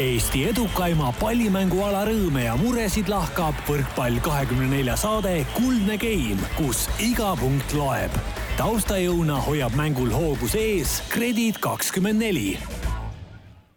Eesti edukaima pallimänguala rõõme ja muresid lahkab võrkpall kahekümne nelja saade Kuldne Game, kus iga punkt loeb. taustajõuna hoiab mängul hoogus ees Kredit kakskümmend neli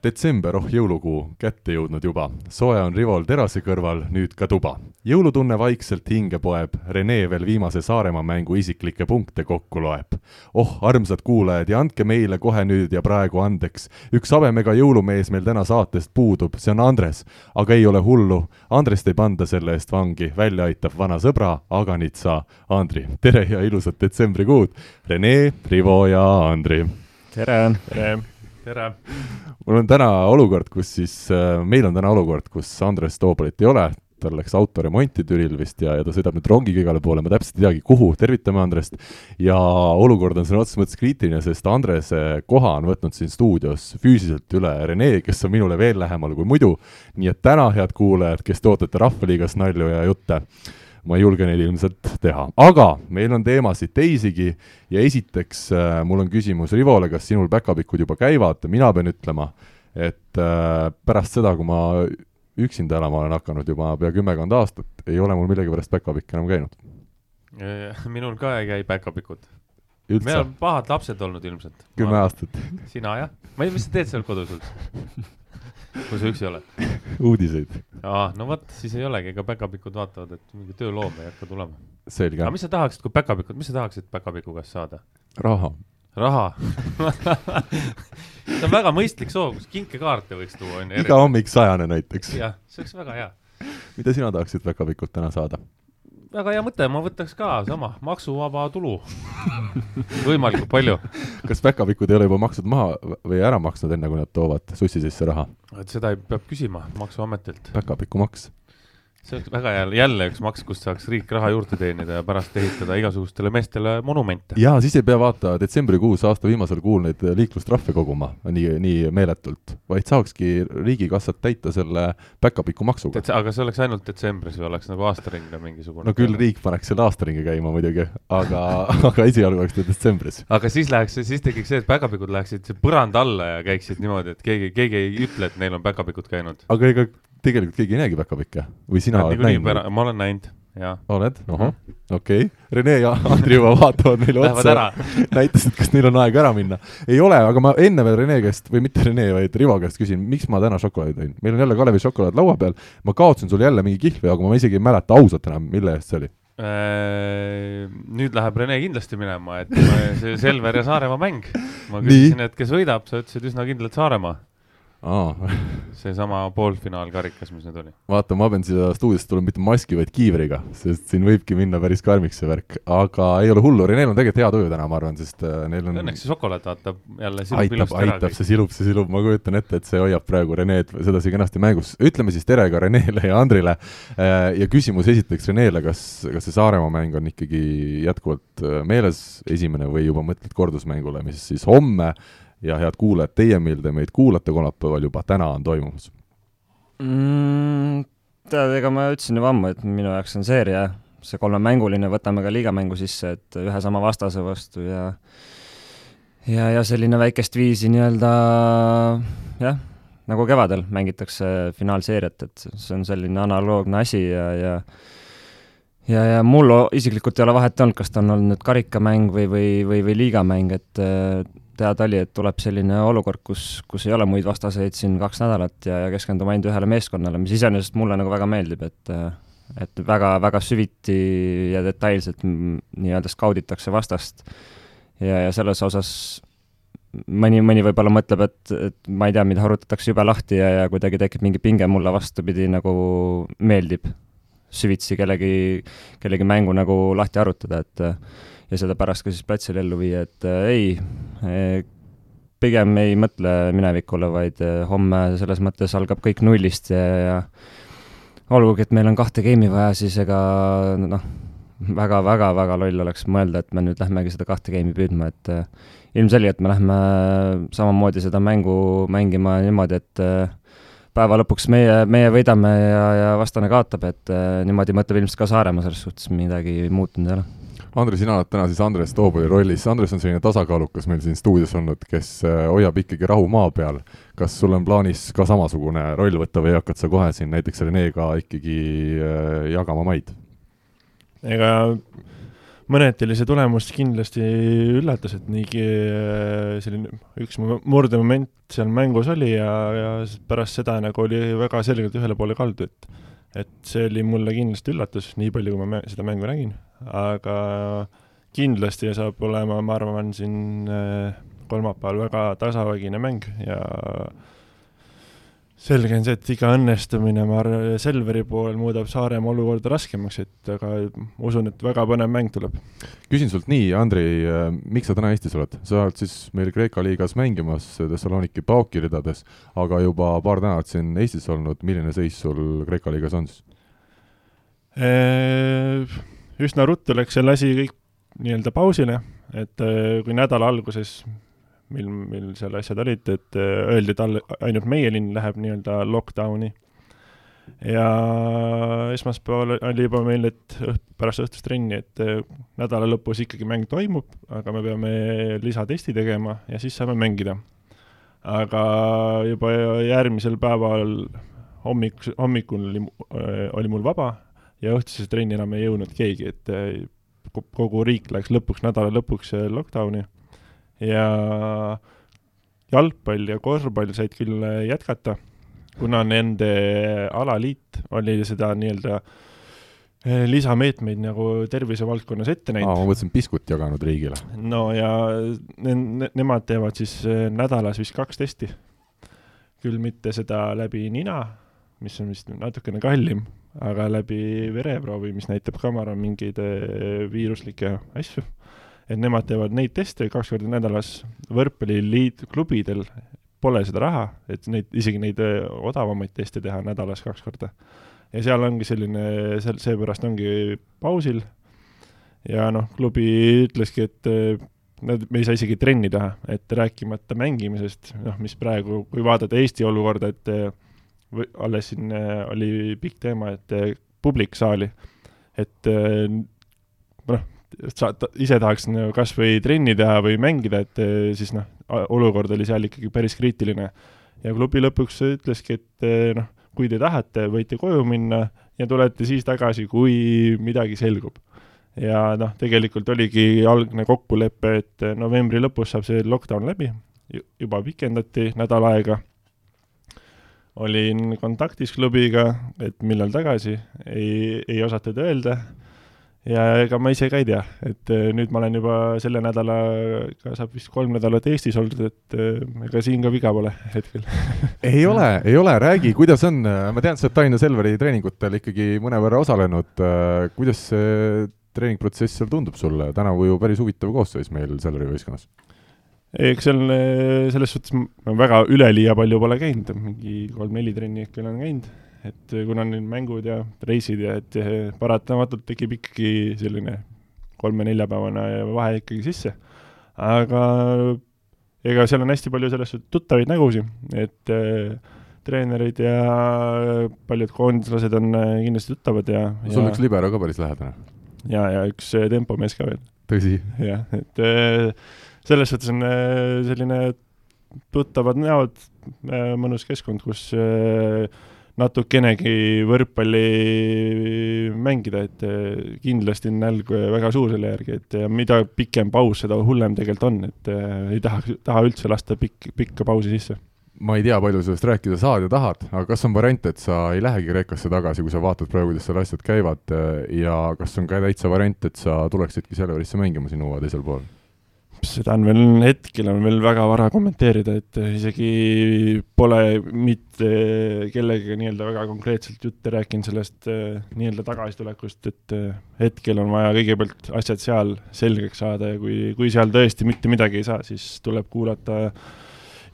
detsember, oh jõulukuu, kätte jõudnud juba. soe on Rivol terase kõrval, nüüd ka tuba. Jõulutunne vaikselt hinge poeb, Rene veel viimase Saaremaa mängu isiklikke punkte kokku loeb. oh, armsad kuulajad ja andke meile kohe nüüd ja praegu andeks. üks habemega jõulumees meil täna saatest puudub, see on Andres. aga ei ole hullu, Andrest ei panda selle eest vangi, välja aitab vana sõbra, Aganitsa Andri. tere ja ilusat detsembrikuud, Rene, Rivo ja Andri. tere! tere! tere! mul on täna olukord, kus siis äh,, meil on täna olukord, kus Andres Toobalit ei ole, tal läks autoremonti Türil vist ja, ja ta sõidab nüüd rongiga igale poole, ma täpselt ei teagi, kuhu, tervitame Andrest. ja olukord on sõna otseses mõttes kriitiline, sest Andrese koha on võtnud siin stuudios füüsiliselt üle Rene, kes on minule veel lähemal kui muidu. nii et täna, head kuulajad, kes te ootate Rahvaliigas nalju ja jutte ma ei julge neid ilmselt teha, aga meil on teemasid teisigi ja esiteks äh, mul on küsimus Rivole, kas sinul päkapikud juba käivad, mina pean ütlema, et äh, pärast seda, kui ma üksinda elama olen hakanud juba pea kümmekond aastat, ei ole mul millegipärast päkapikk enam käinud. minul ka ei käi päkapikud. meil on pahad lapsed olnud ilmselt. kümme aastat. sina jah? ma ei, mis sa teed seal kodus üldse? kui sa üksi oled? uudiseid. aa, no vot, siis ei olegi, ega päkapikud vaatavad, et mingi tööloom ei hakka tulema. aga mis sa tahaksid, kui päkapikud, mis sa tahaksid päkapiku käest saada? raha. Raha see on väga mõistlik soov, kus kinkekaarte võiks tuua, onju. iga hommik sajane näiteks. jah, see oleks väga hea. mida sina tahaksid päkapikult täna saada? väga hea mõte, ma võtaks ka sama, maksuvaba tulu võimalikult palju. kas päkapikud ei ole juba maksud maha või ära maksnud, enne kui nad toovad sussi sisse raha? et seda ei, peab küsima Maksuametilt. päkapikumaks see oleks väga hea, jälle üks maks, kust saaks riik raha juurde teenida ja pärast ehitada igasugustele meestele monumente. ja siis ei pea vaata detsembrikuus aasta viimasel kuul neid liiklustrahve koguma nii, nii meeletult, vaid saakski riigikassat täita selle päkapiku maksuga. aga see oleks ainult detsembris või oleks nagu aastaringne mingisugune? no küll riik paneks selle aastaringi käima muidugi, aga aga esialgu oleks ta detsembris. aga siis läheks, siis tekiks see, et päkapikud läheksid põranda alla ja käiksid niimoodi, et keegi, keegi ei ütle, et neil on päkapikud käinud. aga ega tegelikult keegi ei näegi päkapikke või sina oled näinud? ma olen näinud, jaa. oled? ahah, okei okay.. Rene ja Andri juba vaatavad meile otsa, näitasid, kas neil on aega ära minna. ei ole, aga ma enne veel Rene käest või mitte Rene, vaid Rivo käest küsin, miks ma täna šokolaadi tõin? meil on jälle Kalevi šokolaad laua peal, ma kaotasin sulle jälle mingi kihvli, aga ma isegi ei mäleta ausalt enam, mille eest see oli äh, nüüd läheb Rene kindlasti minema, et see Selver ja Saaremaa mäng. ma küsisin, et kes võidab, sa ütlesid üsna kindlalt Saaremaa seesama poolfinaalkarikas, mis nüüd oli. vaata, ma pean siia stuudiosse tulema mitte maski, vaid kiivriga, sest siin võibki minna päris karmiks see värk, aga ei ole hullu, Renel on tegelikult hea tuju täna, ma arvan, sest äh, neil on õnneks see šokolaad vaatab jälle aitab, aitab, see silub, see silub, ma kujutan ette, et see hoiab praegu Reneed sedasi kenasti mängus. ütleme siis tere ka Renele ja Andrile. Äh, ja küsimus esiteks Renele, kas, kas see Saaremaa mäng on ikkagi jätkuvalt äh, meeles? Esimene või juba mõtled kordusmängule, mis siis homme ja head kuulajad, teie, mil te meid kuulate kolmapäeval juba, täna on toimumas mm,? tead, ega ma ütlesin juba ammu, et minu jaoks on seeria, see kolmemänguline, võtame ka liigamängu sisse, et ühe sama vastase vastu ja ja, ja selline väikest viisi nii-öelda jah, nagu kevadel mängitakse finaalseeriat, et see on selline analoogne asi ja, ja ja, ja mul isiklikult ei ole vahet olnud, kas ta on olnud nüüd karikamäng või, või, või, või liigamäng, et teada oli, et tuleb selline olukord, kus, kus ei ole muid vastaseid siin kaks nädalat ja, ja keskendume ainult ühele meeskonnale, mis iseenesest mulle nagu väga meeldib, et et väga, väga süviti ja detailselt nii-öelda skauditakse vastast. ja, ja selles osas mõni, mõni võib-olla mõtleb, et, et ma ei tea, mida arutatakse jube lahti ja, ja kuidagi tekib mingi pinge, mulle vastupidi nagu meeldib süvitsi kellegi, kellegi mängu nagu lahti arutada, et ja seda pärast ka siis platsil ellu viia, et äh, ei äh,, pigem ei mõtle minevikule, vaid äh, homme selles mõttes algab kõik nullist ja, ja olgugi, et meil on kahte game'i vaja, siis ega noh, väga-väga-väga loll oleks mõelda, et me nüüd lähmegi seda kahte game'i püüdma, et ilmselgelt me lähme samamoodi seda mängu mängima niimoodi, et päeva lõpuks meie, meie võidame ja, ja vastane kaotab, et äh, niimoodi mõtleb ilmselt ka Saaremaa, selles suhtes midagi muutunud ei ole Andres, sina oled täna siis Andres Toobali rollis, Andres on selline tasakaalukas meil siin stuudios olnud, kes äh, hoiab ikkagi rahu maa peal. kas sul on plaanis ka samasugune roll võtta või hakkad sa kohe siin näiteks Renega ikkagi äh, jagama maid? ega mõneti see tulemus kindlasti üllatus, et niigi äh, selline üks murdemoment seal mängus oli ja, ja pärast seda nagu oli väga selgelt ühele poole kaldu, et et see oli mulle kindlasti üllatus, nii palju, kui ma seda mängu nägin. Aga kindlasti saab olema, ma arvan, siin äh, kolmapäeval väga tasavägine mäng ja selge on see, et iga õnnestumine, ma arvan, Selveri poolel muudab Saaremaa olukorda raskemaks, et aga usun, et väga põnev mäng tuleb. küsin sult nii, Andri, äh, miks sa täna Eestis oled? sa oled siis meil Kreeka liigas mängimas Thessaloniki Pauki ridades, aga juba paar nädalat siin Eestis olnud, milline seis sul Kreeka liigas on siis? Äh, üsna ruttu läks see asi kõik nii-öelda pausile, et äh, kui nädala alguses, mil, mil seal asjad olid, et äh, öeldi, et all, ainult meie linn läheb nii-öelda lockdowni. ja esmaspäeval oli juba meil, et õht, pärast õhtust trenni, et äh, nädala lõpus ikkagi mäng toimub, aga me peame lisatesti tegema ja siis saame mängida. aga juba järgmisel päeval hommik, hommikul oli, oli mul vaba ja õhtusesse trenni enam ei jõudnud keegi, et kogu riik läks lõpuks, nädala lõpuks lockdowni ja jalgpall ja korvpall said küll eh, jätkata, kuna nende alaliit oli seda nii-öelda lisameetmeid nagu tervisevaldkonnas ette näinud. aa, ma mõtlesin piskut jaganud riigile. no ja ne ne nemad teevad siis nädalas vist kaks testi. küll mitte seda läbi nina, mis on vist natukene kallim, aga läbi vereproovi, mis näitab ka, ma arvan, mingeid eh, viiruslikke asju. Et nemad teevad neid teste kaks korda nädalas, võrkpalliliit, klubidel. Pole seda raha, et neid, isegi neid eh, odavamaid teste teha nädalas kaks korda. ja seal ongi selline, seal, seepärast ongi pausil. Ja noh, klubi ütleski, et eh, nad, me ei saa isegi trenni teha, et rääkimata mängimisest, noh, mis praegu, kui vaadata Eesti olukorda, et või alles siin oli pikk teema, et publik saali, et sa ise tahaks nagu kas või trenni teha või mängida, et siis noh, olukord oli seal ikkagi päris kriitiline. ja klubi lõpuks ütleski, et noh, kui te tahate, võite koju minna ja tulete siis tagasi, kui midagi selgub. ja noh, tegelikult oligi algne kokkulepe, et novembri lõpus saab see lockdown läbi, juba pikendati nädal aega olin kontaktis klubiga, et millal tagasi, ei, ei osatud öelda ja ega ma ise ka ei tea, et eh, nüüd ma olen juba selle nädalaga, saab vist kolm nädalat Eestis olnud, et eh, ega siin ka viga pole hetkel. Ei ole, ei ole, räägi, kuidas on, ma tean, sa oled Tallinna Selveri treeningutel ikkagi mõnevõrra osalenud, kuidas see treeningprotsess seal tundub sulle, tänavu ju päris huvitav koosseis meil Selveri võistkonnas. Eks seal selles suhtes väga üleliia palju pole käinud, mingi kolm-neli trenni äkki olen käinud, et kuna on mängud ja reisid ja et paratamatult tekib ikkagi selline kolme-neljapäevane vahe ikkagi sisse. aga ega seal on hästi palju selles suhtes tuttavaid nägusid, et äh, treenerid ja paljud koondislased on kindlasti tuttavad ja sul ja, üks libero ka päris lähedane. ja, ja üks tempomees ka veel. tõsi? jah, et selles suhtes on selline tuttavad näod, mõnus keskkond, kus äh, natukenegi võrkpalli mängida, et kindlasti on nälg väga suur selle järgi, et mida pikem paus, seda hullem tegelikult on, et ei taha, taha üldse lasta pikk, pikka pausi sisse ma ei tea, palju sellest rääkida saad ja tahad, aga kas on variant, et sa ei lähegi Kreekasse tagasi, kui sa vaatad praegu, kuidas seal asjad käivad ja kas on ka täitsa variant, et sa tuleksidki Selverisse mängima siin hooaja teisel pool? Seda on veel, hetkel on veel väga vara kommenteerida, et isegi pole mitte kellegagi nii-öelda väga konkreetselt jutte rääkinud sellest eh, nii-öelda tagasitulekust, et hetkel on vaja kõigepealt asjad seal selgeks saada ja kui, kui seal tõesti mitte midagi ei saa, siis tuleb kuulata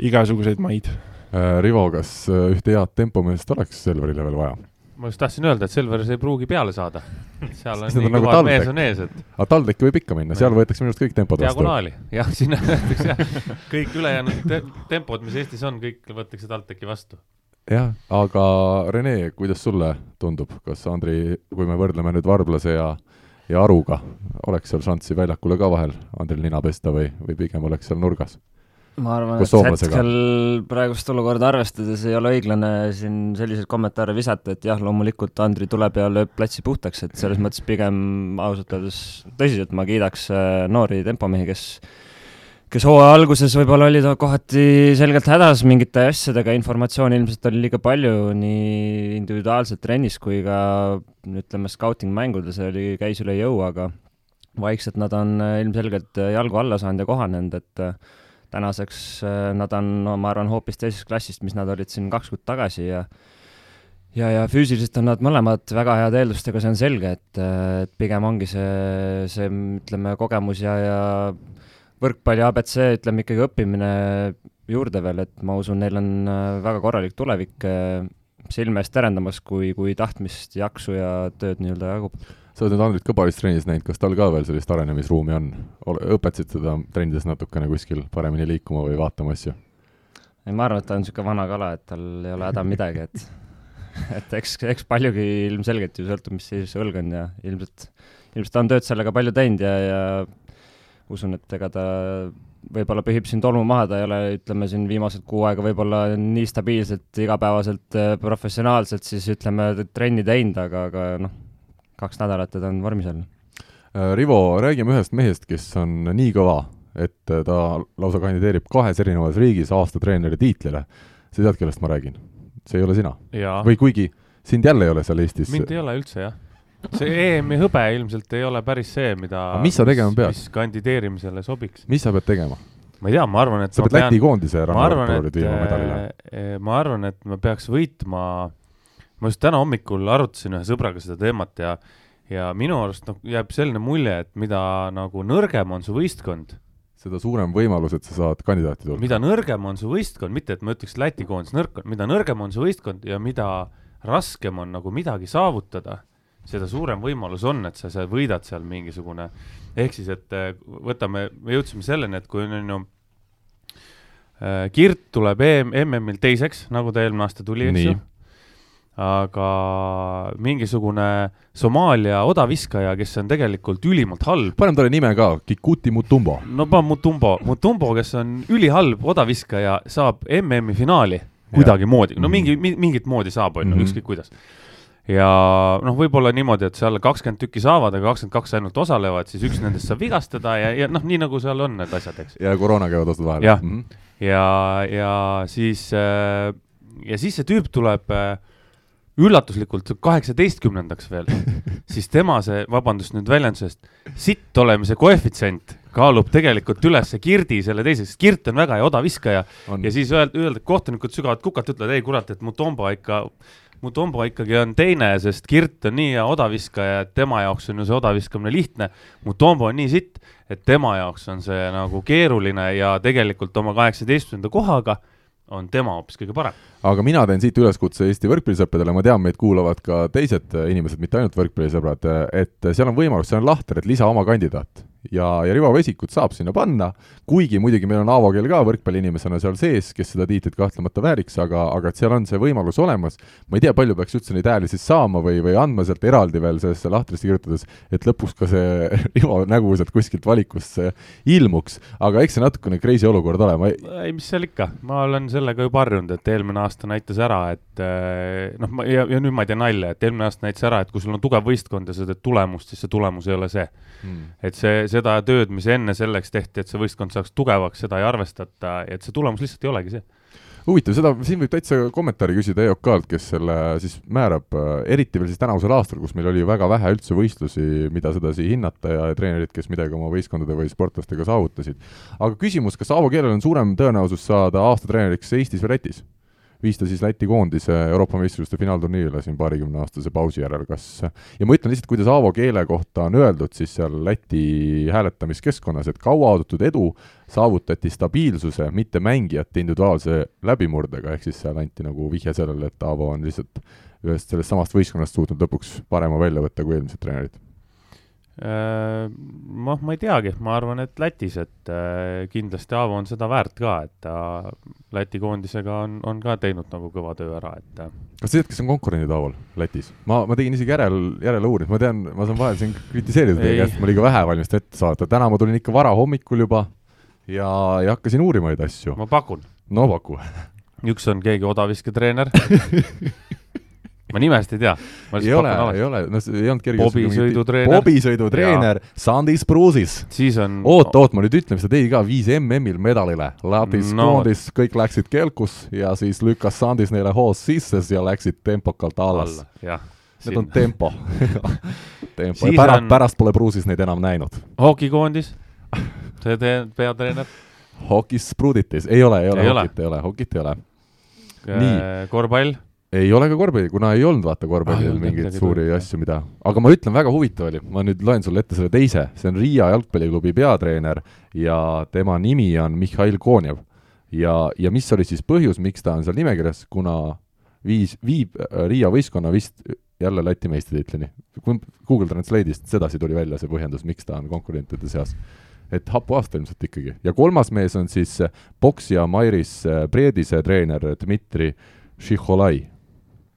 igasuguseid maid. Äh, Rivo, kas äh, ühte head tempomeest oleks Selverile veel vaja? Ma just tahtsin öelda, et Selveris ei pruugi peale saada. seal on nii nagu kõva mees on ees, et. aga TalTechi võib ikka minna, seal võetakse minu arust kõik tempod vastu. diagonaali, jah, sinna võetakse jah, kõik ülejäänud te tempod, mis Eestis on, kõik võetakse TalTechi vastu. jah, aga Rene, kuidas sulle tundub, kas Andri, kui me võrdleme nüüd varblase ja ja Aruga, oleks seal šanssi väljakule ka vahel Andril nina pesta või, või pigem oleks seal nurgas? Ma arvan, et hetkel praegust olukorda arvestades ei ole õiglane siin selliseid kommentaare visata, et jah, loomulikult Andri tuleb ja lööb platsi puhtaks, et selles mõttes pigem ausalt öeldes tõsiselt ma kiidaks äh, noori tempomehi, kes kes hooaja alguses võib-olla olid kohati selgelt hädas mingite asjadega, informatsiooni ilmselt oli liiga palju nii individuaalselt trennis kui ka ütleme, scouting mängudes oli, käis üle jõu, aga vaikselt nad on äh, ilmselgelt jalgu alla saanud ja kohanenud, et äh, tänaseks äh, nad on, no ma arvan, hoopis teisest klassist, mis nad olid siin kaks kuud tagasi ja ja, ja füüsiliselt on nad mõlemad väga heade eeldustega, see on selge, et, et pigem ongi see, see ütleme, kogemus ja, ja võrkpalli abc, ütleme ikkagi õppimine juurde veel, et ma usun, neil on äh, väga korralik tulevik äh, silme eest terendamas, kui, kui tahtmist, jaksu ja tööd nii-öelda jagub. Sa oled nüüd Andrit ka paaris trennis näinud, kas tal ka veel sellist arenemisruumi on? õpetasid teda trennides natukene kuskil paremini liikuma või vaatama asju? ei, ma arvan, et ta on niisugune vana kala, et tal ei ole häda midagi, et et eks, eks paljugi ilmselgelt ju sõltub, mis seisus see õlg on ja ilmselt, ilmselt ta on tööd sellega palju teinud ja, ja usun, et ega ta võib-olla pühib siin tolmu maha, ta ei ole, ütleme siin viimased kuu aega võib-olla nii stabiilselt igapäevaselt äh, professionaalselt siis ütleme trenni teinud, aga, aga noh, kaks nädalat ja ta on vormis jälle. Äh, Rivo, räägime ühest mehest, kes on nii kõva, et äh, ta lausa kandideerib kahes erinevas riigis aastatreeneri tiitlile. sa tead, kellest ma räägin? see ei ole sina? või kuigi sind jälle ei ole seal Eestis? mind ei ole üldse, jah see EM-i hõbe ilmselt ei ole päris see, mida mis sa tegema pead? mis kandideerimisele sobiks. mis sa pead tegema? ma ei tea, ma arvan, et sa pead Läti koondise rannapoorid viima medalile. Eh, ma arvan, et ma peaks võitma, ma just täna hommikul arutasin ühe sõbraga seda teemat ja ja minu arust noh, jääb selline mulje, et mida nagu nõrgem on su võistkond, seda suurem võimalus, et sa saad kandidaati tulla. mida nõrgem on su võistkond, mitte et ma ütleks Läti koondis nõrk on, mida nõrgem on su võistkond ja mida raskem on nagu midagi saavutada seda suurem võimalus on, et sa, sa võidad seal mingisugune, ehk siis, et äh, võtame, me jõudsime selleni, et kui on ju äh, Kirt tuleb EM, MM-il teiseks, nagu ta eelmine aasta tuli, eks ju. Aga mingisugune Somaalia odaviskaja, kes on tegelikult ülimalt halb. paneme talle nime ka, Kikuti Mutumbo. no pane Mutumbo, Mutumbo, kes on ülihalb odaviskaja, saab MM-i finaali kuidagimoodi, no mingi, mingit moodi saab, on ju, mhm. ükskõik kuidas ja noh, võib-olla niimoodi, et seal kakskümmend tükki saavad, aga kakskümmend kaks ainult osalevad, siis üks nendest saab vigastada ja, ja noh, nii nagu seal on need asjad, eks. ja koroona käivad osad vahel. jah mm, -hmm. ja, ja siis äh,, ja siis see tüüp tuleb äh, üllatuslikult kaheksateistkümnendaks veel siis tema see, vabandust nüüd väljenduse eest, sitt olemise koefitsient kaalub tegelikult üles Kirdi selle teise, sest Kirt on väga hea odaviskaja ja siis öelda, öelda, kohtunikud sügavalt kukalt ütlevad, ei kurat, et Mutombo ikka Mutombo ikkagi on teine, sest Kirt on nii hea odaviskaja, et tema jaoks on ju see odaviskamine lihtne. Mutombo on nii sitt, et tema jaoks on see nagu keeruline ja tegelikult oma kaheksateistkümnenda kohaga on tema hoopis kõige parem. aga mina teen siit üleskutse Eesti võrkpallisõpradele, ma tean, meid kuulavad ka teised inimesed, mitte ainult võrkpallisõbrad, et seal on võimalus, see on lahter, et lisa oma kandidaat ja, ja Rivo Vesikut saab sinna panna, kuigi muidugi meil on Aavo Keel ka võrkpalliinimesena seal sees, kes seda tiitlit kahtlemata vääriks, aga, aga et seal on see võimalus olemas, ma ei tea, palju peaks üldse neid hääli siis saama või, või andma sealt eraldi veel sellesse lahtrisse kirjutades, et lõpuks ka see Rivo nägu sealt kuskilt valikusse ilmuks, aga eks see natukene crazy olukord ole, ma ei ei, mis seal ikka, ma olen sellega juba harjunud, et eelmine aasta näitas ära, et eh, noh, ma ja, ja nüüd ma ei tee nalja, et eelmine aasta näitas ära, et kui sul on tugev võistkond ja sa teed tulemust, siis see tulemus ei ole see. Hmm.. et see, seda tööd, mis enne selleks tehti, et see võistkond saaks tugevaks, seda ei arvestata et see tulemus lihtsalt ei olegi see huvitav, seda, siin võib täitsa kommentaari küsida EOK-lt, kes selle siis määrab, äh, eriti veel siis tänavusel aastal, kus meil oli väga vähe üldse võistlusi, mida sedasi hinnata ja, treenerid, kes midagi oma võistkondade või sportlastega saavutasid. aga küsimus, kas Aavo Keelel on suurem tõenäosus saada aastatreeneriks Eestis või Lätis? Viis ta siis Läti koondise Euroopa meistrivõistluste finaalturniirile siin paarikümneaastase pausi järel, kas ja ma ütlen lihtsalt, kuidas Aavo keele kohta on öeldud siis seal Läti hääletamiskeskkonnas, et kauaoodatud edu saavutati stabiilsuse, mitte mängijate individuaalse läbimurdega, ehk siis seal anti nagu vihje sellele, et Aavo on lihtsalt ühest sellest samast võistkonnast suutnud lõpuks parema välja võtta kui eelmised treenerid noh, ma ei teagi, ma arvan, et Lätis, et äh, kindlasti Aavo on seda väärt ka, et ta Läti koondisega on, on ka teinud nagu kõva töö ära, et äh. kas tead, kes on konkurendid Aaval Lätis? ma, ma tegin isegi järel, järeleuurimist, ma tean, ma saan vahel siin kritiseerida teie käest, ma liiga vähe valmis ette saada, täna ma tulin ikka varahommikul juba ja, ja hakkasin uurima neid asju. ma pakun. no paku üks on keegi odavisketreener ma nimesid ei tea. ei ole, ei ole, no see ei olnud kerge. bobisõidutreener. bobisõidutreener Sandis Pruusis. siis on. oot, oot, ma nüüd ütlen, mis ta tegi ka, viis MM-il medalile. Latis no. koondis, kõik läksid kelkus ja siis lükkas Sandis neile hoos sisse ja läksid tempokalt alles. Need on tempo tempo pärast on..., pärast pole Pruusis neid enam näinud. hokikoondis, see peatreener. hokis Pruditis, ei ole, ei ole, hokit ei ole, hokit ei ole. korvpall ei ole ka korvpalli, kuna ei olnud vaata korvpallil ah, mingeid suuri tuli. asju, mida, aga ma ütlen, väga huvitav oli, ma nüüd loen sulle ette selle teise, see on Riia jalgpalliklubi peatreener ja tema nimi on Mihhail Konjev. ja, ja mis oli siis põhjus, miks ta on seal nimekirjas, kuna viis, viib äh, Riia võistkonna vist jälle Läti meistritiitlini. Google Translate'ist sedasi tuli välja see põhjendus, miks ta on konkurentide seas et hapu aasta ilmselt ikkagi. ja kolmas mees on siis poksija Mairis Priedise treener Dmitri Šihholai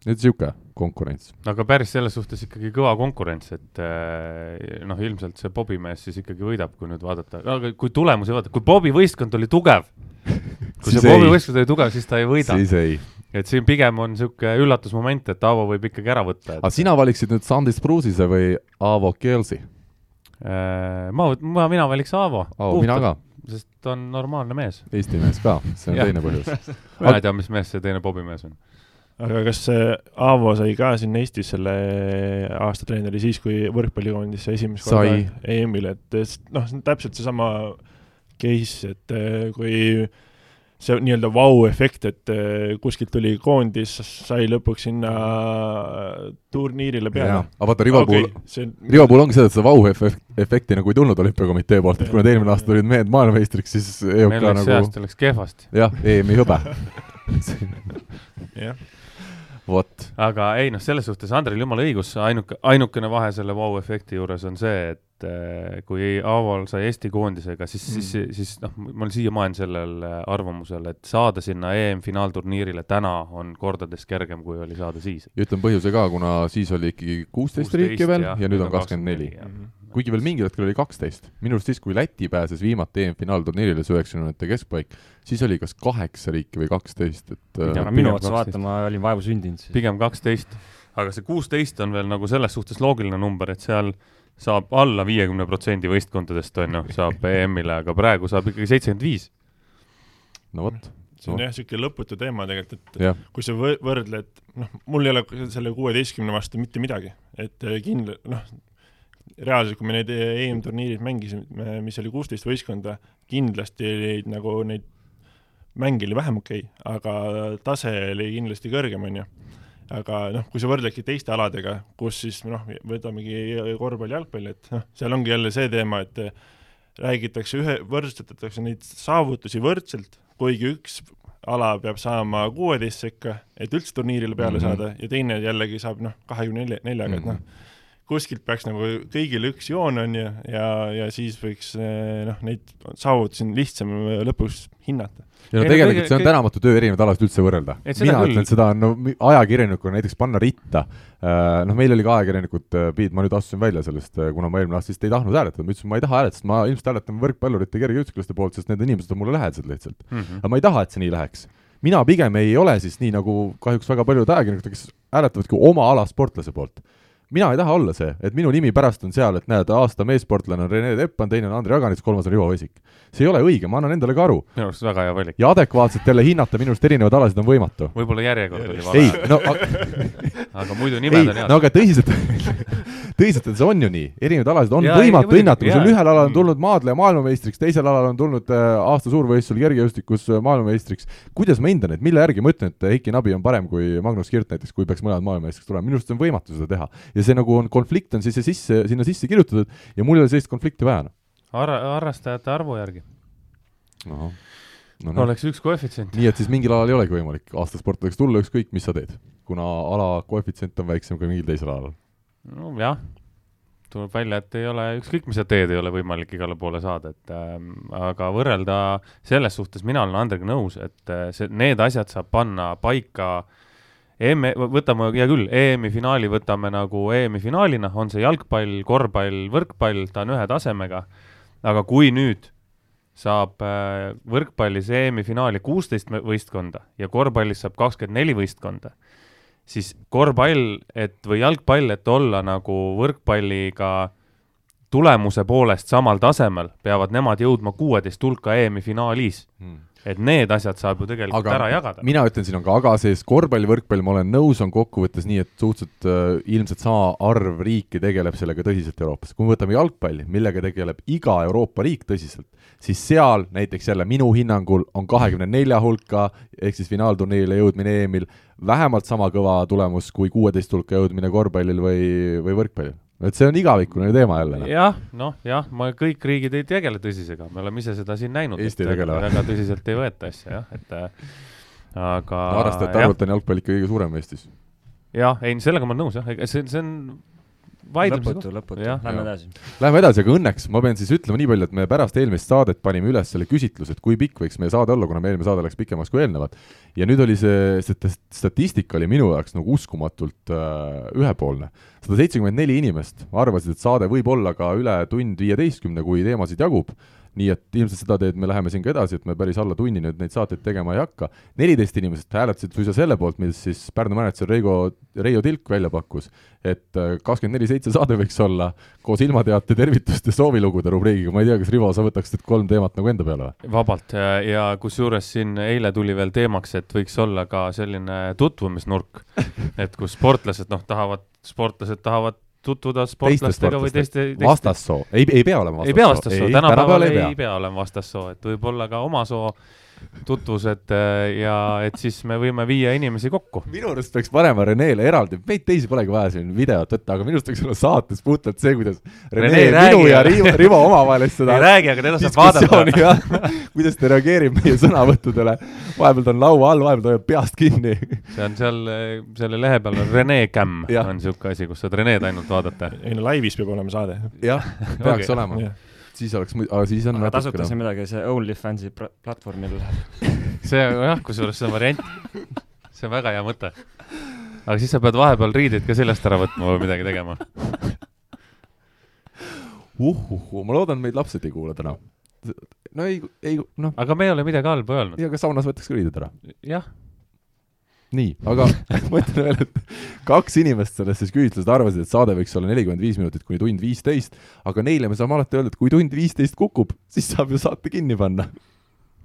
et niisugune konkurents. aga päris selles suhtes ikkagi kõva konkurents, et eh, noh, ilmselt see Bobi mees siis ikkagi võidab, kui nüüd vaadata, aga kui tulemusi vaadata, kui Bobi võistkond oli tugev, kui see Bobi võistkond oli tugev, siis ta ei võida. siis ei. et siin pigem on niisugune üllatusmoment, et Aavo võib ikkagi ära võtta et.... aga sina valiksid nüüd Sandis Pruusise või Aavo Kelsi? Eh, ma, ma, mina valiks Aavo. Aavo, mina ka sest ta on normaalne mees. Eesti mees ka, see on teine põhjus mina ei tea, mis mees see teine Bobi mees on aga kas Aavo sai ka siin Eestis selle aasta treeneri siis, kui võrkpallikoondis esimest korda EM-ile, et noh, see on täpselt seesama case, et eh, kui see nii-öelda vau-efekt, et eh, kuskilt tuli koondis, sai lõpuks sinna turniirile peale. aga vaata, Rivo okay, puhul see..., Rivo puhul ongi see, et seda vau-efekti nagu ei tulnud olümpiakomitee poolt, et kui nad eelmine aasta tulid mehed maailmameistriks, siis EOK nagu see aasta läks kehvasti. jah, EM-i hõbe. Jah vot. aga ei noh, selles suhtes Andrel jumala õigus, ainuke, ainukene vahe selle vau-efekti juures on see, et äh, kui Aaval sai Eesti koondisega, siis mm., siis, siis noh, ma olen siiamaani sellel äh, arvamusel, et saada sinna EM-finaalturniirile täna on kordades kergem, kui oli saada siis. ja ütlen põhjuse ka, kuna siis oli ikkagi kuusteist riiki veel ja, ja nüüd on kakskümmend neli kuigi veel mingil hetkel oli kaksteist. minu arust siis, kui Läti pääses viimati EM-finaalturniirile, see üheksakümnendate keskpaik, siis oli kas kaheksa riiki või kaksteist, et äh, minu otsa vaata, ma olin vaevu sündinud siis. pigem kaksteist, aga see kuusteist on veel nagu selles suhtes loogiline number, et seal saab alla viiekümne protsendi võistkondadest, on ju, saab EM-ile, aga praegu saab ikkagi seitsekümmend viis. no vot see on jah, niisugune lõputu teema tegelikult, et ja. kui sa võrdled, noh, mul ei ole selle kuueteistkümne vastu mitte midagi, et äh, kindla-, noh, reaalselt, kui me need EM-turniirid mängisime, mis oli kuusteist võistkonda, kindlasti olid nagu neid mänge oli vähem okei okay,, aga tase oli kindlasti kõrgem, on ju. aga noh, kui sa võrdledki teiste aladega, kus siis noh, võtamegi korvpalli, jalgpalli, et noh, seal ongi jälle see teema, et räägitakse ühe, võrdsustatakse neid saavutusi võrdselt, kuigi üks ala peab saama kuueteist sekka, et üldse turniirile peale mm -hmm. saada, ja teine jällegi saab noh, kahekümne nelja, neljaga, et noh, mhm kuskilt peaks nagu kõigil üks joon on ju, ja, ja siis võiks eh, noh, neid saavutusi lihtsam lõpuks hinnata. ja no tegelikult see on tänamatu töö erinevaid alasid üldse võrrelda. mina küll. ütlen, seda on no ajakirjanikuna näiteks panna ritta, äh, noh, meil oli ka ajakirjanikud, äh, ma nüüd astusin välja sellest, kuna ma eelmine aasta vist ei tahtnud hääletada, ma ütlesin, ma ei taha hääletada, sest ma ilmselt hääletan võrkpallurite kergejõustiklaste poolt, sest need inimesed on mulle lähedased lihtsalt mm. -hmm. aga ma ei taha, et see nii läheks mina pigem ei ole siis nii, nagu kahjuks väga paljud ajakirjanikud, kes hääletavadki oma ala sportlase poolt mina ei taha olla see, et minu nimi pärast on seal, et näed, aasta meessportlane on Rene Teppan, teine on Andrei Aganits, kolmas on Rivo Vesik. see ei ole õige, ma annan endale ka aru. minu arust väga hea valik. ja adekvaatselt jälle hinnata minu arust erinevaid alasid on võimatu. võib-olla järjekord oli vale. ei, no aga muidu nimed on head. no aga tõsiselt tõsiselt, et see on ju nii, erinevaid alasid on ja, võimatu hinnata, kui sul ühel alal on mm. tulnud maadleja maailmameistriks, teisel alal on tulnud äh, aasta suurvõistlusel kergejõustikus äh, maailmameistriks, kuidas ma hindan neid, mille järgi ma ütlen, et Heiki Nabi on parem kui Magnus Kirt näiteks, kui peaks mõlemad maailmameistriks tulema, minu arust see on võimatu seda teha. ja see nagu on, konflikt on siis sisse, sinna sisse kirjutatud ja mul ei ole sellist konflikti vaja. Noh. Harra-, harrastajate arvu järgi. no, no, oleks üks koefitsient. nii et siis mingil alal ei olegi võimalik aastasportlaseks tulla, ükskõik mis sa teed, kuna ala koefitsient on väiksem kui mingil teisel alal. nojah tuleb välja, et ei ole, ükskõik mis sa teed, ei ole võimalik igale poole saada, et äh, aga võrrelda selles suhtes, mina olen Andrega nõus, et äh, see, need asjad saab panna paika EM-i, võtame, hea küll, EM-i finaali võtame nagu EM-i finaalina, on see jalgpall, korvpall, võrkpall, ta on ühe tasemega, aga kui nüüd saab äh, võrkpallis EM-i finaali kuusteist võistkonda ja korvpallis saab kakskümmend neli võistkonda, siis korvpall, et või jalgpall, et olla nagu võrkpalliga tulemuse poolest samal tasemel, peavad nemad jõudma kuueteist hulka EM-i finaalis hmm et need asjad saab ju tegelikult aga ära jagada. mina ütlen, siin on ka aga sees, korvpall, võrkpall, ma olen nõus, on kokkuvõttes nii, et suhteliselt äh, ilmselt sama arv riiki tegeleb sellega tõsiselt Euroopas. kui me võtame jalgpalli, millega tegeleb iga Euroopa riik tõsiselt, siis seal näiteks jälle minu hinnangul on kahekümne nelja hulka, ehk siis finaalturniirile jõudmine EM-il vähemalt sama kõva tulemus kui kuueteist hulka jõudmine korvpallil või, või võrkpallil et see on igavikune teema jälle. Noh. jah, noh jah, ma, kõik riigid ei tegele tõsisega, me oleme ise seda siin näinud. Eesti ei tegele või? väga tõsiselt ei võeta asja jah, et äh, aga no, arvestada, et arvult on jalgpall ikka kõige suurem Eestis. jah, ei, sellega ma olen nõus jah, ega see, see on lõputu, lõputu, lähme edasi. Lähme edasi, aga õnneks ma pean siis ütlema nii palju, et me pärast eelmist saadet panime üles selle küsitluse, et kui pikk võiks meie saade olla, kuna meie eelmine saade läks pikemaks kui eelnevad. ja nüüd oli see, see statistika oli minu jaoks nagu uskumatult äh, ühepoolne. sada seitsekümmend neli inimest arvasid, et saade võib olla ka üle tund viieteistkümne, kui teemasid jagub nii et ilmselt seda teed me läheme siin ka edasi, et me päris alla tunni nüüd neid saateid tegema ei hakka. neliteist inimest hääletasid suisa selle poolt, mis siis Pärnu mänedžer Reigo, Reio Tilk välja pakkus, et äh, kakskümmend neli seitse saade võiks olla koos ilmateate, tervituste, soovilugude rubriigiga, ma ei tea, kas Rivo, sa võtaksid kolm teemat nagu enda peale või? vabalt ja kusjuures siin eile tuli veel teemaks, et võiks olla ka selline tutvumisnurk, et kus sportlased noh, tahavad, sportlased tahavad tutvuda sportlastega või teiste, teiste. vastassoo, ei, ei pea olema vastassoo. ei pea vastassoo, tänapäeval ei, ei pea olema vastassoo, et võib olla ka oma soo tutvused äh, ja et siis me võime viia inimesi kokku. minu arust peaks panema Renele eraldi, meid teisi polegi vaja siin videot võtta, aga minu arust võiks olla saates puhtalt see, kuidas Rene, Rene minu räägi, ja Rivo, Rivo omavahel seda ei räägi, aga teda saab vaadata. kuidas ta reageerib meie sõnavõttudele. vahepeal ta on laua all, vahepeal ta hoiab peast kinni. see on seal, selle lehe peal on Rene Cam on niisugune asi, kus saad Rened ainult vaadata. ei no laivis peab olema saade. jah, peaks okay. olema siis oleks, aga siis on aga tasuta see midagi, see OnlyFansi platvormil see jah, kusjuures see on variant. see on väga hea mõte. aga siis sa pead vahepeal riideid ka seljast ära võtma või midagi tegema uhuhu, ma loodan, meid lapsed ei kuula täna. no ei, ei noh. aga me ei ole midagi halba öelnud. ja, aga saunas võetakse ka riided ära. jah nii, aga ma ütlen veel, et kaks inimest selles siis küsitlused arvasid, et saade võiks olla nelikümmend viis minutit kuni tund viisteist, aga neile me saame alati öelda, et kui tund viisteist kukub, siis saab ju saate kinni panna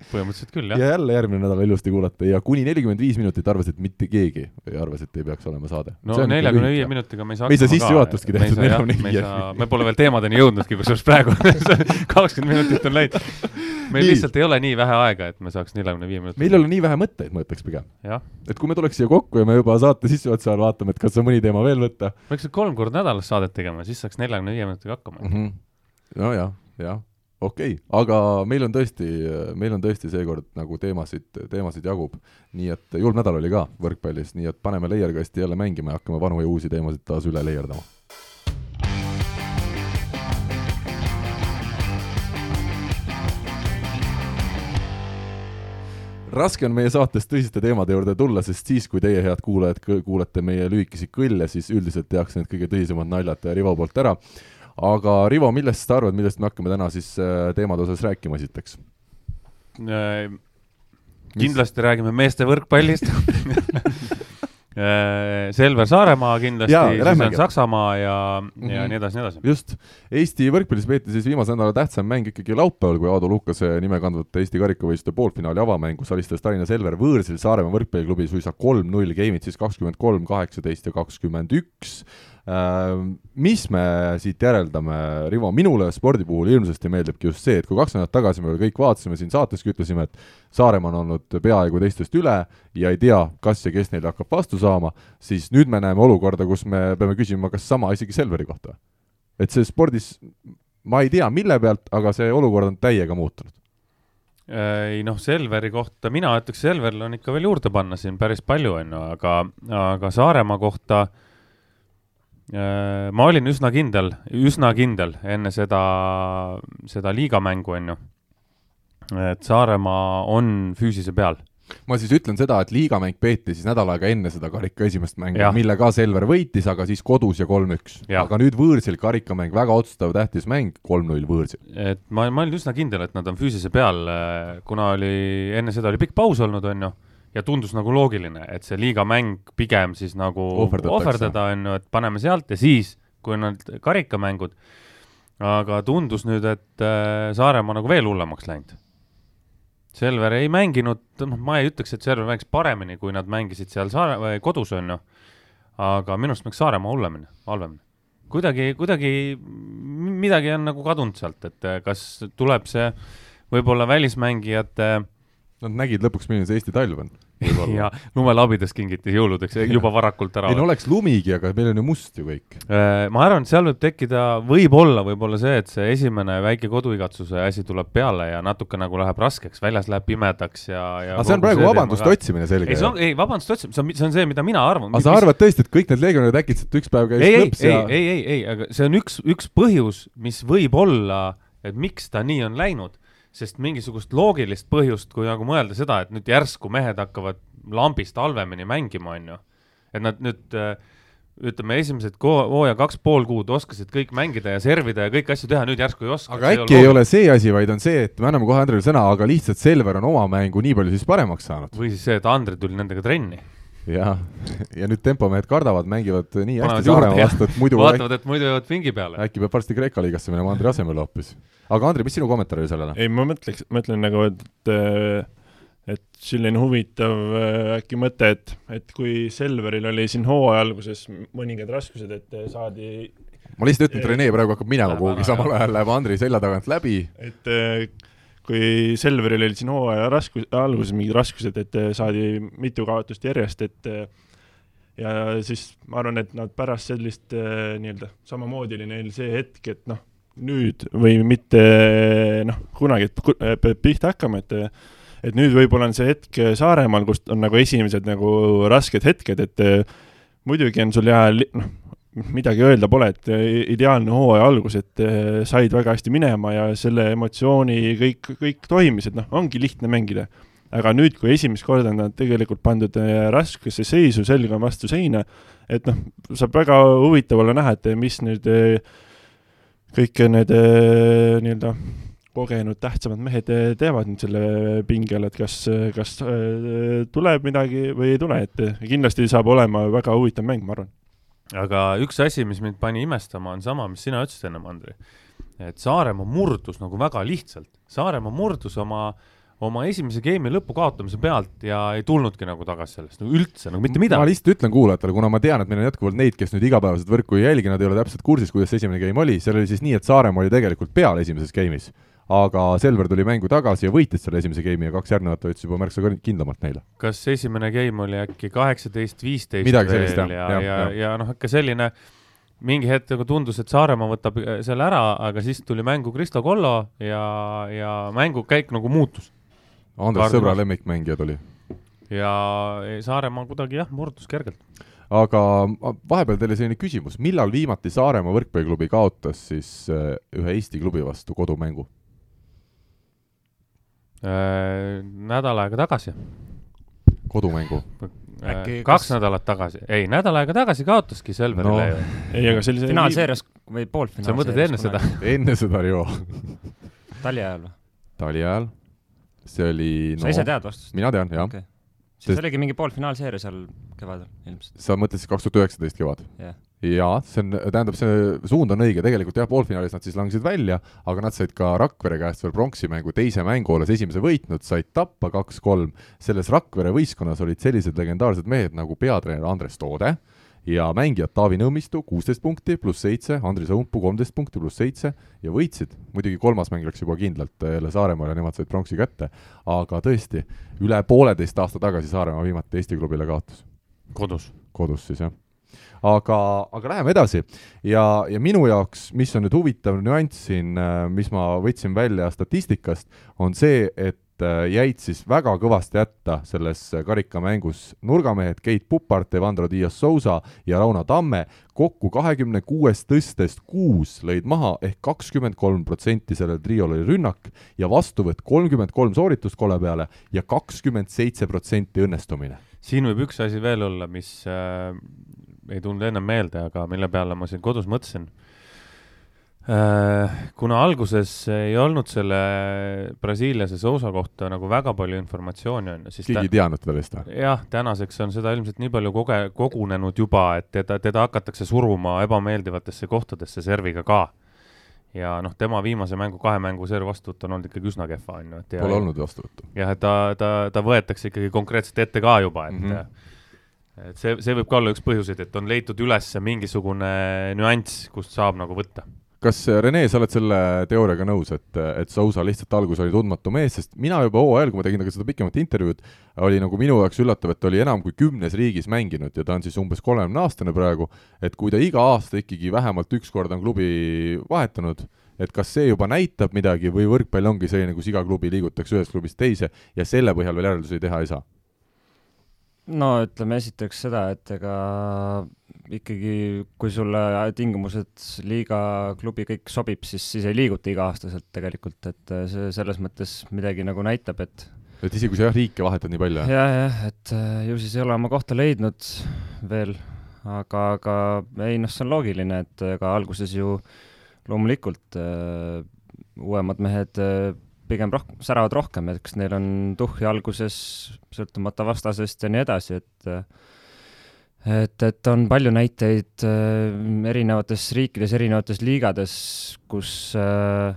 põhimõtteliselt küll, jah. ja jälle järgmine nädal ilusti kuulata ja kuni nelikümmend viis minutit arvasid mitte keegi, arvas, et ei peaks olema saade. no neljakümne viie minutiga me ei saa me ei saa sissejuhatustki tehtud neljakümne viie. me pole veel teemadeni jõudnudki, kusjuures praegu kakskümmend minutit on läinud. meil nii. lihtsalt ei ole nii vähe aega, et me saaks neljakümne viie minutit. meil ei ole nii vähe mõtteid, ma ütleks pigem. et kui me tuleks siia kokku ja me juba saate sissejuhatuse ajal vaatame, et kas on mõni teema veel võtta. peaks kolm korda nädalas saadet tegema, siis saaks neljakümne viie minutiga hakkama mm. -hmm. nojah, jah okei okay,, aga meil on tõesti, meil on tõesti seekord nagu teemasid, teemasid jagub. nii et julm nädal oli ka võrkpallis, nii et paneme leierkasti jälle mängima ja hakkame vanu ja uusi teemasid taas üle leierdama. raske on meie saates tõsiste teemade juurde tulla, sest siis, kui teie, head kuulajad, kuulete meie lühikesi kõlle, siis üldiselt tehakse need kõige tõsisemad naljad Rivo poolt ära aga Rivo, millest sa arvad, millest me hakkame täna siis äh, teemade osas rääkima esiteks? Äh, kindlasti räägime meeste võrkpallist äh, Selver Saaremaa kindlasti, siis on Saksamaa ja mm, -hmm. ja mhm. nii edasi, nii edasi. just, Eesti võrkpallis peeti siis viimase nädala tähtsam mäng ikkagi laupäeval, kui Aadu Lukase nime kandvate Eesti karikavõistluste poolfinaali avamängus alistas Tallinna Selver võõrsil Saaremaa võrkpalliklubi suisa kolm-null, game'id siis kakskümmend kolm, kaheksateist ja kakskümmend üks mis me siit järeldame, Rivo, minule spordi puhul hirmsasti meeldibki just see, et kui kaks nädalat tagasi me kõik vaatasime siin saateski, ütlesime, et Saaremaa on olnud peaaegu teistest üle ja ei tea, kas ja kes neile hakkab vastu saama, siis nüüd me näeme olukorda, kus me peame küsima, kas sama isegi Selveri kohta. et see spordis, ma ei tea, mille pealt, aga see olukord on täiega muutunud äh, ei noh, Selveri kohta, mina ütleks, Selveril on ikka veel juurde panna siin päris palju, on ju, aga, aga Saaremaa kohta äh, Äh, ma olin üsna kindel, üsna kindel enne seda, seda liigamängu, on ju, et Saaremaa on füüsise peal. Ma siis ütlen seda, et liigamäng peeti siis nädal aega enne seda karika esimest mängu, mille ka Selver võitis, aga siis kodus ja kolm-üks. aga nüüd võõrsil karikamäng, väga otsustav, tähtis mäng, kolm-null võõrsil. et ma, ma olin üsna kindel, et nad on füüsise peal, kuna oli, enne seda oli pikk paus olnud, on ju ja tundus nagu loogiline, et see liigamäng pigem siis nagu ohverdada, on ju, et paneme sealt ja siis, kui on need karikamängud, aga tundus nüüd, et äh, Saaremaa nagu veel hullemaks läinud. Selver ei mänginud, noh, ma ei ütleks, et Selver mängis paremini, kui nad mängisid seal Saare-, kodus, on ju, aga minu arust mängis Saaremaa hullemini, halvemini. kuidagi, kuidagi midagi on nagu kadunud sealt, et äh, kas tuleb see võib-olla välismängijate äh, Nad nägid lõpuks, milline see Eesti talv on. ja lumelabidest kingiti jõuludeks juba varakult ära. ei no oleks lumigi, aga meil on ju must ju kõik. Äh, ma arvan, et seal võib tekkida, võib-olla, võib-olla see, et see esimene väike koduigatsuse asi tuleb peale ja natuke nagu läheb raskeks, väljas läheb pimedaks ja, ja. aga see on praegu vabanduste otsimine selge. ei, see on, ei vabanduste otsimine, see on, see on see, mida mina arvan. aga sa mis... arvad tõesti, et kõik need legionärid äkitselt üks päev käis ei, lõps ja? ei, ei, ei, ei, aga see on üks, üks põhjus, mis võib olla, et miks ta nii on läinud sest mingisugust loogilist põhjust, kui nagu mõelda seda, et nüüd järsku mehed hakkavad lambist halvemini mängima, on ju. et nad nüüd äh, ütleme, esimesed hooaja kaks pool kuud oskasid kõik mängida ja servida ja kõiki asju teha, nüüd järsku ei oska. aga äkki ei ole see asi, vaid on see, et me anname kohe Andrele sõna, aga lihtsalt Selver on oma mängu nii palju siis paremaks saanud. või siis see, et Andre tuli nendega trenni jah, ja nüüd tempomehed kardavad, mängivad nii hästi Saaremaa vastu, et muidu vaatavad, et muidu jõuavad pingi peale. äkki peab varsti Kreeka liigasse minema Andri asemel hoopis. aga Andri, mis sinu kommentaar oli sellele? ei, ma mõtleks, mõtlen nagu, et et selline huvitav äh, äkki mõte, et, et kui Selveril oli siin hooaja alguses mõningad raskused, et saadi ma lihtsalt ütlen, et Rene praegu hakkab minema kuhugi, samal ajal läheb Andri selja tagant läbi. et kui Selveril olid siin hooaja raskus, alguses mingid raskused, et eh, saadi mitu kaotust järjest, et eh, ja siis ma arvan, et nad pärast sellist eh, nii-öelda, samamoodi oli neil see hetk, et noh, nüüd või mitte noh, kunagi peab pihta hakkama, et et nüüd võib-olla on see hetk Saaremaal, kus on nagu esimesed nagu rasked hetked, et muidugi on sul hea, noh, midagi öelda pole, et eh, ideaalne hooaja algus, et eh, said väga hästi minema ja selle emotsiooni kõik, kõik toimis, et noh, ongi lihtne mängida. aga nüüd, kui esimest korda nad tegelikult pandud eh, raskesse seisu, selg on vastu seina, et noh, saab väga huvitav olla näha, et mis nüüd kõik need nii-öelda kogenud tähtsamad mehed teevad nüüd selle pinge all, et kas, kas tuleb midagi või ei tule, et kindlasti saab olema väga huvitav mäng, ma arvan aga üks asi, mis mind pani imestama, on sama, mis sina ütlesid ennem, Andri. et Saaremaa murdus nagu väga lihtsalt, Saaremaa murdus oma oma esimese game'i lõpu kaotamise pealt ja ei tulnudki nagu tagasi sellest, nagu üldse, nagu mitte midagi. ma lihtsalt ütlen kuulajatele, kuna ma tean, et meil on jätkuvalt neid, kes nüüd igapäevaselt võrku ei jälgi, nad ei ole täpselt kursis, kuidas esimene game oli, seal oli siis nii, et Saaremaa oli tegelikult peal esimeses game'is aga Selver tuli mängu tagasi ja võitis selle esimese game'i ja kaks järgnevat võitis juba märksa kindlamalt neile. kas esimene game oli äkki kaheksateist, viisteist midagi sellist, jah. ja, ja, ja, ja, ja noh, ikka selline mingi hetk nagu tundus, et Saaremaa võtab äh, selle ära, aga siis tuli mängu Kristo Kollo ja, ja mängukäik nagu muutus. Andres Sõbra lemmikmängija tuli. ja Saaremaa kuidagi jah, murdus kergelt aga vahepeal teile selline küsimus, millal viimati Saaremaa võrkpalliklubi kaotas siis äh, ühe Eesti klubi vastu kodumängu? Äh, nädal aega tagasi. kodumängu? Äkki kaks kas... nädalat tagasi, ei, nädal aega tagasi kaotaski Selverile no. ju. ei, aga sellise finaalseerias või poolfinaalseerias. sa mõtled enne seda? enne seda, Rivo tali ajal või? tali ajal, see oli no, sa ise tead vastust? mina tean, jah okay siis Sest... oligi mingi poolfinaalseeria seal kevadel ilmselt. sa mõtled siis kaks tuhat üheksateist kevad yeah.? Jaa, see on, tähendab, see suund on õige, tegelikult jah, poolfinaalis nad siis langesid välja, aga nad said ka Rakvere käest veel pronksi mängu teise mängu, olles esimese võitnud, said tappa kaks-kolm. selles Rakvere võistkonnas olid sellised legendaarsed mehed nagu peatreener Andres Toode, ja mängijad Taavi Nõmmistu kuusteist punkti pluss seitse, Andris Õunpuu kolmteist punkti pluss seitse ja võitsid. muidugi kolmas mäng läks juba kindlalt jälle Saaremaale, nemad said pronksi kätte, aga tõesti, üle pooleteist aasta tagasi Saaremaa viimati Eesti klubile kaotas. kodus? kodus siis, jah aga, aga läheme edasi ja, ja minu jaoks, mis on nüüd huvitav nüanss siin, mis ma võtsin välja statistikast, on see, et äh, jäid siis väga kõvasti hätta selles karikamängus nurgamehed Keit Pupart, Evandro Dias Sousa ja Rauno Tamme, kokku kahekümne kuuest tõstest kuus lõid maha ehk kakskümmend kolm protsenti sellel triol oli rünnak ja vastuvõtt kolmkümmend kolm sooritust kole peale ja kakskümmend seitse protsenti õnnestumine. siin võib üks asi veel olla, mis äh, ei tulnud ennem meelde, aga mille peale ma siin kodus mõtlesin Äh, kuna alguses ei olnud selle Brasiiliase Sousa kohta nagu väga palju informatsiooni, on ju, siis keegi ei teadnud teda vist või? jah, tänaseks on seda ilmselt nii palju koge-, kogunenud juba, et teda, teda hakatakse suruma ebameeldivatesse kohtadesse serviga ka. ja noh, tema viimase mängu, kahe mängu serv vastuvõtt on olnud ikkagi üsna kehva, on ju, et ja, Pole olnud vastuvõttu. jah, et ta, ta, ta võetakse ikkagi konkreetselt ette ka juba, et mm -hmm. Et see, see võib ka olla üks põhjuseid, et on leitud üles mingisugune nüanss, kust saab nagu võtta kas äh, Rene, sa oled selle teooriaga nõus, et, et Sousa lihtsalt alguses oli tundmatu mees, sest mina juba hooajal, kui ma tegin temaga seda pikemat intervjuud, oli nagu minu jaoks üllatav, et ta oli enam kui kümnes riigis mänginud ja ta on siis umbes kolmekümne aastane praegu, et kui ta iga aasta ikkagi vähemalt üks kord on klubi vahetanud, et kas see juba näitab midagi või võrkpall ongi selline, kus iga klubi liigutakse ühest klubist teise ja selle põhjal veel järeldusi teha ei saa? No ütleme esiteks seda, et ega ikkagi, kui sulle tingimused, liiga, klubi, kõik sobib, siis, siis ei liiguta iga-aastaselt tegelikult, et see selles mõttes midagi nagu näitab, et et isegi kui sa jah, riike vahetad nii palju? jah, jah, et äh, ju siis ei ole oma kohta leidnud veel, aga, aga ei noh, see on loogiline, et ega alguses ju loomulikult äh, uuemad mehed äh, pigem roh-, säravad rohkem, et eks neil on tuhhi alguses, sõltumata vastasest ja nii edasi, et et, et on palju näiteid äh, erinevates riikides, erinevates liigades, kus äh,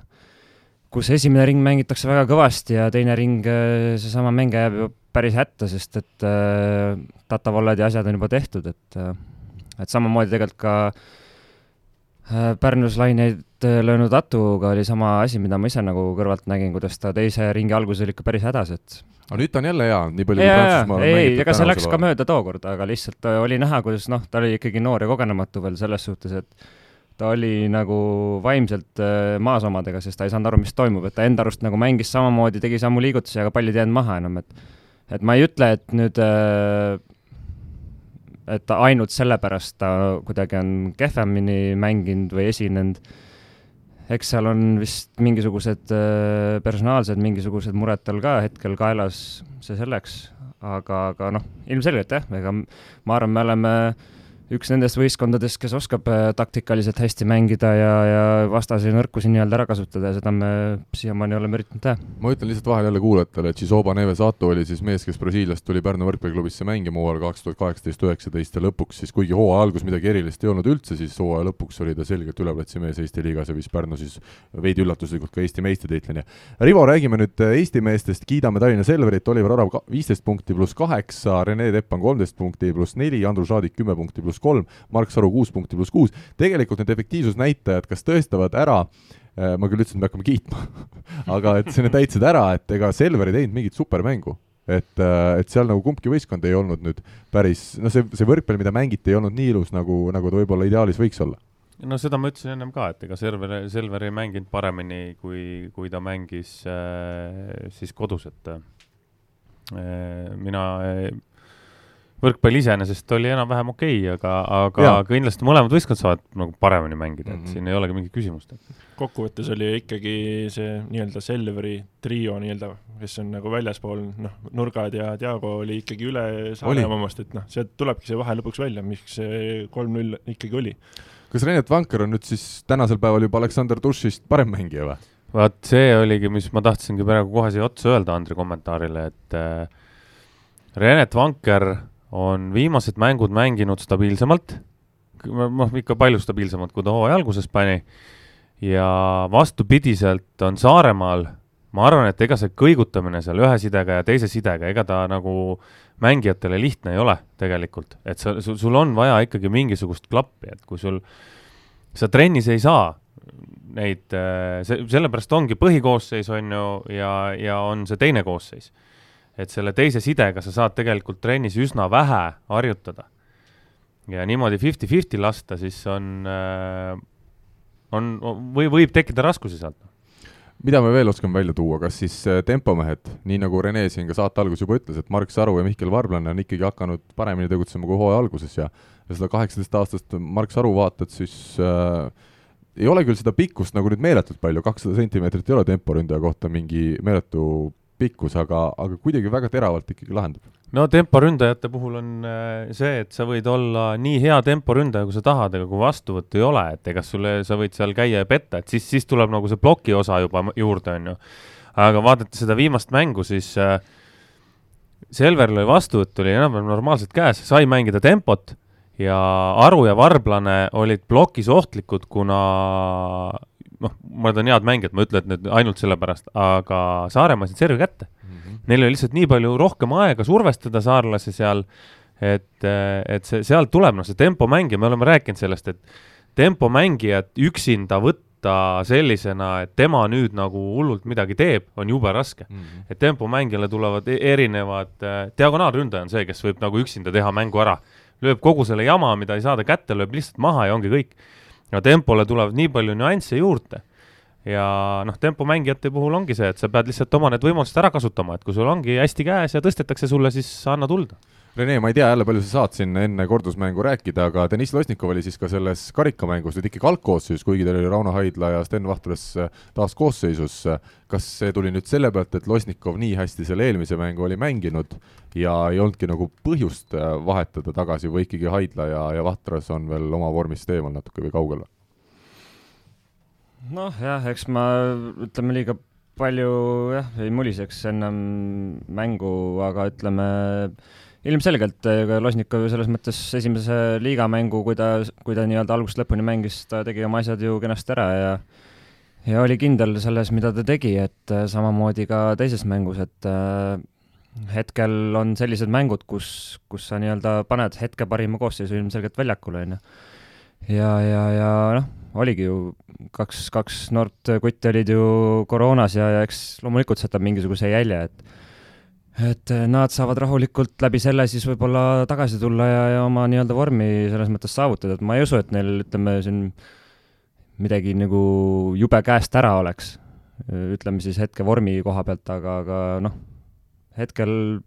kus esimene ring mängitakse väga kõvasti ja teine ring, äh, seesama mängija jääb ju päris hätta, sest et tatavollad ja asjad on juba tehtud, et et samamoodi tegelikult ka Pärnus laineid äh, löönud Atuga oli sama asi, mida ma ise nagu kõrvalt nägin, kuidas ta teise ringi alguses oli ikka päris hädas, et aga nüüd ta on jälle hea, nii palju kui Prantsusmaal on mängitud. ei, ega see läks ka mööda tookord, aga lihtsalt äh, oli näha, kuidas noh, ta oli ikkagi noor ja kogenematu veel selles suhtes, et ta oli nagu vaimselt äh, maas omadega, sest ta ei saanud aru, mis toimub, et ta enda arust nagu mängis samamoodi, tegi samu liigutusi, aga pallid ei jäänud maha enam, et et ma ei ütle, et nüüd äh, et ainult sellepärast ta kuidagi on kehvemini mänginud või esinenud. Eks seal on vist mingisugused äh, personaalsed mingisugused mured tal ka hetkel kaelas, see selleks, aga, aga noh, ilmselgelt jah, ega ma arvan, me oleme äh, üks nendest võistkondadest, kes oskab äh, taktikaliselt hästi mängida ja, ja vastase nõrkusi nii-öelda ära kasutada ja seda me siiamaani oleme üritanud teha. ma ütlen lihtsalt vahele jälle kuulajatele, et Chisoba Neves Ato oli siis mees, kes Brasiiliast tuli Pärnu võrkpalliklubisse mängima hooajal kaks tuhat kaheksateist, üheksateist ja lõpuks siis, kuigi hooaja algus midagi erilist ei olnud üldse, siis hooaja lõpuks oli ta selgelt üleplatsi mees Eesti liigas ja viis Pärnu siis veidi üllatuslikult ka Eesti meistritiitlini. Rivo, räägime nüüd äh, Eesti meestest, kiidame Tallinna Selverit, Oliver Orav viisteist punkti pluss kaheksa, Rene Teppan kolmteist punkti pluss neli, Andrus Raadik kümme punkti pluss kolm, Mark Saru kuus punkti pluss kuus, tegelikult need efektiivsusnäitajad kas tõestavad ära, äh, ma küll ütlesin, et me hakkame kiitma aga et see, need näitasid ära, et ega Selver ei teinud mingit supermängu. et, äh, et seal nagu kumbki võistkond ei olnud nüüd päris, no see, see võrkpall, mida mängiti, ei olnud nii ilus, nagu, nagu ta võib-olla ideaalis võiks olla no seda ma ütlesin ennem ka, et ega Selver, Selver ei mänginud paremini, kui, kui ta mängis äh, siis kodus, et äh, mina äh, võrkpall iseenesest oli enam-vähem okei okay,, aga, aga ja. kindlasti mõlemad võistkond saavad nagu paremini mängida, et mm -hmm. siin ei olegi mingit küsimust. kokkuvõttes oli ikkagi see nii-öelda Selveri trio nii-öelda, kes on nagu väljaspool, noh, nurgad ja Diago oli ikkagi üle Saaremaa omast, et noh, sealt tulebki see vahe lõpuks välja, miks see kolm-null ikkagi oli. kas Renet Vanker on nüüd siis tänasel päeval juba Aleksander Dušist parem mängija või? vaat see oligi, mis ma tahtsingi praegu kohe siia otsa öelda Andri kommentaarile, et äh, Renet Vanker on viimased mängud mänginud stabiilsemalt, noh, ikka palju stabiilsemalt, kui ta hooaja alguses pani, ja vastupidiselt on Saaremaal, ma arvan, et ega see kõigutamine seal ühe sidega ja teise sidega, ega ta nagu mängijatele lihtne ei ole tegelikult, et sa, sul, on vaja ikkagi mingisugust klappi, et kui sul, sa trennis ei saa neid, see, sellepärast ongi põhikoosseis, on ju, ja, ja on see teine koosseis et selle teise sidega sa saad tegelikult trennis üsna vähe harjutada. ja niimoodi fifty-fifty lasta, siis on, äh, on, või võib tekkida raskusi sealt mida me veel oskame välja tuua, kas siis äh, tempomehed, nii nagu Rene siin ka saate alguses juba ütles, et Mark Saru ja Mihkel Varblane on ikkagi hakanud paremini tegutsema kui hooaja alguses ja seda kaheksateist-aastast Mark Saru vaatad, siis äh, ei ole küll seda pikkust nagu nüüd meeletult palju, kakssada sentimeetrit ei ole temporündaja kohta mingi meeletu pikkus, aga, aga kuidagi väga teravalt ikkagi lahendab no temporündajate puhul on äh, see, et sa võid olla nii hea temporündaja, kui sa tahad, aga kui vastuvõttu ei ole, et ega sulle, sa võid seal käia ja petta, et siis, siis tuleb nagu see ploki osa juba juurde, on ju. aga vaadates seda viimast mängu, siis äh, Selveril oli vastuvõtt oli enam-vähem normaalselt käes, sai mängida tempot ja Aru ja Varblane olid plokis ohtlikud, kuna noh, nad on head mängijad, ma ütlen, et nüüd ainult sellepärast, aga Saaremaa said servi kätte neil oli lihtsalt nii palju rohkem aega survestada saarlasi seal, et, et see, sealt tuleb noh, see tempomäng ja me oleme rääkinud sellest, et tempomängijat üksinda võtta sellisena, et tema nüüd nagu hullult midagi teeb, on jube raske mm. -hmm. et tempomängijale tulevad e-, erinevad, diagonaalründaja on see, kes võib nagu üksinda teha mängu ära. lööb kogu selle jama, mida ei saada kätte, lööb lihtsalt maha ja ongi kõik. Ja tempole tulevad nii palju nüansse juurde ja noh, tempomängijate puhul ongi see, et sa pead lihtsalt oma need võimalused ära kasutama, et kui sul ongi hästi käes ja tõstetakse sulle, siis anna tuld. Rene, ma ei tea jälle, palju sa saad siin enne kordusmängu rääkida, aga Deniss Losnikov oli siis ka selles karikamängus nüüd ikkagi algkoosseisus, kuigi tal oli Rauno Haidla ja Sten Vahtres äh, taas koosseisus. kas see tuli nüüd selle pealt, et Losnikov nii hästi selle eelmise mängu oli mänginud ja ei olnudki nagu põhjust äh, vahetada tagasi või ikkagi Haidla ja, ja Vahtras on veel oma vormist eemal natuke või kaugel? noh, jah, eks ma ütleme liiga palju jah, ei muliseks ennem mängu, aga ütleme ilmselgelt ega Losnikov selles mõttes esimese liigamängu, kui ta, kui ta nii-öelda algusest lõpuni mängis, ta tegi oma asjad ju kenasti ära ja ja oli kindel selles, mida ta tegi, et äh, samamoodi ka teises mängus, et äh, hetkel on sellised mängud, kus, kus sa nii-öelda paned hetke parima koosseisu ilmselgelt väljakule, on ju. ja, ja, ja noh, oligi ju kaks, kaks noort kutti olid ju koroonas ja, ja eks loomulikult see jätab mingisuguse jälje, et et nad saavad rahulikult läbi selle siis võib-olla tagasi tulla ja, ja oma nii-öelda vormi selles mõttes saavutada, et ma ei usu, et neil, ütleme siin midagi nagu jube käest ära oleks, ütleme siis hetke vormi koha pealt, aga, aga noh, hetkel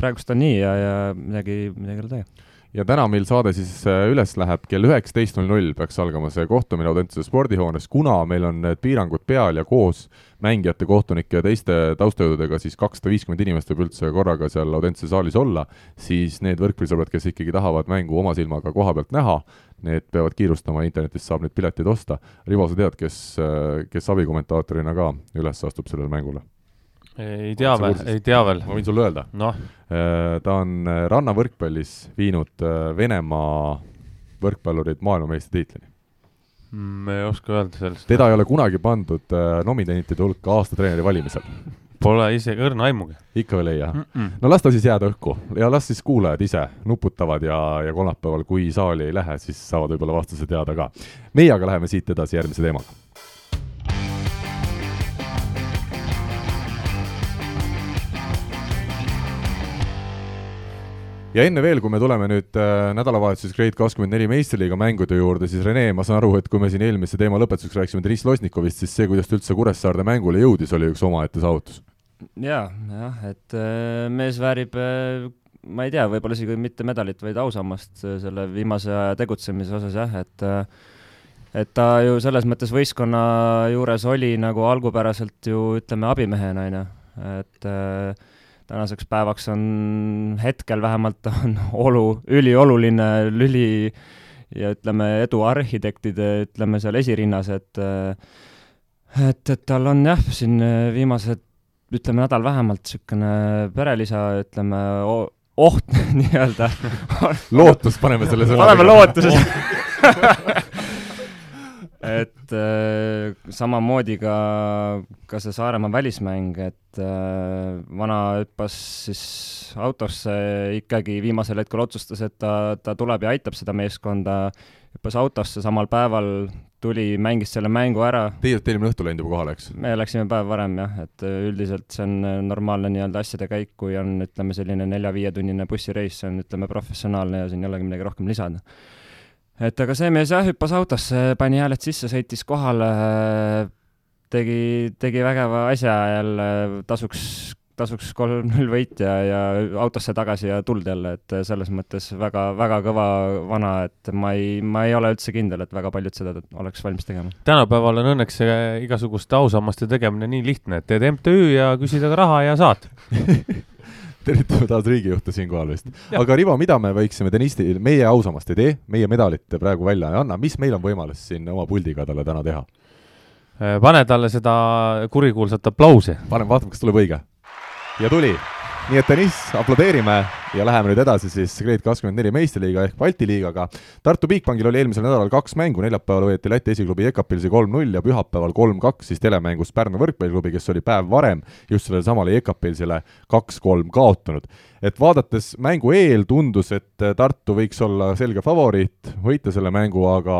praegust on nii ja, ja midagi, midagi ei ole teha ja täna meil saade siis äh, üles läheb kell üheksateist null null peaks algama see kohtumine Audentese spordihoones, kuna meil on need piirangud peal ja koos mängijate, kohtunike ja teiste taustajõududega siis kakssada viiskümmend inimest võib üldse korraga seal Audentese saalis olla, siis need võrkpallisõbrad, kes ikkagi tahavad mängu oma silmaga koha pealt näha, need peavad kiirustama, internetist saab neid pileteid osta. Rivo, sa tead, kes, äh, kes abikommentaatorina ka üles astub sellele mängule? Ei tea veel, ei tea veel. ma võin sulle öelda no.. Äh, ta on äh, rannavõrkpallis viinud äh, Venemaa võrkpallurid maailmameistritiitlini mm,. ei oska öelda sellest. teda ei ole kunagi pandud nominentide hulka aasta treeneri valimisel. Pole isegi õrna aimugi. ikka veel ei, jah mm? -mm. no las ta siis jääda õhku ja las siis kuulajad ise nuputavad ja, ja kolmapäeval, kui saali ei lähe, siis saavad võib-olla vastuse teada ka. meie aga läheme siit edasi järgmise teemaga ja enne veel, kui me tuleme nüüd äh, nädalavahetuses Grade kakskümmend neli meistriliiga mängude juurde, siis Rene, ma saan aru, et kui me siin eelmise teema lõpetuseks rääkisime Deniss Losnikovist, siis see, kuidas ta üldse Kuressaarde mängule jõudis, oli üks omaette saavutus. jaa, jah, et äh, mees väärib äh, ma ei tea, võib-olla isegi mitte medalit, vaid ausammast äh, selle viimase aja tegutsemise osas jah, et äh, et ta ju selles mõttes võistkonna juures oli nagu algupäraselt ju ütleme abimehena, on ju, et äh, tänaseks päevaks on hetkel vähemalt on olu, ülioluline lüli ja ütleme, edu arhitektide, ütleme seal esirinnas, et et, et tal on jah, siin viimased, ütleme nädal vähemalt niisugune perelisa, ütleme, oht nii-öelda lootus, paneme selle sõna. paneme lootuse et äh, samamoodi ka, ka see Saaremaa välismäng, et äh, vana hüppas siis autosse ikkagi viimasel hetkel otsustas, et ta, ta tuleb ja aitab seda meeskonda, hüppas autosse samal päeval, tuli, mängis selle mängu ära. Teie olete eelmine õhtu läinud juba kohale, eks? me läksime päev varem jah, et üldiselt see on normaalne nii-öelda asjade käik, kui on, ütleme, selline nelja-viietunnine bussireis, see on, ütleme, professionaalne ja siin ei olegi midagi rohkem lisada et aga see mees jah, hüppas autosse, pani hääled sisse, sõitis kohale, tegi, tegi vägeva asja jälle, tasuks, tasuks kolm-null võit ja, ja autosse tagasi ja tuld jälle, et selles mõttes väga, väga kõva vana, et ma ei, ma ei ole üldse kindel, et väga paljud seda oleks valmis tegema. tänapäeval on õnneks igasuguste ausammaste tegemine nii lihtne, et teed MTÜ ja küsid raha ja saad tervitame taas riigijuhte siinkohal vist. aga Rivo, mida me võiksime tennisti, meie ausammast ei tee, meie medalit praegu välja ei anna, mis meil on võimalus siin oma puldiga talle täna teha? Pane talle seda kurikuulsat aplausi. paneme, vaatame, kas tuleb õige. ja tuli. Nii et tennis, aplodeerime ja läheme nüüd edasi siis Grade24 meistriliiga ehk Balti liigaga. Tartu Bigbankil oli eelmisel nädalal kaks mängu, neljapäeval võeti Läti esiklubi Jekapilsi kolm-null ja pühapäeval kolm-kaks siis telemängus Pärnu võrkpalliklubi, kes oli päev varem just sellele samale Jekapilsile kaks-kolm kaotanud et vaadates mängu eel tundus, et Tartu võiks olla selge favoriit, võita selle mängu, aga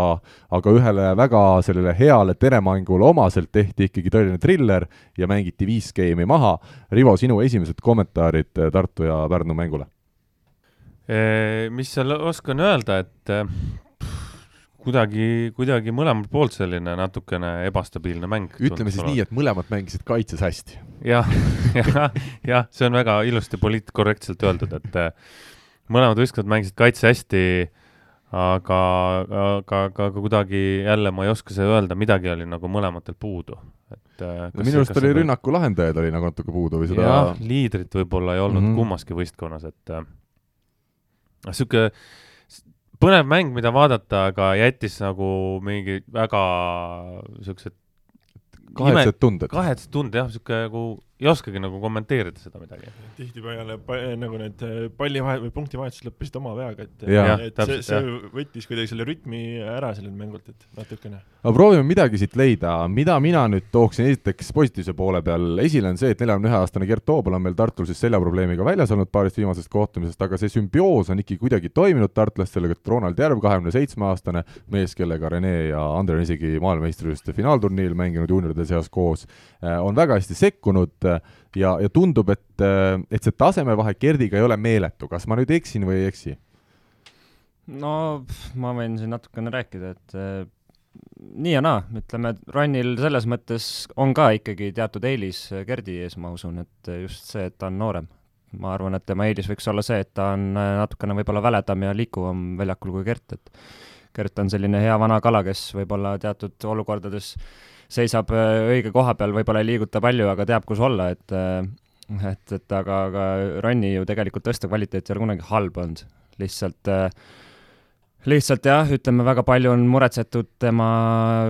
aga ühele väga sellele heale teremängule omaselt tehti ikkagi tõeline triller ja mängiti viis geimi maha. Rivo, sinu esimesed kommentaarid Tartu ja Pärnu mängule? Mis seal oskan öelda, et kuidagi, kuidagi mõlemalt poolt selline natukene ebastabiilne mäng. ütleme siis nii, et mõlemad mängisid kaitses hästi ja,. jah, jah, jah, see on väga ilusti poliitkorrektselt öeldud, et äh, mõlemad võistkonnad mängisid kaitse hästi, aga, aga, aga kuidagi jälle ma ei oska seda öelda, midagi oli nagu mõlematel puudu, et äh, no minu arust oli rünnaku lahendajaid oli nagu natuke puudu või seda jah, liidrit võib-olla ei olnud mm -hmm. kummaski võistkonnas, et niisugune äh, põnev mäng, mida vaadata, aga jättis nagu mingi väga siuksed kahetsed tunded. kahetsed tunded jah, sihuke nagu ei oskagi nagu kommenteerida seda midagi. tihtipeale pa, nagu need äh, pallivahet- või punktivahetused lõppesid oma veaga, et, et täpselt, see, see võttis kuidagi selle rütmi ära sellelt mängult, et natukene. aga proovime midagi siit leida, mida mina nüüd tooksin esiteks positiivse poole peal esile, on see, et neljakümne ühe aastane Gert Toobal on meil Tartul siis seljaprobleemiga väljas olnud paarist viimasest kohtumisest, aga see sümbioos on ikkagi kuidagi toiminud tartlastele, et Ronald Järv, kahekümne seitsme aastane mees, kellega Rene ja Andre on isegi maailmameistrivõistluste finaalturniiril mänginud juunioride seas koos, äh, on väga hästi sekkunud ja, ja tundub, et, et see tasemevahe Gerdiga ei ole meeletu, kas ma nüüd eksin või ei eksi? no ma võin siin natukene rääkida, et äh, nii ja naa, ütleme, Rannil selles mõttes on ka ikkagi teatud eelis Gerdi ees, ma usun, et just see, et ta on noorem. ma arvan, et tema eelis võiks olla see, et ta on natukene võib-olla väledam ja liikuvam väljakul kui Gert, et Gert on selline hea vana kala, kes võib-olla teatud olukordades äh, seisab äh, õige koha peal, võib-olla ei liiguta palju, aga teab, kus olla, et äh, et, et aga, aga Ronni ju tegelikult tõsta kvaliteet ei ole kunagi halb olnud, lihtsalt äh, lihtsalt jah, ütleme, väga palju on muretsetud tema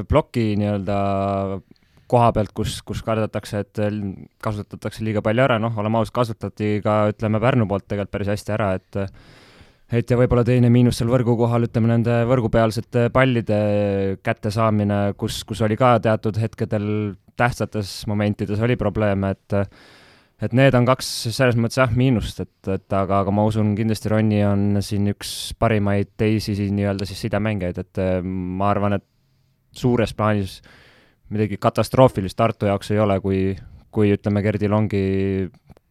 ploki nii-öelda koha pealt, kus, kus kardetakse, et kasutatakse liiga palju ära, noh, oleme ausad, kasutati ka, ütleme, Pärnu poolt tegelikult päris hästi ära, et et ja võib-olla teine miinus seal võrgu kohal, ütleme nende võrgupealsete pallide kättesaamine, kus, kus oli ka teatud hetkedel tähtsates momentides oli probleeme, et et need on kaks selles mõttes jah, miinust, et, et aga, aga ma usun kindlasti Ronni on siin üks parimaid teisi nii-öelda siis sidemängijaid, et ma arvan, et suures plaanis midagi katastroofilist Tartu jaoks ei ole, kui, kui ütleme, Gerdil ongi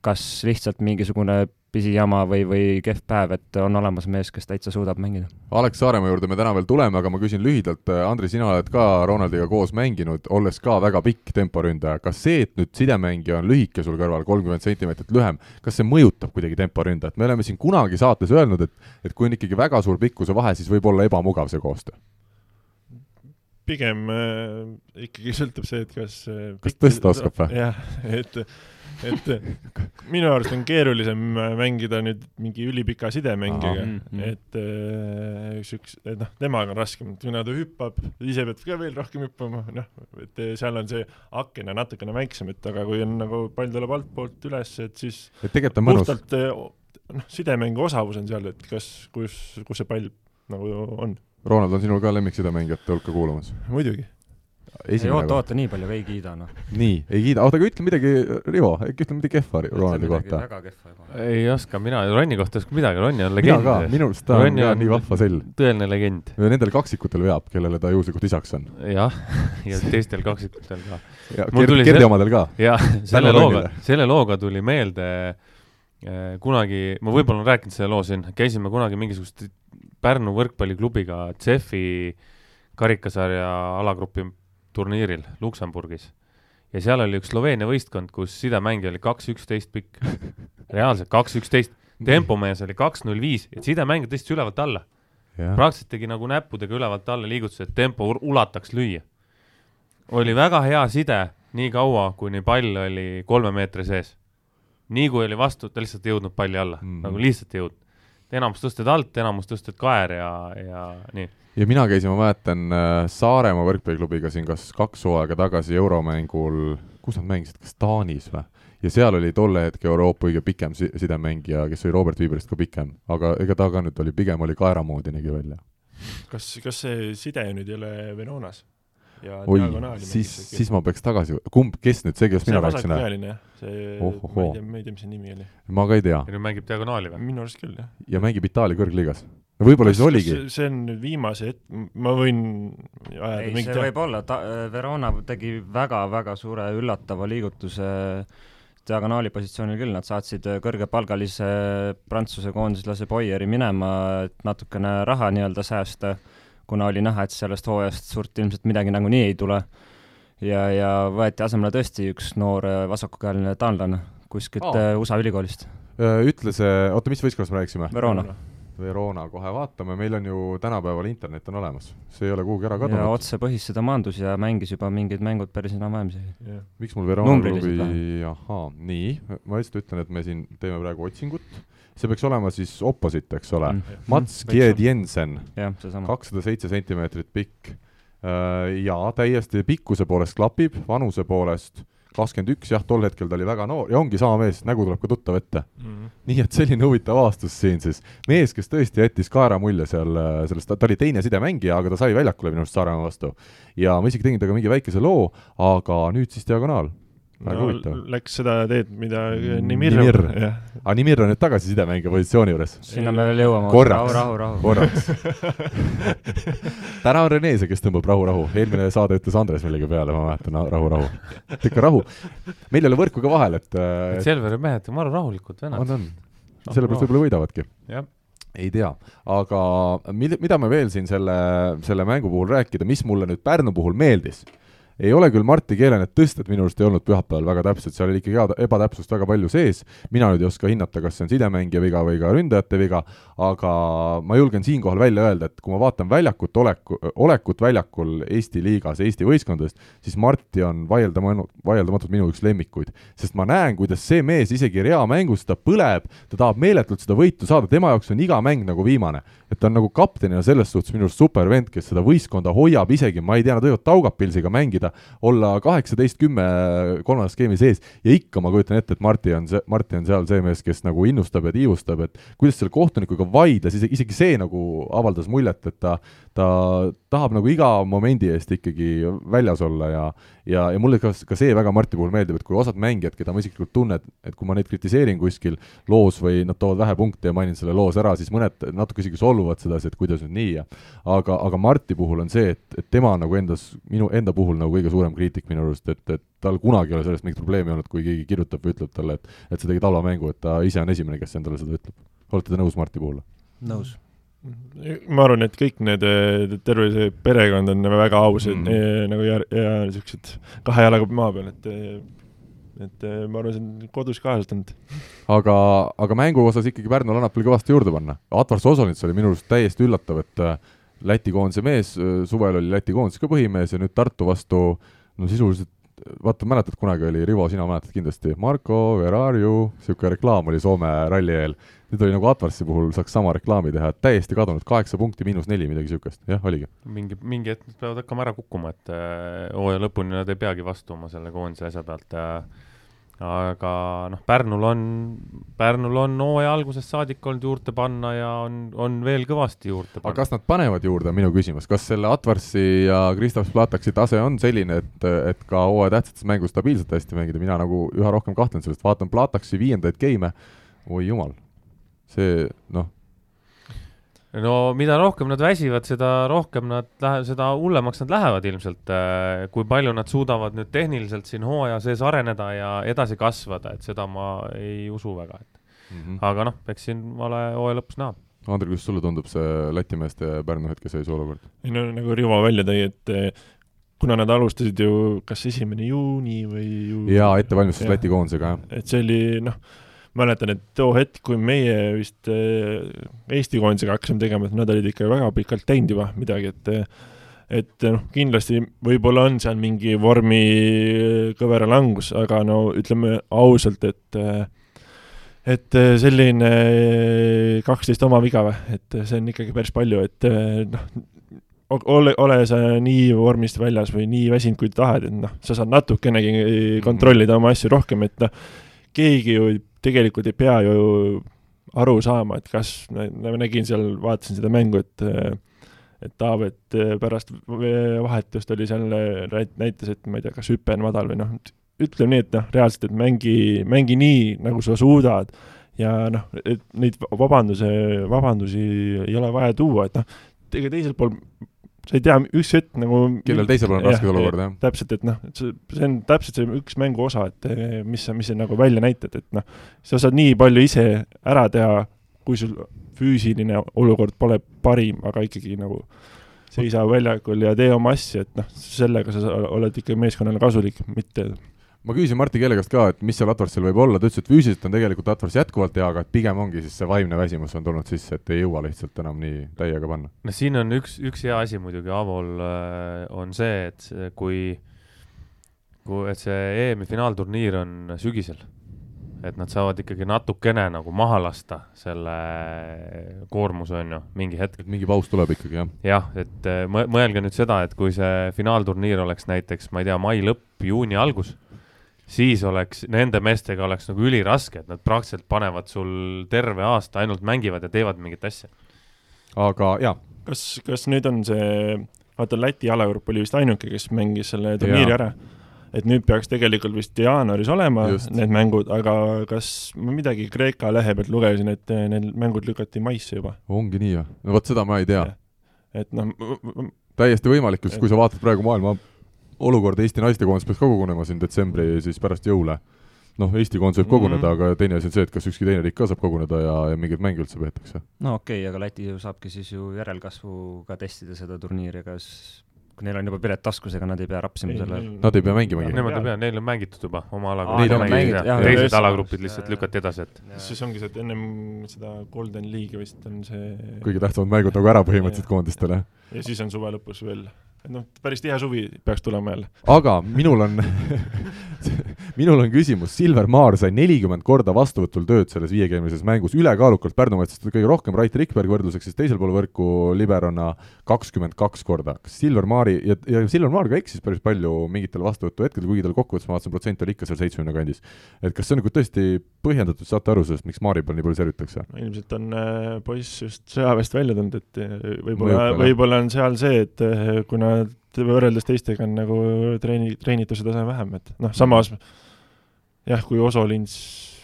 kas lihtsalt mingisugune pisijama või, või kehv päev, et on olemas mees, kes täitsa suudab mängida. Alex Saaremaa juurde me täna veel tuleme, aga ma küsin lühidalt, Andri, sina oled ka Ronaldiga koos mänginud, olles ka väga pikk temporündaja, kas see, et nüüd sidemängija on lühike sul kõrval, kolmkümmend sentimeetrit lühem, kas see mõjutab kuidagi temporündajat, me oleme siin kunagi saates öelnud, et et kui on ikkagi väga suur pikkuse vahe, siis võib olla ebamugav see koostöö? pigem äh, ikkagi sõltub see, et kas äh, kas tõsta oskab või? jah, et et minu arust on keerulisem mängida nüüd mingi ülipika sidemängiga, mm -hmm. et äh, üks, üks, et noh, temaga on raskem, kuna ta hüppab, ise pead ka veel rohkem hüppama, noh, et seal on see aken on natukene väiksem, et aga kui on nagu pall tuleb altpoolt üles, et siis et tegelikult on mõnus. puhtalt äh, noh, sidemängu osavus on seal, et kas, kus, kus see pall nagu on. Ronald, on sinul ka lemmiksidemängijate hulka kuulumas? muidugi ei oota, oota, nii palju ei kiida, noh. nii, ei kiida, oota, aga ütle midagi, Rivo, äkki ütle midagi kehva Ronaldi kohta. väga kehva ei oska mina, Ronni kohta ei oska midagi, Ronni on legend. mina ka, minu arust ta Ronni on, on nii vahva sell. tõeline legend. Nendel kaksikutel veab, kellele ta juhuslikult isaks on. jah, ja teistel kaksikutel ka. ja Gerdi selle... omadel ka. jah, selle looga, selle looga tuli meelde eh, kunagi, ma võib-olla olen rääkinud selle loo siin, käisime kunagi mingisugust Pärnu võrkpalliklubiga CEF-i karikasarja alagrupi turniiril Luksemburgis ja seal oli üks Sloveenia võistkond, kus sidemängija oli kaks üksteist pikk. reaalselt kaks üksteist, tempomees oli kaks null viis, et sidemängija tõstis ülevalt alla. praktiliselt tegi nagu näppudega ülevalt alla liigutusi, et tempo ulataks lüüa. oli väga hea side nii kaua, kuni pall oli kolme meetri sees. nii kui oli vastu, ta lihtsalt ei jõudnud palli alla mm, -hmm. nagu lihtsalt ei jõudnud. Enamus tõsted alt, enamus tõsted kaer ja, ja nii ja mina käisin, ma mäletan, äh, Saaremaa võrkpalliklubiga siin kas kaks hooaega tagasi euromängul, kus nad mängisid, kas Taanis või? ja seal oli tolle hetke Euroopa kõige pikem si sidemängija, kes oli Robert Viiberist ka pikem, aga ega ta ka nüüd oli, pigem oli kaera moodi nägi välja. kas, kas see side nüüd ei ole Venonas? Oi, siis, siis ma peaks tagasi, kumb, kes nüüd, see, kes mina rääkisin? see see oh,, oh, ma ei tea, ma ei tea, mis see nimi oli. ma ka ei tea. ja nüüd mängib diagonaali või? minu arust küll, jah. ja mängib Itaalia kõrgliigas no võib-olla siis oligi. see on nüüd viimase, ma võin ajada ei, see võib olla, ta, Verona tegi väga-väga suure üllatava liigutuse diagonaali positsioonil küll, nad saatsid kõrgepalgalise prantsuse koondislase Boyeri minema, et natukene raha nii-öelda säästa, kuna oli näha, et sellest hooajast suurt ilmselt midagi nagunii ei tule. ja, ja võeti asemele tõesti üks noor vasakukäeline taanlane kuskilt oh. USA ülikoolist. ütle see, oota, mis võistkonnast me rääkisime? Verona, Verona kohe vaatame, meil on ju tänapäeval internet on olemas, see ei ole kuhugi ära kadunud. ja otsepõhisse ta maandus ja mängis juba mingid mängud päris enam-vähem isegi. miks mul Verona klubi, ahaa, nii, ma lihtsalt ütlen, et me siin teeme praegu otsingut, see peaks olema siis opposite, eks ole mm., Mats Kied Jensen, kakssada seitse sentimeetrit pikk äh, ja täiesti pikkuse poolest klapib, vanuse poolest kakskümmend üks, jah, tol hetkel ta oli väga noor ja ongi sama mees, nägu tuleb ka tuttav ette mm. -hmm. nii et selline huvitav avastus siin siis. mees, kes tõesti jättis kaera mulje seal äh, sellest, ta oli teine sidemängija, aga ta sai väljakule minu arust Saaremaa vastu. ja ma isegi tegin temaga mingi väikese loo, aga nüüd siis diagonaal väga no, huvitav. Läks seda teed, mida Nimir, Nimir.. aga Nimir on nüüd tagasi sidemängija positsiooni juures. sinna me veel jõuame. korraks, rahu, rahu, rahu. korraks täna on Rene see, kes tõmbab rahu, rahu. eelmine saade ütles Andres millegi peale, ma mäletan, rahu, rahu. ikka rahu. meil ei ole võrku ka vahel, et, et Selveri mehed on maru rahulikud vennad. on, on. sellepärast võib-olla võidavadki. ei tea, aga mil-, mida me veel siin selle, selle mängu puhul rääkida, mis mulle nüüd Pärnu puhul meeldis ei ole küll Marti keele need tõsted minu arust ei olnud pühapäeval väga täpsed, seal oli ikkagi ebatäpsust väga palju sees, mina nüüd ei oska hinnata, kas see on sidemängija viga või ka ründajate viga, aga ma julgen siinkohal välja öelda, et kui ma vaatan väljakut oleku, olekut väljakul Eesti liigas, Eesti võistkondadest, siis Marti on vaieldama-, vaieldamatult minu üks lemmikuid. sest ma näen, kuidas see mees isegi reamängus, ta põleb, ta tahab meeletult seda võitu saada, tema jaoks on iga mäng nagu viimane. et ta on nagu kaptenina selles suhtes minu arust super vend, kes seda võistkonda hoiab isegi, ma ei tea, nad võivad Taugapilsiga mängida, olla kaheksateist, kümme kolmandas skeemi sees. Ja ikka ma kujutan ette, et Marti on see, Marti on seal see mees, kes nagu innustab ja tiivustab, et kuidas selle kohtunikuga vaidles, isegi see nagu avaldas muljet, et ta, ta tahab nagu iga momendi eest ikkagi väljas olla ja ja, ja mulle ka, ka see väga Marti puhul meeldib, et kui osad mängijad, keda ma isiklikult tunnen, et, kui ma neid kritiseerin kuskil loos või nad toovad vähe punkte ja mainin selle loos ära, siis mõned natuke isegi solvuvad sedasi, et kuidas nüüd nii ja aga, aga Marti puhul on see, et, et tema nagu endas, minu enda puhul nagu kõige suurem kriitik minu arust, et, et tal kunagi ei ole sellest mingit probleemi olnud, kui keegi kirjutab või ütleb talle, et et sa tegid halva mängu, et ta ise on esimene, kes endale seda ütleb. olete te nõus Marti puhul? nõus ma arvan, et kõik need, terve see perekond on väga ausad mm. ja, nagu ja, ja niisugused kahe jalaga maa peal, et et ma arvan, see on kodus kaasastanud. aga, aga mängu osas ikkagi Pärnul annab veel kõvasti juurde panna. Atvars Osolits oli minu arust täiesti üllatav, et Läti koondise mees, suvel oli Läti koondis ka põhimees ja nüüd Tartu vastu no sisuliselt vaata, mäletad, kunagi oli, Rivo, sina mäletad kindlasti, Marko, where are you, niisugune reklaam oli Soome ralli eel. Nüüd oli nagu Atvarsi puhul saaks sama reklaami teha, täiesti kadunud, kaheksa punkti, miinus neli, midagi niisugust, jah, oligi. mingi, mingi hetk nad peavad hakkama ära kukkuma, et äh, hooaja lõpuni nad ei peagi vastuma selle koondise asja pealt ja aga noh, Pärnul on, Pärnul on hooaja algusest saadik olnud juurde panna ja on, on veel kõvasti juurde panna. aga kas nad panevad juurde, on minu küsimus, kas selle Atvarsi ja Kristaps Plataksi tase on selline, et, et ka hooaja tähtsates mängus stabiilselt hästi mängida, mina nagu üha rohkem kahtlen sellest, vaatan Plataksi viiendaid game'e, oi jumal see noh. No mida rohkem nad väsivad, seda rohkem nad lähe-, seda hullemaks nad lähevad ilmselt. Äh, kui palju nad suudavad nüüd tehniliselt siin hooaja sees areneda ja edasi kasvada, et seda ma ei usu väga, et mm. -hmm. aga noh, eks siin ole hooaja lõpus näha Andrei, kuidas sulle tundub see Läti meeste Pärnu hetkeseisu olukord? ei no nagu Rivo välja tõi, et kuna nad alustasid ju kas esimene juuni või ju... jaa, ettevalmistus Läti koondisega, jah. et see oli noh, mäletan, et too hetk, kui meie vist äh, Eesti koondisega hakkasime tegema, et nad olid ikka väga pikalt teinud juba midagi, et et noh, kindlasti võib-olla on seal mingi vormi kõvera langus, aga no ütleme ausalt, et et selline kaksteist oma viga või, et see on ikkagi päris palju, et noh, ole, ole sa nii vormist väljas või nii väsinud, kui tahad, et noh, sa saad natukenegi kontrollida oma asju rohkem, et noh, keegi ju tegelikult ei pea ju aru saama, et kas, ma nägin seal, vaatasin seda mängu, et et Taavet pärast vahetust oli seal, näitas, et ma ei tea, kas hüpe on madal või noh, ütleme nii, et noh, reaalselt, et mängi, mängi nii, nagu sa suudad ja noh, et neid vabanduse, vabandusi ei ole vaja tuua, et noh, ega teiselt pool sa ei tea, üks hetk nagu kellel teisel on raske olukord, jah? täpselt, et noh, see on täpselt see üks mängu osa, et eh, mis sa, mis sa nagu välja näitad, et noh, sa saad nii palju ise ära teha, kui sul füüsiline olukord pole parim, aga ikkagi nagu seisa väljakul ja tee oma asja, et noh, sellega sa oled ikka meeskonnale kasulik, mitte ma küsisin Marti Keele käest ka, et mis seal Atvarsil võib olla, ta ütles, et füüsiliselt on tegelikult Atvars jätkuvalt hea, aga et pigem ongi siis see vaimne väsimus on tulnud sisse, et ei jõua lihtsalt enam nii täiega panna. no siin on üks, üks hea asi muidugi Avol äh, on see, et kui, kui, et see EM-i finaalturniir on sügisel, et nad saavad ikkagi natukene nagu maha lasta selle koormuse, on ju, mingi hetk. et mingi paus tuleb ikkagi, jah? jah, et äh, mõelge nüüd seda, et kui see finaalturniir oleks näiteks, ma ei tea, mai lõpp, juuni algus siis oleks, nende meestega oleks nagu üliraske, et nad praktiliselt panevad sul terve aasta ainult mängivad ja teevad mingit asja. aga jaa. kas, kas nüüd on see, vaata Läti jalagrupp oli vist ainuke, kes mängis selle turniiri ära et nüüd peaks tegelikult vist jaanuaris olema Just. need mängud, aga kas ma midagi Kreeka lehe pealt lugesin, et need mängud lükati maisse juba? ongi nii või? no vot seda ma ei tea. et noh täiesti võimalik, sest kui sa vaatad praegu maailma olukord Eesti naistekoondis peaks ka kogunema siin detsembri siis pärast jõule. noh, Eesti koondis võib koguneda mm, -hmm. aga teine asi on see, et kas ükski teine riik ka saab koguneda ja, ja mingeid mänge üldse peetakse. no okei okay,, aga Läti ju saabki siis ju järelkasvuga testida seda turniiri, kas kui neil on juba pilet taskus, ega nad ei pea rapsima selle Nad ei pea mängimagi? Nemad ei pea, neil on mängitud juba oma alagrupid. teised alagrupid lihtsalt lükati edasi, et siis ongi see, et ennem seda Golden League'i vist on see kõige tähtsamad mängud nagu ära põhimõtteliselt koondistele. ja siis on suve lõpus veel et noh, päris tihe suvi peaks tulema jälle. aga minul on minul on küsimus, Silver Maar sai nelikümmend korda vastuvõtul tööd selles viiekeemilises mängus, ülekaalukalt Pärnu võttis kõige rohkem, Rait Rikberg võrdluseks siis teisel pool võrku liberona kakskümmend kaks korda. kas Silver Maari, ja, ja Silver Maar ka eksis päris palju mingitel vastuvõtu hetkedel, kuigi tal kokkuvõttes ma vaatasin, protsent oli ikka seal seitsmekümne kandis. et kas see on nagu tõesti põhjendatud, saate aru sellest, miks Maari peal nii palju servitakse ilmselt on äh, poiss just sõjaväest välja tulnud, et äh, võib-olla, võib-olla on seal see, et äh, kuna võrreldes teistega on nagu treeni, treenituse tase vähem, et noh, samas jah, kui Oso Lins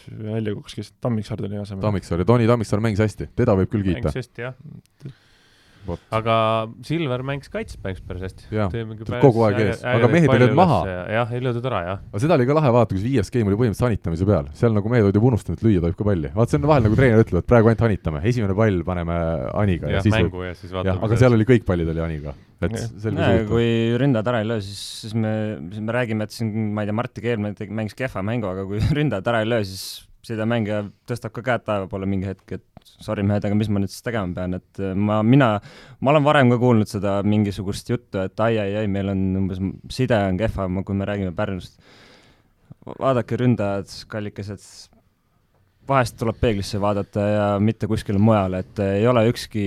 välja kukkus, kes Tammiksaar tuli asemele. Tammiksaar ja Toni Tammiksaar mängis hästi, teda võib küll kiita. mängis hästi, jah aga Silver mängis kaitset, mängis päris hästi. kogu aeg ees, aga mehed ei löönud maha. jah, ei löödud ära, jah. aga seda oli ka lahe vaadata, kus viies game oli põhimõtteliselt hanitamise peal, seal nagu mehed olid juba unustanud, et lüüa tohib ka palli. vaata, see on vahel nagu treener ütleb, et praegu ainult hanitame, esimene pall paneme Aniga ja, ja siis mängu ja siis vaatame. aga seal oli kõik pallid oli Aniga. et selge see kui ründajad ära ei löö, siis, siis me, siis me räägime, et siin, ma ei tea, Martti Keelmäe mängis kehva mängu, aga kui ründajad ära ei löö, siis sidemängija tõstab ka käed taeva poole mingi hetk, et sorry mehed, aga mis ma nüüd siis tegema pean, et äh, ma, mina, ma olen varem ka kuulnud seda mingisugust juttu, et ai-ai-ai, meil on umbes, side on kehva, kui me räägime Pärnust. vaadake ründajad, kallikesed, vahest tuleb peeglisse vaadata ja mitte kuskile mujale, et äh, ei ole ükski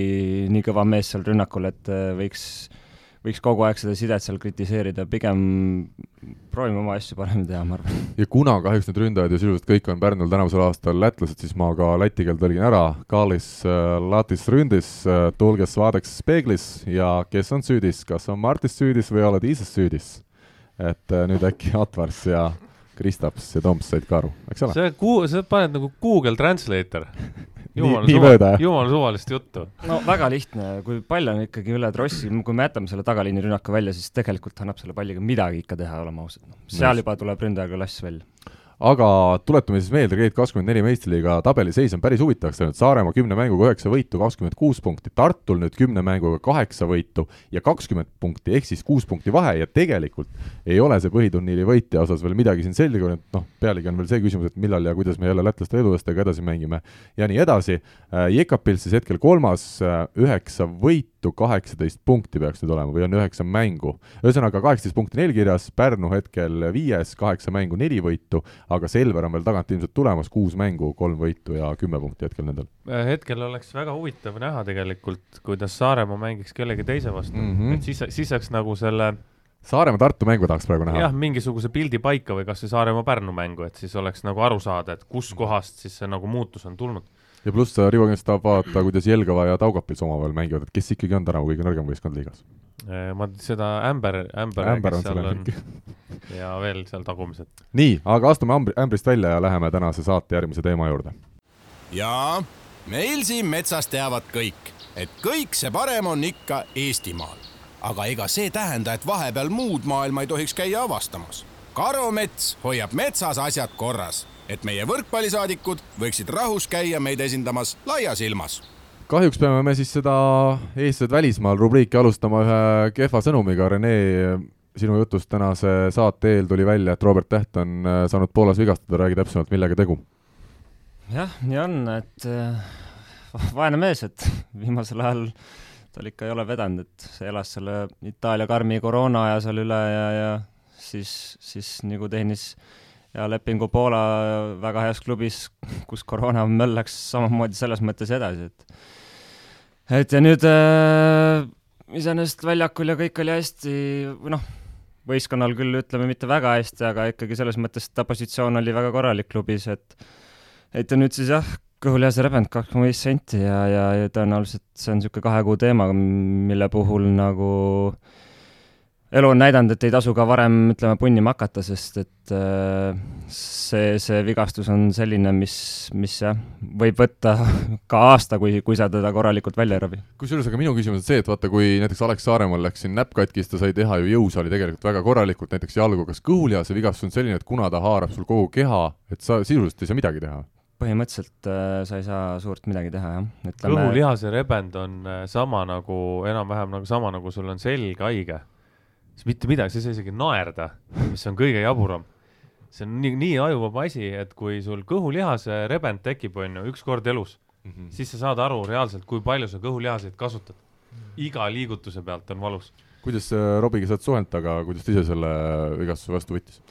nii kõva mees seal rünnakul, et äh, võiks kogu aeg seda sidet seal kritiseerida, pigem proovime oma asju paremini teha, ma arvan. ja kuna kahjuks need ründajad ja sisuliselt kõik on Pärnul tänavusel aastal lätlased, siis ma ka läti keelt tõlgin ära. Kalis äh, latis ründis äh,, tulges vaadaks peeglis ja kes on süüdis, kas on Martis süüdis või oled ise süüdis? et äh, nüüd äkki Atvars ja Kristaps ja Toms said ka aru, eks ole? sa kuu-, sa paned nagu Google Translator jumal jah? jumal suvalist juttu. no väga lihtne, kui pall on ikkagi üle trossi, kui me jätame selle tagaliini rünnaku välja, siis tegelikult annab selle palliga midagi ikka teha, oleme ausad. seal Just. juba tuleb ründajaga klass välja. Aga tuletame siis meelde, Grade kakskümmend neli meistriliiga tabeliseis on päris huvitavaks läinud, Saaremaa kümne mänguga üheksa võitu, kakskümmend kuus punkti, Tartul nüüd kümne mänguga kaheksa võitu ja kakskümmend punkti, ehk siis kuus punkti vahe. Ja tegelikult ei ole see põhiturniiri võitja osas veel midagi siin selge olnud, noh, pealegi on veel see küsimus, et millal ja kuidas me jälle lätlaste edulastega edasi mängime. Ja nii edasi. Äh, Jekapil siis hetkel kolmas, äh, üheksa võitu, kaheksateist punkti peaks nüüd olema või on üheksa mängu. ühesõnaga, kaheksateist punkti neil kirjas, Pärnu hetkel viies, kaheksa mängu, neli võitu, aga Selver on veel tagant ilmselt tulemas, kuus mängu, kolm võitu ja kümme punkti hetkel nendel. Äh, hetkel oleks väga huvitav näha tegelikult, kuidas Saaremaa mängiks kellegi teise vastu mm, -hmm. et siis, siis saaks nagu selle Saaremaa-Tartu mängu tahaks praegu näha. jah, mingisuguse pildi paika või kasvõi Saaremaa-Pärnu mängu, et siis oleks nagu aru saada, et kuskohast siis see nagu muutus on tulnud. Ja pluss Rivo kindlasti tahab vaadata, kuidas Jelgava ja Taugapils omavahel mängivad, et kes ikkagi on tänavu kõige nõrgem võistkond liigas? Äh, ma seda Ämber, Ämber, Ämber on seal on ja veel seal tagumised. nii, aga astume ämbri, ämbrist välja ja läheme tänase saate järgmise teema juurde. jaa, meil siin metsas teavad kõik, et kõik see parem on ikka Eestimaal. aga ega see tähenda, et vahepeal muud maailma ei tohiks käia avastamas. karumets hoiab metsas asjad korras, et meie võrkpallisaadikud võiksid rahus käia meid esindamas laias ilmas. Kahjuks peame me siis seda eestlased välismaal rubriiki alustama ühe kehva sõnumiga, Rene, sinu jutust tänase saate eel tuli välja, et Robert Täht on äh, saanud Poolas vigastada, räägi täpsemalt, millega tegu? jah, nii on, et äh, vaene mees, et viimasel ajal tal ikka ei ole vedanud, et elas selle Itaalia karmi koroona aja seal üle ja, ja siis, siis nagu tehnis ja lepingu Poola väga heas klubis, kus koroona möllaks samamoodi selles mõttes edasi, et et ja nüüd äh, iseenesest väljakul ja kõik oli hästi, noh, võistkonnal küll ütleme mitte väga hästi, aga ikkagi selles mõttes ta positsioon oli väga korralik klubis, et et ja nüüd siis jah, kõhulihase rebend kakskümmend viis senti ja, ja, ja tõenäoliselt see on niisugune kahe kuu teema, mille puhul nagu äh, elu on näidanud, et ei tasu ka varem, ütleme, punnima hakata, sest et äh, see, see vigastus on selline, mis, mis jah, võib võtta ka aasta, kui, kui sa teda korralikult välja ei ravi. kusjuures aga minu küsimus on see, et vaata, kui näiteks Alex Saaremaal läks siin näpp katki, siis ta sai teha ju jõusaali tegelikult väga korralikult, näiteks jalgu, kas kõhulihase vigastus on selline, et kuna ta haarab sul kogu keha, et sa sisuliselt ei saa midagi teha? põhimõtteliselt äh, sa ei saa suurt midagi teha, jah. kõhulihase rebend on äh, sama nagu, enam-vähem nagu sama, nagu sul on selg haige siis mitte midagi, sa ei saa isegi naerda, mis on kõige jaburam. see on nii, nii ajuvaba asi, et kui sul kõhulihase rebend tekib, on ju, üks kord elus mm, -hmm. siis sa saad aru reaalselt, kui palju sa kõhulihaseid kasutad. iga liigutuse pealt on valus. kuidas äh, Robiga sa oled suhelnud, aga kuidas ta ise selle vigastuse vastu võttis?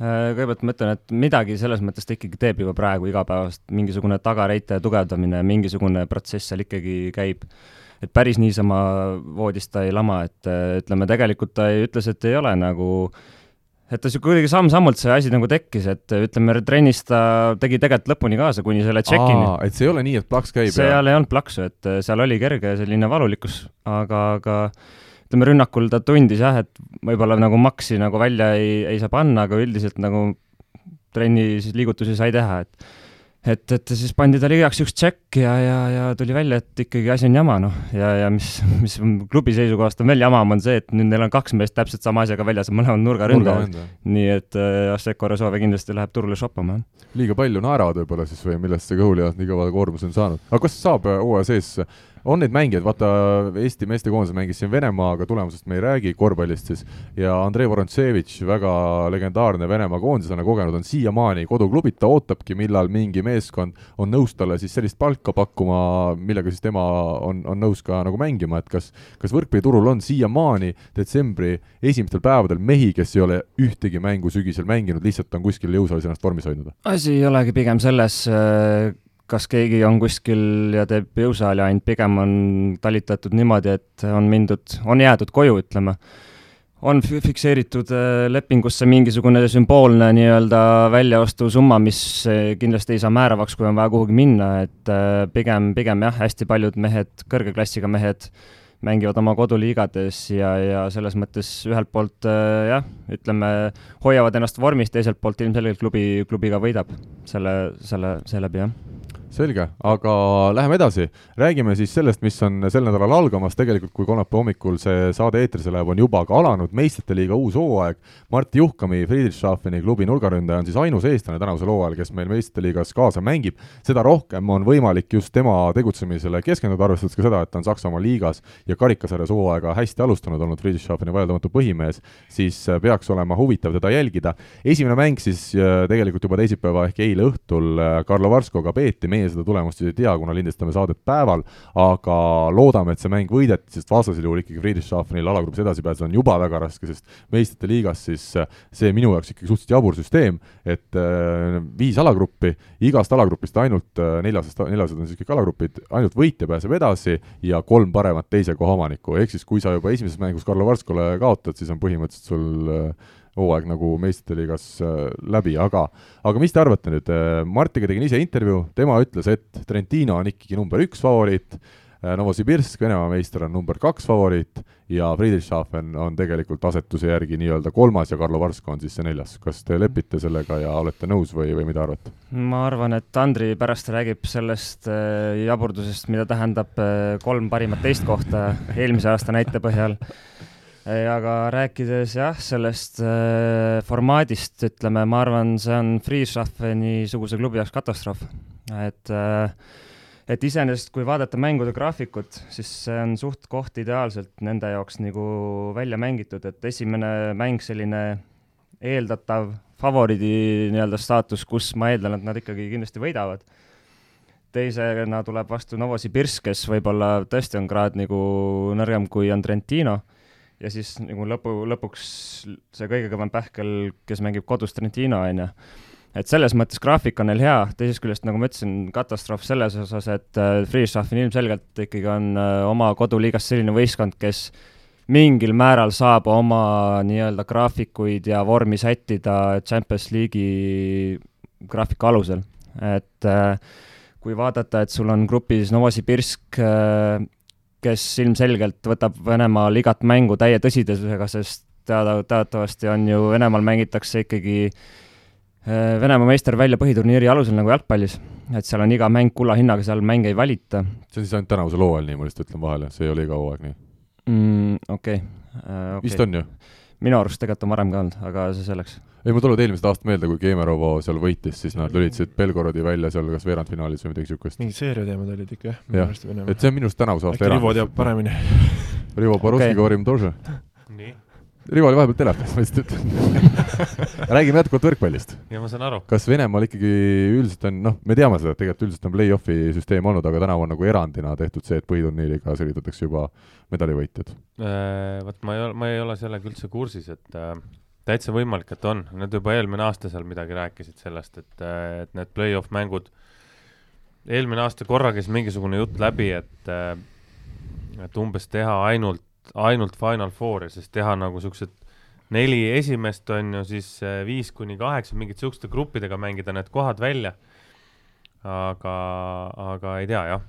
Äh, kõigepealt ma ütlen, et midagi selles mõttes ta ikkagi teeb juba praegu igapäevast, mingisugune tagareite tugevdamine, mingisugune protsess seal ikkagi käib et päris niisama voodis ta ei lama, et ütleme, tegelikult ta ei, ütles, et ei ole nagu et ta sihuke kuidagi samm-sammult see asi nagu tekkis, et ütleme, trennis ta tegi tegelikult lõpuni kaasa, kuni selle check-in'i. et see ei ole nii, et plaks käib? seal ei olnud plaksu, et seal oli kerge selline valulikkus, aga, aga ütleme, rünnakul ta tundis jah, et võib-olla nagu maksi nagu välja ei, ei saa panna, aga üldiselt nagu trenni siis liigutusi sai teha, et et, et siis pandi talle igaks juhuks tšekk ja, ja, ja tuli välja, et ikkagi asi on jama, noh, ja, ja mis, mis klubi seisukohast on veel jamam, on see, et nüüd neil on kaks meest täpselt sama asjaga väljas, mõlemad nurgaründajad. nii et äh, Asseko Resove kindlasti läheb turule shoppama. liiga palju naeravad võib-olla siis või millest see kõhulihas nii kõva koormus on saanud, aga kas saab äh, hooaja sees on neid mängijaid, vaata Eesti meestekoondis mängis siin Venemaaga, tulemusest me ei räägi, korvpallist siis, ja Andrei Vorontsevitš, väga legendaarne Venemaa koondislane, kogenud, on siiamaani koduklubid, ta ootabki, millal mingi meeskond on nõus talle siis sellist palka pakkuma, millega siis tema on, on nõus ka nagu mängima, et kas, kas võrkpalliturul on siiamaani detsembri esimestel päevadel mehi, kes ei ole ühtegi mängu sügisel mänginud, lihtsalt on kuskil jõusaalis ennast vormis hoidnud? asi ei olegi pigem selles, kas keegi on kuskil ja teeb jõusaali ainult, pigem on talitatud niimoodi, et on mindud, on jäädud koju, ütleme. on fikseeritud äh, lepingusse mingisugune sümboolne nii-öelda väljaostusumma, mis äh, kindlasti ei saa määravaks, kui on vaja kuhugi minna, et äh, pigem, pigem jah, hästi paljud mehed, kõrge klassiga mehed, mängivad oma koduliigades ja, ja selles mõttes ühelt poolt jah, ütleme, hoiavad ennast vormis, teiselt poolt ilmselgelt klubi, klubi ka võidab selle, selle, seeläbi, jah selge, aga läheme edasi. räägime siis sellest, mis on sel nädalal algamas, tegelikult kui kolmapäeva hommikul see saade eetrisse läheb, on juba ka alanud meistrite liiga uus hooaeg. Martti Juhkami, Friedrichshafeni klubi nurgaründaja on siis ainus eestlane tänavusel hooajal, kes meil meistrite liigas kaasa mängib. seda rohkem on võimalik just tema tegutsemisele keskenduda, arvestades ka seda, et ta on Saksamaa liigas ja karikasarjas hooaega hästi alustanud olnud Friedrichshafeni vaieldamatu põhimees, siis peaks olema huvitav teda jälgida. esimene mäng siis äh, tegelikult juba teisipäeva ehk eile õhtul äh, Karlo Varskoga peeti, meie meie seda tulemust siis ei tea, kuna lindistame saadet päeval, aga loodame, et see mäng võideti, sest vastasel juhul ikkagi Friedrichshafenil alagrupis edasi pääseda on juba väga raske, sest meistrite liigas siis äh, see minu jaoks ikkagi suhteliselt jabur süsteem, et äh, viis alagruppi, igast alagrupist ainult äh, neljasest, neljased on siis kõik alagrupid, ainult võitja pääseb edasi ja kolm paremat teise koha omanikku, ehk siis kui sa juba esimeses mängus Karlo Varskole kaotad, siis on põhimõtteliselt sul hooaeg nagu meistrite liigas äh, läbi, aga aga mis te arvate nüüd, äh, Martiga tegin ise intervjuu, tema ütles, et Trentino on ikkagi number üks favoriit, äh, Novosibirsk, Venemaa meister, on number kaks favoriit ja Friedrichshafen on tegelikult asetuse järgi nii-öelda kolmas ja Karlo Varsko on siis see neljas. kas te lepite sellega ja olete nõus või, või mida arvate? ma arvan, et Andri pärast räägib sellest jaburdusest, mida tähendab kolm parimat teist kohta eelmise aasta näite põhjal aga rääkides jah, sellest äh, formaadist, ütleme, ma arvan, see on Freeschaffeni-suguse klubi jaoks katastroof. et äh,, et iseenesest, kui vaadata mängude graafikut, siis see on suht koht ideaalselt nende jaoks nagu välja mängitud, et esimene mäng selline eeldatav favoriidi nii-öelda staatus, kus ma eeldan, et nad ikkagi kindlasti võidavad teisena tuleb vastu Novosibirsk, kes võib-olla tõesti on kraad nagu nõrgem kui on Trentino ja siis nagu lõpu, lõpuks see kõige kõvem pähkel, kes mängib kodus Trentino, on ju. et selles mõttes graafik on neil hea, teisest küljest, nagu ma ütlesin, katastroof selles osas, et äh, Friedrichshafen ilmselgelt ikkagi on äh, oma koduliigas selline võistkond, kes mingil määral saab oma nii-öelda graafikuid ja vormi sättida Champions League'i graafiku alusel, et äh, kui vaadata, et sul on grupis Novosibirsk äh,, kes ilmselgelt võtab Venemaal igat mängu täie tõsidusega, sest teada, teatavasti on ju, Venemaal mängitakse ikkagi äh, Venemaa meister välja põhiturniiri alusel nagu jalgpallis. et seal on iga mäng kulla hinnaga, seal mänge ei valita. see on siis ainult tänavusel hooajal nii, ma lihtsalt ütlen vahele, see ei ole iga hooaeg nii mm,? okei okay. uh,. Okay. vist on ju? minu arust tegelikult on varem ka olnud, aga see selleks ei, mul tuleb eelmisest aastast meelde, kui Kemerovo seal võitis, siis nad lülitasid Belgorodi välja seal kas veerandfinaalis või midagi niisugust. mingid seeriateemad olid ikka jah? jah, et see on minu arust tänavuse aasta erand. Rivo teab paremini Rivo Borovski okay. Gorim Dože. nii Rivo oli vahepeal telefonis, ma lihtsalt ütlen räägime jätkuvalt võrkpallist. ja ma saan aru. kas Venemaal ikkagi üldiselt on, noh, me teame seda, et tegelikult üldiselt on play-off'i süsteem olnud, aga tänavu on nagu erandina tehtud see, et põhiturniiriga selgitatakse juba medalivõitjad äh,? Vot ma ei ole, ma ei ole sellega üldse kursis, et äh, täitsa võimalik, et on, nad juba eelmine aasta seal midagi rääkisid sellest, et, et need play-off mängud, eelmine aasta korra käis mingisugune jutt läbi, et, et umbes teha ainult, ainult Final Fouri, siis teha nagu siuksed neli esimest on ju, siis viis kuni kaheksa, mingite siukeste gruppidega mängida need kohad välja. aga, aga ei tea jah,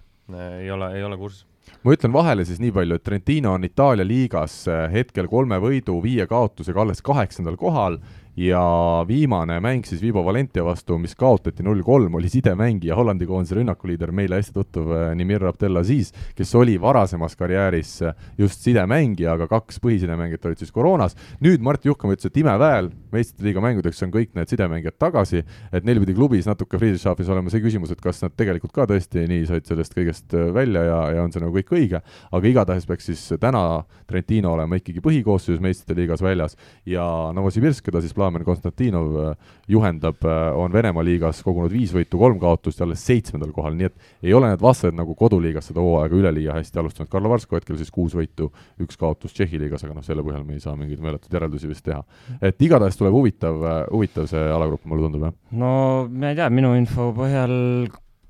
ei ole, ei ole kursis ma ütlen vahele siis nii palju, et Trentino on Itaalia liigas eh, hetkel kolme võidu, viie kaotusega alles kaheksandal kohal ja viimane mäng siis Vivo Valentia vastu, mis kaotati null-kolm, oli sidemängija, Hollandi koondise rünnakuliider, meile hästi tuttav eh, Nimir Abdelaziz, kes oli varasemas karjääris eh, just sidemängija, aga kaks põhisidemängijat olid siis koroonas. nüüd Mart Juhkam ütles, et imeväel, meistrite liiga mängudeks on kõik need sidemängijad tagasi, et neil pidi klubis natuke Friedrichshafis olema see küsimus, et kas nad tegelikult ka tõesti nii said sellest kõigest äh, välja ja, ja on see nagu kõik õige, aga igatahes peaks siis täna Trentino olema ikkagi põhikoosseisus meistrite liigas väljas ja Novosibirsk, keda siis Plamen Konstantinov äh, juhendab, äh, on Venemaa liigas kogunud viis võitu, kolm kaotust ja alles seitsmendal kohal, nii et ei ole need vastased nagu koduliigas seda hooaega üleliia hästi alustanud, Karlo Varsko hetkel siis kuus võitu, üks kaotus Tšehhi liigas, aga noh, selle põhjal me ei saa mingeid meeletuid järeldusi vist teha. et igatahes tuleb huvitav, äh, huvitav see alagrupp, mulle tundub, jah? no ma ei tea, minu info põhjal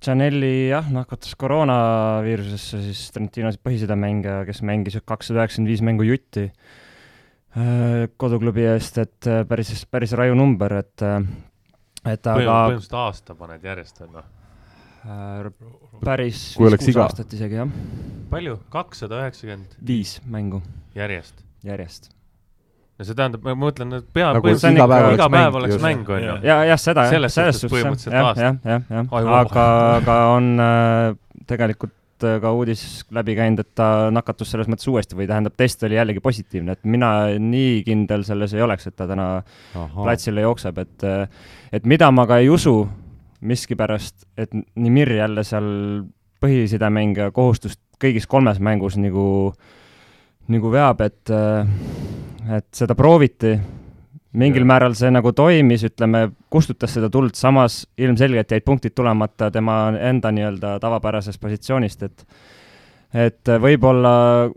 Janelli jah, nakatus koroonaviirusesse, siis Trentinos põhisidemängija, kes mängis kakssada üheksakümmend viis mängu jutti koduklubi eest, et äh, päris, päris raju number, et, äh, et aga põhimõtteliselt aasta paned järjest, on noh? päris viis-kuus iga... aastat isegi, jah. palju? kakssada üheksakümmend? viis mängu. järjest? järjest. no see tähendab, ma mõtlen, et pea Nagu põhimõtteliselt iga päev iga oleks päev mäng, oleks mäng, on ju. ja, jah, seda jah, Selles suhtes põhimõtteliselt aasta. jah, jah, jah, aga, aga on äh, tegelikult äh, ka uudis läbi käinud, et ta nakatus selles mõttes uuesti või tähendab, test oli jällegi positiivne, et mina nii kindel selles ei oleks, et ta täna platsile jookseb, et et mida ma ka ei usu miskipärast, et Nimir jälle seal põhisidemängija kohustust kõigis kolmes mängus nagu, nagu veab, et et seda prooviti, mingil määral see nagu toimis, ütleme, kustutas seda tuld, samas ilmselgelt jäid punktid tulemata tema enda nii-öelda tavapärasest positsioonist, et et võib-olla,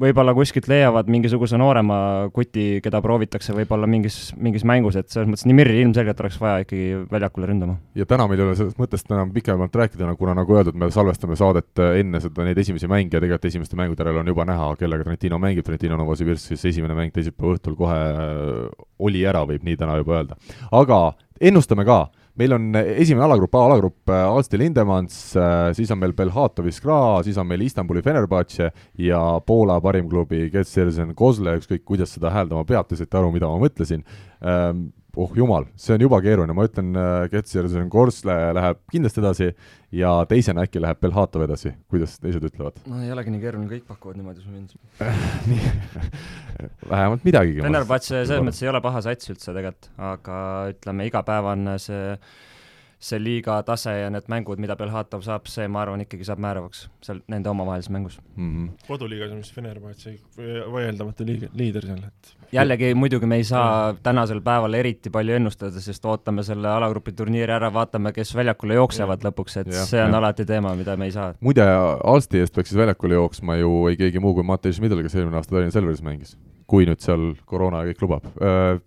võib-olla kuskilt leiavad mingisuguse noorema kuti, keda proovitakse võib-olla mingis, mingis mängus, et selles mõttes Nimirri ilmselgelt oleks vaja ikkagi väljakule ründama. ja täna meil ei ole sellest mõttest enam pikemalt rääkida, kuna nagu öeldud, me salvestame saadet enne seda, neid esimesi mänge ja tegelikult esimeste mängude järel on juba näha, kellega Trentino mängib, Trentino Novosibirsk siis esimene mäng teisipäeva õhtul kohe oli ära, võib nii täna juba öelda. aga ennustame ka, meil on esimene alagrupp, A alagrupp äh, Aalsti Lindemans, siis on meil Belhatovi Skra, siis on meil Istanbuli Fenerbahce ja Poola parim klubi Getsersen Kozle, ükskõik kuidas seda hääldama peab, te saite aru, mida ma mõtlesin. Oh jumal, see on juba keeruline, ma ütlen, Getsersen Kozle läheb kindlasti edasi ja teisena äkki läheb Belhatov edasi, kuidas teised ütlevad? no ei olegi nii keeruline, kõik pakuvad niimoodi sulle ilmselt. nii, vähemalt midagigi. Fenerbahce selles mõttes ei ole paha sats üldse tegelikult, aga ütleme, igapäevane see, see liiga tase ja need mängud, mida Belhatov saab, see, ma arvan, ikkagi saab määravaks seal nende omavahelises mängus mm. -hmm. koduliigas on vist Fenerbahce vaieldamatu liiga, liider seal, et jällegi muidugi me ei saa tänasel päeval eriti palju ennustada, sest ootame selle alagrupi turniiri ära, vaatame, kes väljakule jooksevad ja. lõpuks, et Ja, see on ja. alati teema, mida me ei saa. muide, Alsti eest peaks siis väljakule jooksma ju ei keegi muu kui Matei Schmidl, kes eelmine aasta Tallinna Selveris mängis. Kui nüüd seal koroona kõik lubab.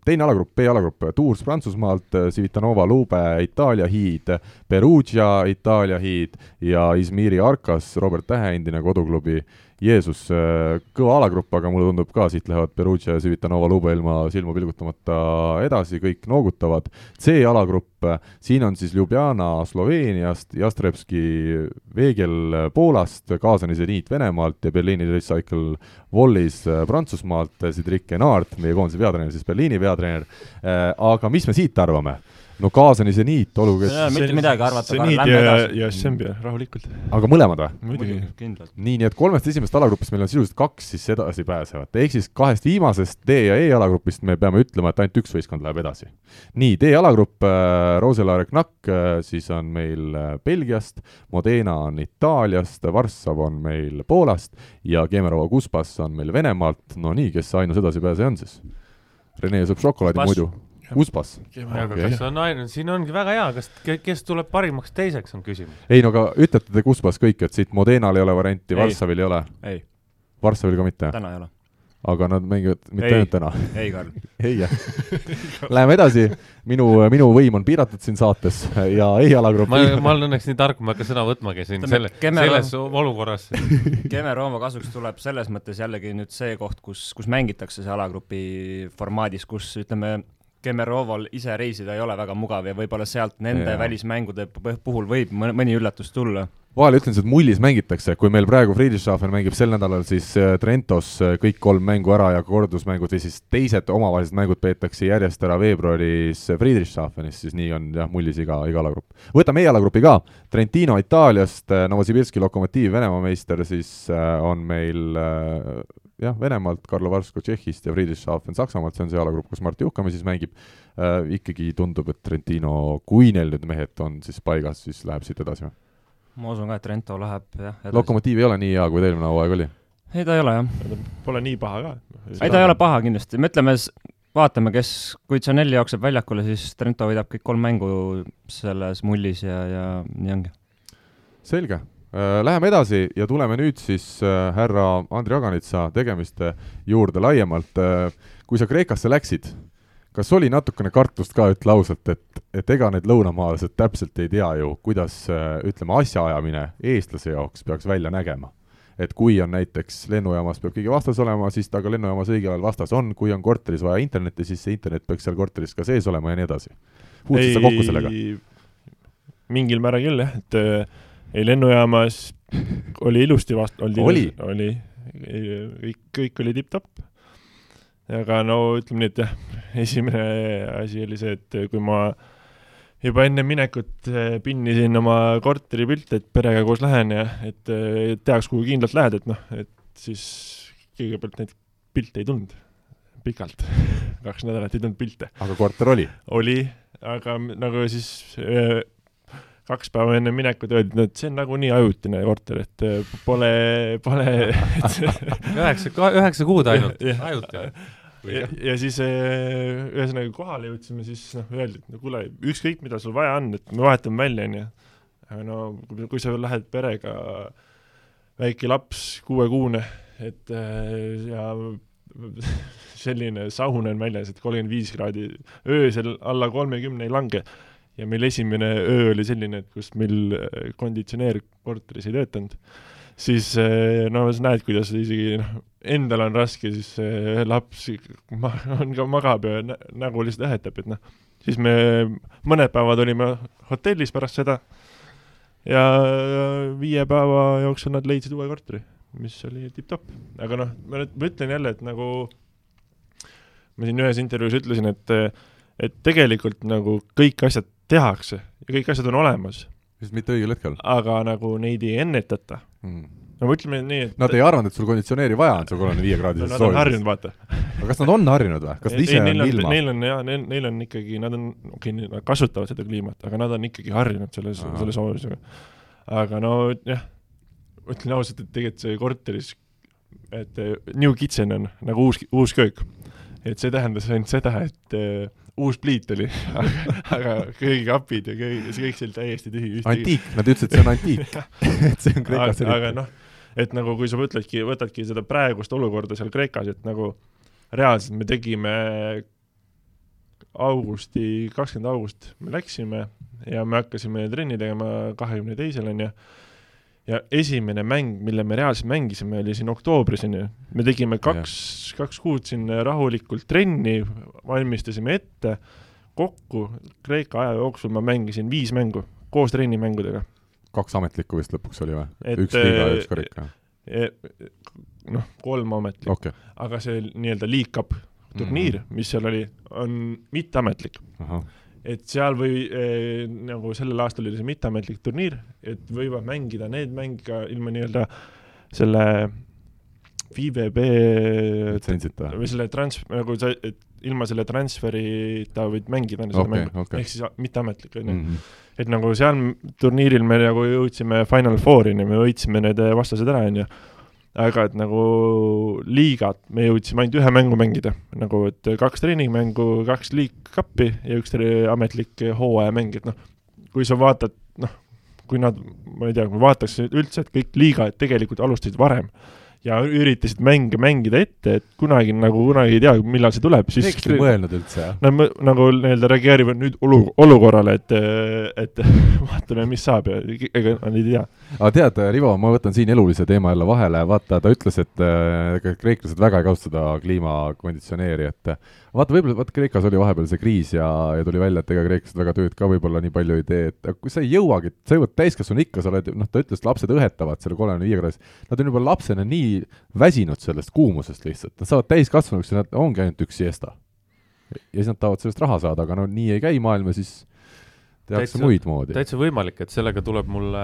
Teine alagrupp, B-alagrupp, Tours Prantsusmaalt, Civitanova Lube, Itaalia hiid, Perugia, Itaalia hiid ja Izmiri Arkas, Robert Tähe, endine koduklubi Jeesus, kõva alagrupp, aga mulle tundub ka, siit lähevad Perugia ja Civitanova Lube ilma silma pilgutamata edasi, kõik noogutavad. C-alagrupp, siin on siis Ljubljana Sloveeniast, Jastrebski Veegel Poolast, Kaasani Zeniit Venemaalt ja Berliini Recycle Wallis Prantsusmaalt, Cedric Enart, meie koondise peatreener, siis Berliini peatreener. aga mis me siit arvame? No Kaasani Zeniit, olgu kes mitte midagi arvata, lähme ja, ja Sembia, rahulikult. aga mõlemad või? muidugi. kindlalt. nii, nii et kolmest esimesest alagrupist meil on sisuliselt kaks siis edasi pääsevat, ehk siis kahest viimasest D ja E alagrupist me peame ütlema, et ainult üks võistkond läheb edasi. nii, D alagrupp äh,, Roselaare Knack äh, siis on meil äh, Belgiast, Modena on Itaaliast, Varssav on meil Poolast ja Kemerova Kuspas on meil Venemaalt, no nii, kes ainus edasipääseja on siis? Rene sööb šokolaadi muidu. Kuspas. aga Okei. kas on ainult, siin ongi väga hea, kas, kes tuleb parimaks teiseks, on küsimus. ei no aga ütlete te Kuspas kõik, et siit Modenal ei ole varianti, Ei. Varssavil ei ole? ei, Varssavil ka mitte? täna ei ole. aga nad mängivad mitte ainult täna ei, Karl. ei jah. Läheme edasi, minu, minu võim on piiratud siin saates ja ei alagrupp ma, ma olen õnneks nii tark, ma ei hakka sõna võtmagi siin selle, selles olukorras. Kemer-Rooma kasuks tuleb selles mõttes jällegi nüüd see koht, kus, kus mängitakse see alagrupi formaadis, kus ütleme, Kemeroval ise reisida ei ole väga mugav ja võib-olla sealt nende ja. välismängude puhul võib mõni üllatus tulla. vahele ütlen, et mullis mängitakse, kui meil praegu Friedrichshafen mängib sel nädalal siis äh, Trentos äh, kõik kolm mängu ära ja kordusmängud või siis teised omavahelised mängud peetakse järjest ära veebruaris Friedrichshafenis, siis nii on jah, mullis iga, iga alagrupp. võtame E-alagrupi ka, Trentino Itaaliast, Novosibirski Lokomotiiv Venemaa meister, siis äh, on meil äh, jah, Venemaalt, Karlo Varsko Tšehhist ja Friedrichshafen Saksamaalt, see on see alagrupp, kus Martti Juhkamäe siis mängib äh,. ikkagi tundub, et Trentino, kui neil nüüd mehed on siis paigas, siis läheb siit edasi või? ma usun ka, et Trento läheb jah edasi. lokomotiiv ei ole nii hea, kui ta eelmine hooaeg oli. ei, ta ei ole jah. Pole nii paha ka. ei, ta ei ole paha kindlasti, me ütleme, vaatame, kes, kui Gianelli jookseb väljakule, siis Trento võidab kõik kolm mängu selles mullis ja, ja nii ongi. selge. Läheme edasi ja tuleme nüüd siis äh, härra Andri Aganitsa tegemiste juurde laiemalt. kui sa Kreekasse läksid, kas oli natukene kartust ka, ütle ausalt, et, et ega need lõunamaalased täpselt ei tea ju, kuidas äh, ütleme, asjaajamine eestlase jaoks peaks välja nägema? et kui on näiteks lennujaamas peab keegi vastas olema, siis ta ka lennujaamas õigel ajal vastas on, kui on korteris vaja internetti, siis see internet peaks seal korteris ka sees olema ja nii edasi. puutusid sa kokku sellega? mingil määral küll jah, et äh, ei lennujaamas oli ilusti vast-, oldi Oli? oli, kõik, kõik oli tipp-topp. aga no ütleme nii, et jah, esimene asi oli see, et kui ma juba enne minekut eh, pinnisin oma korteri pilte, et perega koos lähen ja et teaks, kuhu kindlalt lähed, et noh, et siis kõigepealt neid pilte ei tulnud pikalt kaks nädalat ei tulnud pilte. aga korter oli? oli, aga nagu siis äh, kaks päeva enne minekut öeldi, et see on nagunii ajutine korter, et äh, pole, pole üheksa, üheksa kuud ainult, ajutine. ja, ja siis äh, ühesõnaga kohale jõudsime, siis noh, öeldi, et no kuule, ükskõik, mida sul vaja on, et me vahetame välja, onju. aga no kui sa lähed perega, väike laps, kuuekuune, et ja selline saun on väljas, et kolmkümmend viis kraadi, öösel alla kolmekümne ei lange. Ja meil esimene öö oli selline, et kus meil äh, konditsioneer korteris ei töötanud, siis äh, no sa näed, kuidas isegi noh, endal on raske, siis äh, laps ma, on ka magab ja nägu lihtsalt ähetab, et noh, siis me mõned päevad olime hotellis pärast seda ja viie päeva jooksul nad leidsid uue korteri mis oli tipp-topp. aga noh, ma nüüd, ma ütlen jälle, et nagu ma siin ühes intervjuus ütlesin, et et tegelikult nagu kõik asjad tehakse ja kõik asjad on olemas. lihtsalt mitte õigel hetkel. aga nagu neid ei ennetata mm. no ma ütleme nii, et Nad ei arvanud, et sul konditsioneeri vaja on seal kolmekümne viie kraadises no, soojuses? Nad on harjunud, vaata. aga kas nad on harjunud või? kas nad ise ei, on ilma? Neil on jaa, neil, neil on ikkagi, nad on, okei okay,, nad kasutavad seda kliimat, aga nad on ikkagi harjunud selle, selle soojusega. aga no jah ütlen ausalt, et tegelikult see korteris, et eh, new kitchen on nagu uus, uus köök. et see tähendas ainult seda, et uh, uus pliit oli aga köögikapid ja köögi, see kõik see oli täiesti tühi. antiik, nad ütlesid, et see on antiik et see on Kreekas eriti. aga noh, et nagu kui sa mõtledki, võtadki seda praegust olukorda seal Kreekas, et nagu reaalselt me tegime augusti, kakskümmend august me läksime ja me hakkasime trenni tegema kahekümne teisel, on ju ja esimene mäng, mille me reaalselt mängisime, oli siin oktoobris, on ju. me tegime kaks, kaks kuud siin rahulikult trenni, valmistasime ette, kokku Kreeka aja jooksul ma mängisin viis mängu koos trennimängudega. kaks ametlikku vist lõpuks oli või? üks liiga ja üks karika? E, noh, kolm ametlikku okay., aga see nii-öelda Cup turniir mm, -hmm. mis seal oli, on mitteametlik et seal või eh, nagu sellel aastal oli see mitteametlik turniir, et võivad mängida need mängid ka ilma nii-öelda selle FIVB litsentsita või selle trans-, nagu sa, et ilma selle transferita võid mängida seda okay, mängu okay., ehk siis mitteametlik, on ju. Mhm. et nagu seal turniiril me nagu jõudsime Final Four'ini, me võitsime need vastased ära, on ju aga et nagu liigat me jõudsime ainult ühe mängu mängida, nagu et kaks treeningmängu, kaks Cupi ja üks ametlik hooajamäng, et noh, kui sa vaatad, noh, kui nad, ma ei tea, kui vaataks üldse, et kõik liigad tegelikult alustasid varem ja üritasid mänge mängida ette, et kunagi nagu kunagi ei tea, millal see tuleb, siis miks te ei mõelnud üldse? Nad nagu nii-öelda reageerivad nüüd olu-, olukorrale, et, et vaatame, mis saab ja ega nad ei tea. aga tead, Rivo, ma võtan siin elulise teema jälle vahele, vaata, ta ütles, et äh, kreeklased väga ei kasuta kliimakonditsioneeri, et vaata, võib-olla, vaata Kreekas oli vahepeal see kriis ja, ja tuli välja, et ega kreeklased väga tööd ka võib-olla nii palju ei tee, et kui sa ei jõuagi, sa jõuad täiskasvanu ikka, sa oled, noh, ta ütles, et lapsed õhetavad selle kolmekümne viie kraadis, nad on juba lapsena nii väsinud sellest kuumusest lihtsalt, nad saavad täiskasvanuks ja nad ongi ainult üks siesta. ja siis nad tahavad sellest raha saada, aga no nii ei käi maailm ja siis tehakse muid moodi. täitsa võimalik, et sellega tuleb mulle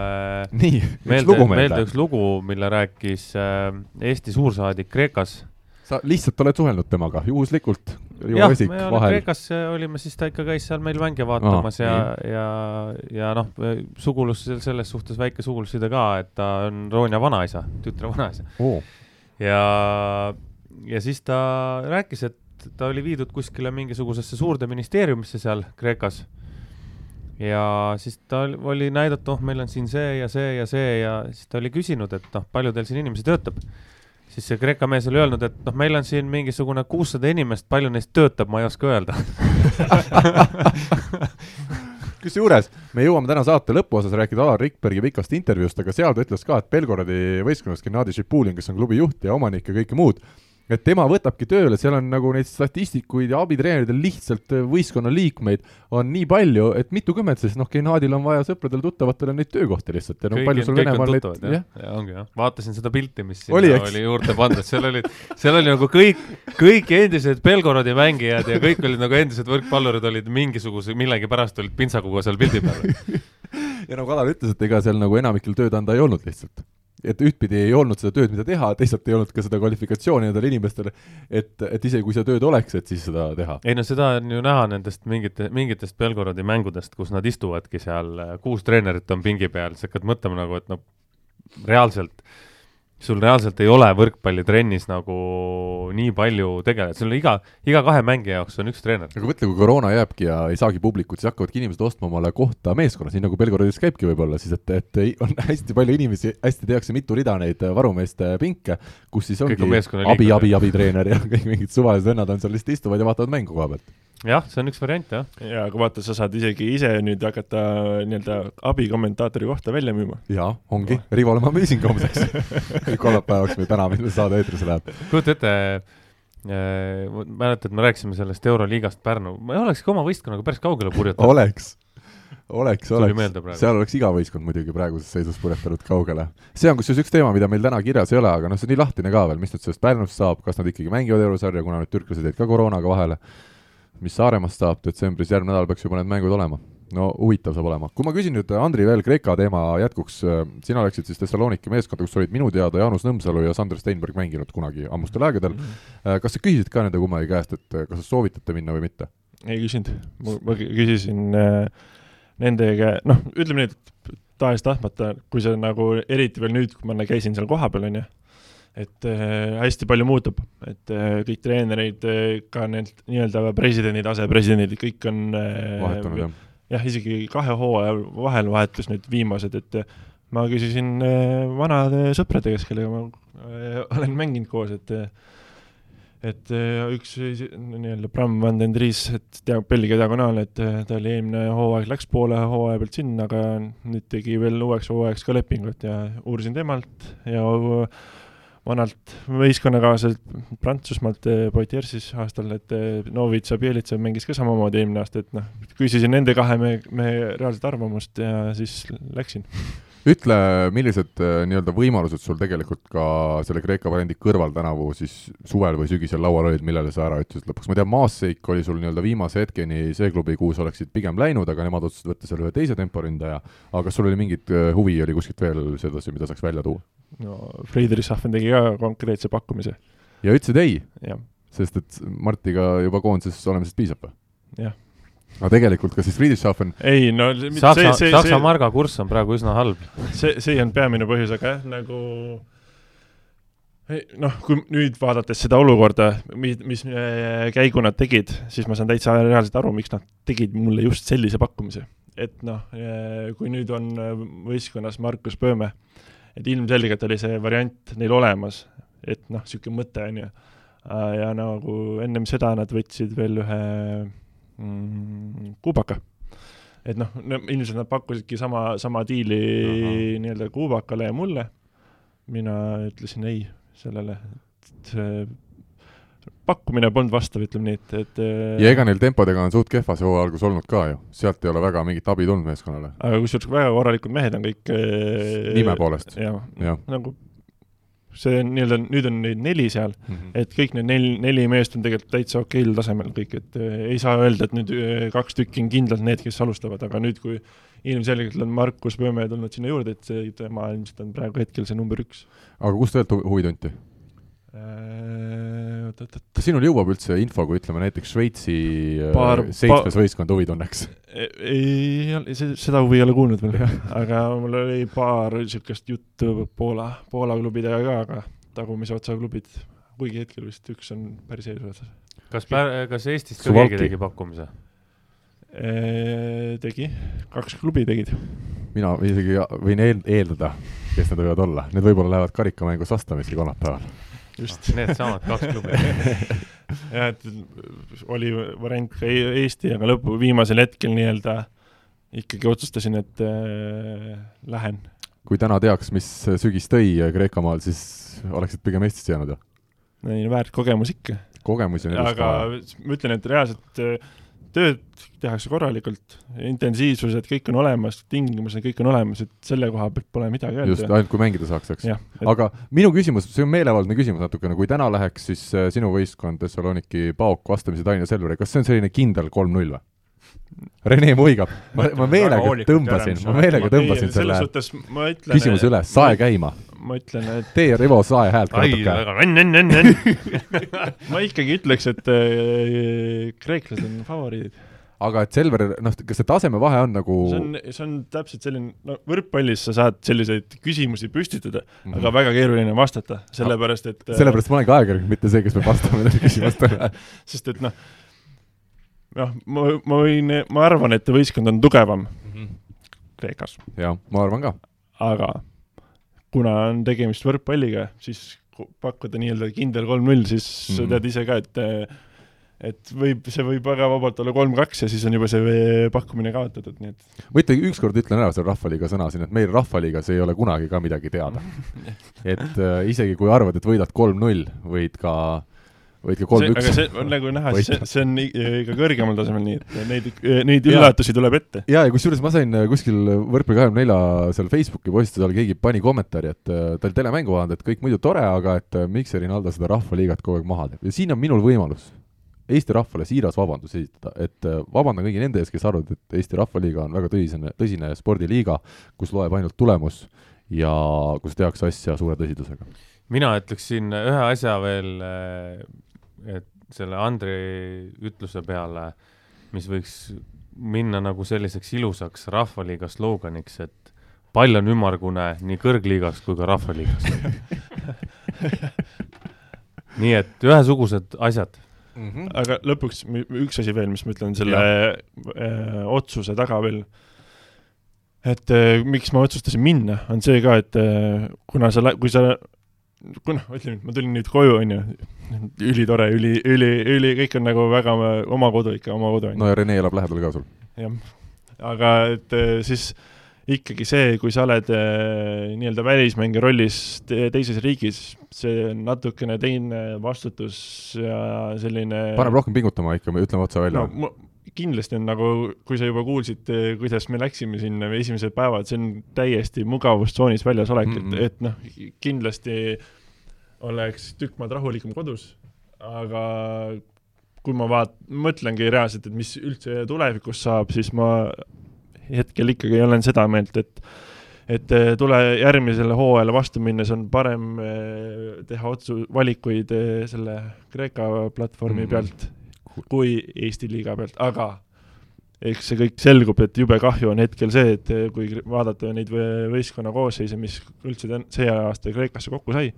nii, meelde, meelde üks lugu, mille rääkis äh, Eesti suursaadik Kreekas sa lihtsalt oled suhelnud temaga juhuslikult? jah, me oleme Kreekas olime, siis ta ikka käis seal meil mänge vaatamas Aa, ja, ja, ja noh, sugulus selles suhtes väike sugulusside ka, et ta on Ronja vanaisa, tütre vanaisa. Oh.. ja, ja siis ta rääkis, et ta oli viidud kuskile mingisugusesse suurde ministeeriumisse seal Kreekas. Ja siis ta oli näidata, oh, meil on siin see ja see ja see ja siis ta oli küsinud, et noh, palju teil siin inimesi töötab siis see Kreeka mees oli öelnud, et noh, meil on siin mingisugune kuussada inimest, palju neist töötab, ma ei oska öelda. Kusjuures me jõuame täna saate lõpuosas rääkida Alar Rikbergi pikast intervjuust, aga seal ta ütles ka, et Belgorodi võistkonnas Gennadi Šipulin, kes on klubi juht ja omanik ja kõike muud, et tema võtabki tööle, seal on nagu neid statistikuid ja abitreeneridel lihtsalt äh, võistkonna liikmeid on nii palju, et mitukümmend, sest noh, Gennadil on vaja sõpradele-tuttavatele neid töökohti lihtsalt ja no palju sul Venemaal neid jah. ja,, ongi jah, vaatasin seda pilti, mis sinna oli, oli juurde pandud, seal olid, seal oli nagu kõik, kõik endised Belgorodi mängijad ja kõik olid nagu endised võrkpallurid olid mingisuguse, millegipärast olid pintsakuga seal pildi peal. Ja nagu Kadar ütles, et ega seal nagu enamikel tööd anda ei olnud lihtsalt et ühtpidi ei olnud seda tööd, mida teha, teisalt ei olnud ka seda kvalifikatsiooni nendel inimestel, et, et isegi kui seda tööd oleks, et siis seda teha. ei no seda on ju näha nendest mingite, mingitest Belgorodi mängudest, kus nad istuvadki seal, kuus treenerit on pingi peal, sa hakkad mõtlema nagu, et noh, reaalselt sul reaalselt ei ole võrkpallitrennis nagu nii palju tegeleda, sul iga, iga kahe mängija jaoks on üks treener. aga mõtle, kui koroona jääbki ja ei saagi publikut, siis hakkavadki inimesed ostma omale kohta meeskonnas, nii nagu Belgorodis käibki võib-olla siis, et, et on hästi palju inimesi, hästi tehakse mitu rida neid varumeeste pinke, kus siis ongi abi, abi, abitreener ja kõik mingid suvalised vennad on seal lihtsalt istuvad ja vaatavad mängu koha pealt jah, see on üks variant, jah. ja aga vaata, sa saad isegi ise nüüd hakata nii-öelda abikommentaatori kohta välja müüma. jaa, ongi Rivo oleme amazing homseks kolmapäevaks või täna, mil saade eetrisse läheb. kujuta ette äh,, mäletad, me rääkisime sellest Euroliigast Pärnu, ma olekski oma võistkonnaga päris kaugele purjetanud. oleks, oleks, oleks, seal oleks iga võistkond muidugi praeguses seisus purjetanud kaugele. see on kusjuures üks teema, mida meil täna kirjas ei ole, aga noh, see on nii lahtine ka veel, mis nüüd sellest Pärnust saab, kas nad ikkagi mängivad eurosarja, kuna nüüd türklased jäid ka koroonaga vahele mis Saaremaast saab detsembris, järgmine nädal peaks juba need mängud olema. no huvitav saab olema. kui ma küsin nüüd, Andri, veel Kreeka teema jätkuks, sina läksid siis Thessaloniki meeskonda, kus olid minu teada Jaanus Nõmsalu ja Sander Steinberg mänginud kunagi ammustel aegadel. Mhm. kas sa küsisid ka nende kummagi käest, et kas sa soovitate minna või mitte? ei küsinud, ma küsisin äh, nende käe-, noh, ütleme nii, et tahes-tahtmata, kui sa nagu, eriti veel nüüd, kui ma käisin seal kohapeal, on ju et äh, hästi palju muutub, et äh, kõik treenerid äh,, ka need nii-öelda presidendid, asepresidendid, kõik on äh, vahetunud, jah? jah, isegi kahe hooaja vahel vahetus nüüd viimased, et ma küsisin äh, vanade sõprade käest, kellega ma olen mänginud koos, et et üks nii-öelda Bram van den Dries, et teab Belgia diagonaal, et ta oli eelmine hooaeg, läks poole hooaja pealt sinna, aga nüüd tegi veel uueks hooajaks ka lepingut ja uurisin temalt ja vanalt võistkonnakaaslaselt Prantsusmaalt eh, Poitiersis aastal, et eh, Novitš ja Bielitsa mängis ka samamoodi eelmine aasta, et noh, küsisin nende kahe mehe, mehe reaalset arvamust ja siis läksin. Ütle, millised eh, nii-öelda võimalused sul tegelikult ka selle Kreeka variandi kõrval tänavu siis suvel või sügisel laual olid, millele sa ära ütlesid lõpuks, ma tean, Maaseik oli sul nii-öelda viimase hetkeni see klubi, kuhu sa oleksid pigem läinud, aga nemad otsustasid võtta seal ühe teise temporündaja, aga kas sul oli mingit huvi, oli kuskilt veel sedasi, mida saaks välja tuua? no Friedrichshafen tegi ka konkreetse pakkumise. ja ütlesid ei? sest et Martiga juba koondises olemisest piisab või? jah. Aga tegelikult, kas siis Friedrichshafen ei no Saksa, Saksa marga kurss on praegu üsna halb. see, see ei olnud peamine põhjus, aga jah, nagu noh, kui nüüd vaadates seda olukorda, mis, mis äh, käigu nad tegid, siis ma saan täitsa reaalselt aru, miks nad tegid mulle just sellise pakkumise. et noh, äh, kui nüüd on äh, võistkonnas Markus Pööme, et ilmselgelt oli see variant neil olemas, et noh, niisugune mõte, on ju. Ja nagu ennem seda nad võtsid veel ühe mm, kuubaka. et noh, ilmselt nad pakkusidki sama, sama diili nii-öelda kuubakale ja mulle, mina ütlesin ei sellele, et see pakkumine polnud vastav, ütleme nii, et, et äh, ja ega neil tempodega on suht kehva see hooaja algus olnud ka ju, sealt ei ole väga mingit abi tulnud meeskonnale. aga kusjuures väga korralikud mehed on kõik äh, nime poolest? jah ja., nagu see on nii-öelda, nüüd on neid neli seal mm, -hmm. et kõik need neli, neli meest on tegelikult täitsa okeil tasemel kõik, et äh, ei saa öelda, et nüüd äh, kaks tükki on kindlalt need, kes alustavad, aga nüüd, kui ilmselgelt on Markus Pööme tulnud sinna juurde, et see, tema ilmselt on praegu hetkel see number üks. aga kust tegelikult huvi tunti? Äh, kas sinul jõuab üldse info, kui ütleme näiteks Šveitsi äh, paar, seitsmes võistkond huvi tunneks? ei, seda huvi ei ole kuulnud veel jah, aga mul oli paar niisugust juttu Poola, Poola klubidega ka, aga tagumise otsa klubid, kuigi hetkel vist üks on päris eesotsas. kas, kas Eestist ka keegi tegi pakkumise? Äh, tegi, kaks klubi tegid. mina isegi võin eel-, eeldada, kes need võivad olla, need võib-olla lähevad karikamängus vastamisi kolmapäeval just ah, Needsamad kaks klubi jah, et oli variant ka e-, Eesti, aga lõpu, viimasel hetkel nii-öelda ikkagi otsustasin, et äh, lähen. kui täna teaks, mis sügis tõi Kreekamaal, siis oleksid pigem Eestisse jäänud, jah? väärt kogemus ikka. kogemusi on elus ka. aga ma ütlen, et reaalselt äh, tööd tehakse korralikult, intensiivsused, kõik on olemas, tingimused, kõik on olemas, et selle koha pealt pole midagi öelda. just, ainult kui mängida saaks, eks. Et... aga minu küsimus, see on meelevaldne küsimus natukene, kui täna läheks siis äh, sinu võistkond Thessaloniki Paok vastamisi Tallinna Selveri, kas see on selline kindel kolm-null või? Rene muigab, ma, ma meelega tõmbasin, ma meelega tõmbasin selle küsimuse üles, sae käima ma ütlen, et tee Rivo Sae häält ka natuke. ma ikkagi ütleks, et äh, kreeklased on favoriidid. aga et Selver, noh, kas see tasemevahe on nagu see on, see on täpselt selline, no võrkpallis sa saad selliseid küsimusi püstitada mm, -hmm. aga väga keeruline on vastata, sellepärast et äh, sellepärast ma olengi ajakirjanik, mitte see, kes peab vastama nendele küsimustele sest et noh, noh, ma, ma võin, ma arvan, et võistkond on tugevam mm -hmm. Kreekas. jah, ma arvan ka. aga kuna on tegemist võrkpalliga, siis pakkuda nii-öelda kindel kolm-null, siis mm -hmm. tead ise ka, et et võib, see võib väga vabalt olla kolm-kaks ja siis on juba see pakkumine kaotatud, nii et ma ikkagi ükskord ütlen ära selle Rahvaliiga sõna siin, et meil Rahvaliigas ei ole kunagi ka midagi teada. et äh, isegi kui arvad, et võidad kolm-null, võid ka äh, võid ka kolm-üks. aga see on nagu näha, see, see on ikka kõrgemal tasemel nii, et neid, neid üllatusi tuleb ette. ja, ja kusjuures ma sain äh, kuskil Võrkpalli kahekümne nelja seal Facebooki postide all keegi pani kommentaari, et äh, ta oli telemängu vaadanud, et kõik muidu tore, aga et äh, miks see Rinaldo seda rahvaliigat kogu aeg maha teeb ja siin on minul võimalus Eesti rahvale siiras vabandus esitada, et vabandan kõigi nende ees, kes arvavad, et Eesti Rahvaliiga on väga tõsine, tõsine spordiliiga, kus loeb ainult tulemus ja kus tehakse asja suure tõsidusega. mina ütleks siin ühe asja veel et selle Andrei ütluse peale, mis võiks minna nagu selliseks ilusaks rahvaliiga sloganiks, et pall on ümmargune nii kõrgliigas kui ka rahvaliigas nii et ühesugused asjad mm. -hmm. aga lõpuks üks asi veel, mis ma ütlen selle öö, äh, otsuse taga veel, et öö, äh, miks ma otsustasin minna, on see ka, et öö, äh, kuna sa, kui sa kuna, ütleme, ma tulin nüüd koju, on ju, ülitore, üli, üli, üli, kõik on nagu väga oma kodu ikka, oma kodu. no ja Rene elab lähedal ka sul. jah, aga et eh, siis ikkagi see, kui sa oled eh, nii-öelda välismängija rollis te teises riigis, see on natukene teine vastutus ja selline paneb rohkem pingutama ikka, ütleme otse välja no,. kindlasti on nagu, kui sa juba kuulsid, eh, kuidas me läksime sinna esimesed päevad, see on täiesti mugavustsoonis väljas olek mm, -hmm. et, et noh, kindlasti äh, oleks tükk maad rahulikum kodus, aga kui ma vaat-, mõtlengi reaalselt, et mis üldse tulevikus saab, siis ma hetkel ikkagi olen seda meelt, et et eh, tule järgmisele hooajale vastu minnes on parem eh, teha otsu-, valikuid eh, selle Kreeka platvormi mm. pealt kui Eesti liiga pealt, aga eks see kõik selgub, et jube kahju on hetkel see, et kui vaadata neid võistkonna koosseise, mis üldse see aasta Kreekasse kokku sai,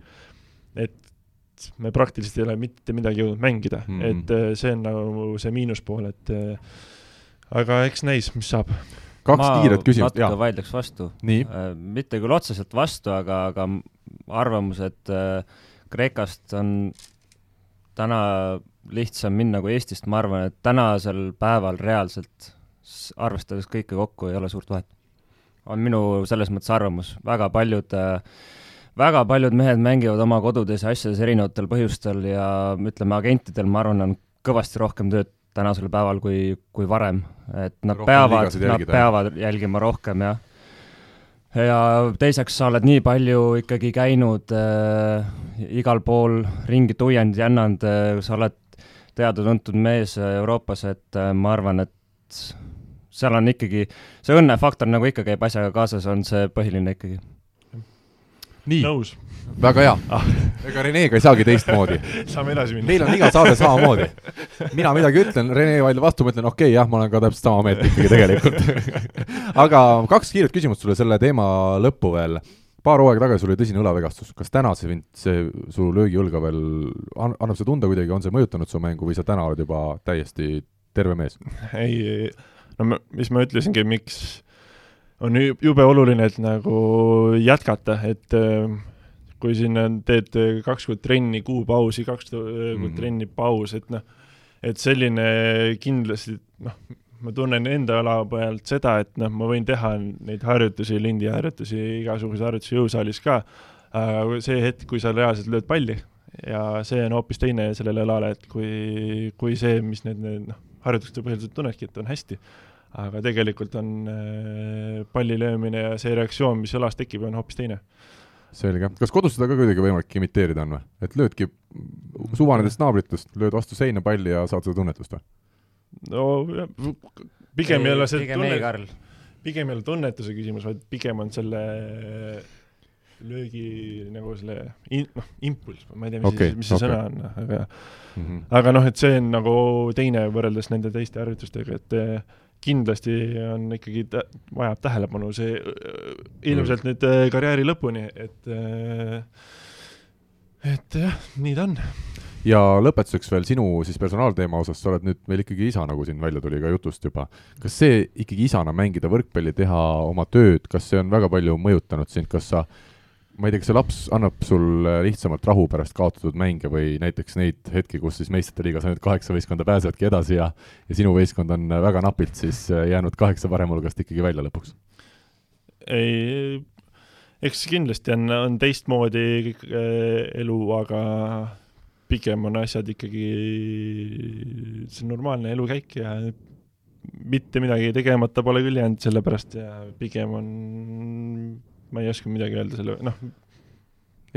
et me praktiliselt ei ole mitte midagi jõudnud mängida mm, -hmm. et äh, see on nagu see miinuspool, et äh, aga eks näis, mis saab. kaks ma kiiret küsimust, jaa. natuke vaidleks vastu. Äh, mitte küll otseselt vastu, aga, aga arvamus, et Kreekast on täna lihtsam minna kui Eestist, ma arvan, et tänasel päeval reaalselt, arvestades kõike kokku, ei ole suurt vahet. on minu selles mõttes arvamus, väga paljud äh, väga paljud mehed mängivad oma kodudes ja asjades erinevatel põhjustel ja ütleme, agentidel, ma arvan, on kõvasti rohkem tööd tänasel päeval kui, kui varem, et nad rohkem peavad, nad peavad jälgima rohkem, jah. ja teiseks, sa oled nii palju ikkagi käinud äh, igal pool ringi tuiend, jännanud äh,, sa oled teada-tuntud mees Euroopas, et äh, ma arvan, et seal on ikkagi, see õnnefaktor nagu ikka käib asjaga kaasas, on see põhiline ikkagi nii, väga hea ah.. ega Renega ei saagi teistmoodi saame edasi minna. meil on iga saade samamoodi. mina midagi ütlen, Rene vaidleb vastu, ma ütlen okei okay,, jah, ma olen ka täpselt sama meelt ikkagi tegelikult aga kaks kiiret küsimust sulle selle teema lõppu veel. paar hooaega tagasi sul oli tõsine õlavegastus, kas täna see sind, see su löögiõlga veel annab see tunda kuidagi, on see mõjutanud su mängu või sa täna oled juba täiesti terve mees? ei, no mis ma ütlesingi, miks on jube oluline, et nagu jätkata, et äh, kui sinna teed kaks kuud trenni, kuu pausi, kaks kuud mm -hmm. trenni paus, et noh, et selline kindlasti noh, ma tunnen enda ala pealt seda, et noh, ma võin teha neid harjutusi, lindiharjutusi, igasuguseid harjutusi jõusaalis ka, aga see hetk, kui sa reaalselt lööd palli, ja see on hoopis teine sellele õlale, et kui, kui see, mis need, need noh, harjutuste põhjal sa tunnedki, et on hästi, aga tegelikult on äh, palli löömine ja see reaktsioon, mis õlas tekib, on hoopis teine selge, kas kodus seda ka kuidagi võimalik imiteerida on või? et löödki suvanedest naabritest, lööd vastu seina palli ja saad seda tunnetust või? no pigem ei ole see pigem tunne... ei, Karl. pigem ei ole tunnetuse küsimus, vaid pigem on selle löögi nagu selle in, noh, impulss, ma ei tea, mis okay, see, mis see okay. sõna on, aga mm -hmm. aga noh, et see on nagu teine võrreldes nende teiste harjutustega, et kindlasti on ikkagi tä-, vajab tähelepanu see ilmselt mm. nüüd äh, karjääri lõpuni, et äh, et jah, nii ta on. ja lõpetuseks veel sinu siis personaalteema osas, sa oled nüüd meil ikkagi isa, nagu siin välja tuli ka jutust juba. kas see ikkagi isana mängida võrkpalli, teha oma tööd, kas see on väga palju mõjutanud sind, kas sa äh, ma ei tea, kas see laps annab sul lihtsamalt rahu pärast kaotatud mänge või näiteks neid hetki, kus siis meistrite liigas ainult kaheksa võistkonda pääsevadki edasi ja ja sinu võistkond on väga napilt siis jäänud kaheksa parema hulgast ikkagi välja lõpuks? ei, eks kindlasti on, on teistmoodi äh, elu, aga pigem on asjad ikkagi, see on normaalne elukäik ja mitte midagi tegemata pole küll jäänud, sellepärast ja pigem on ma ei oska midagi öelda selle, noh.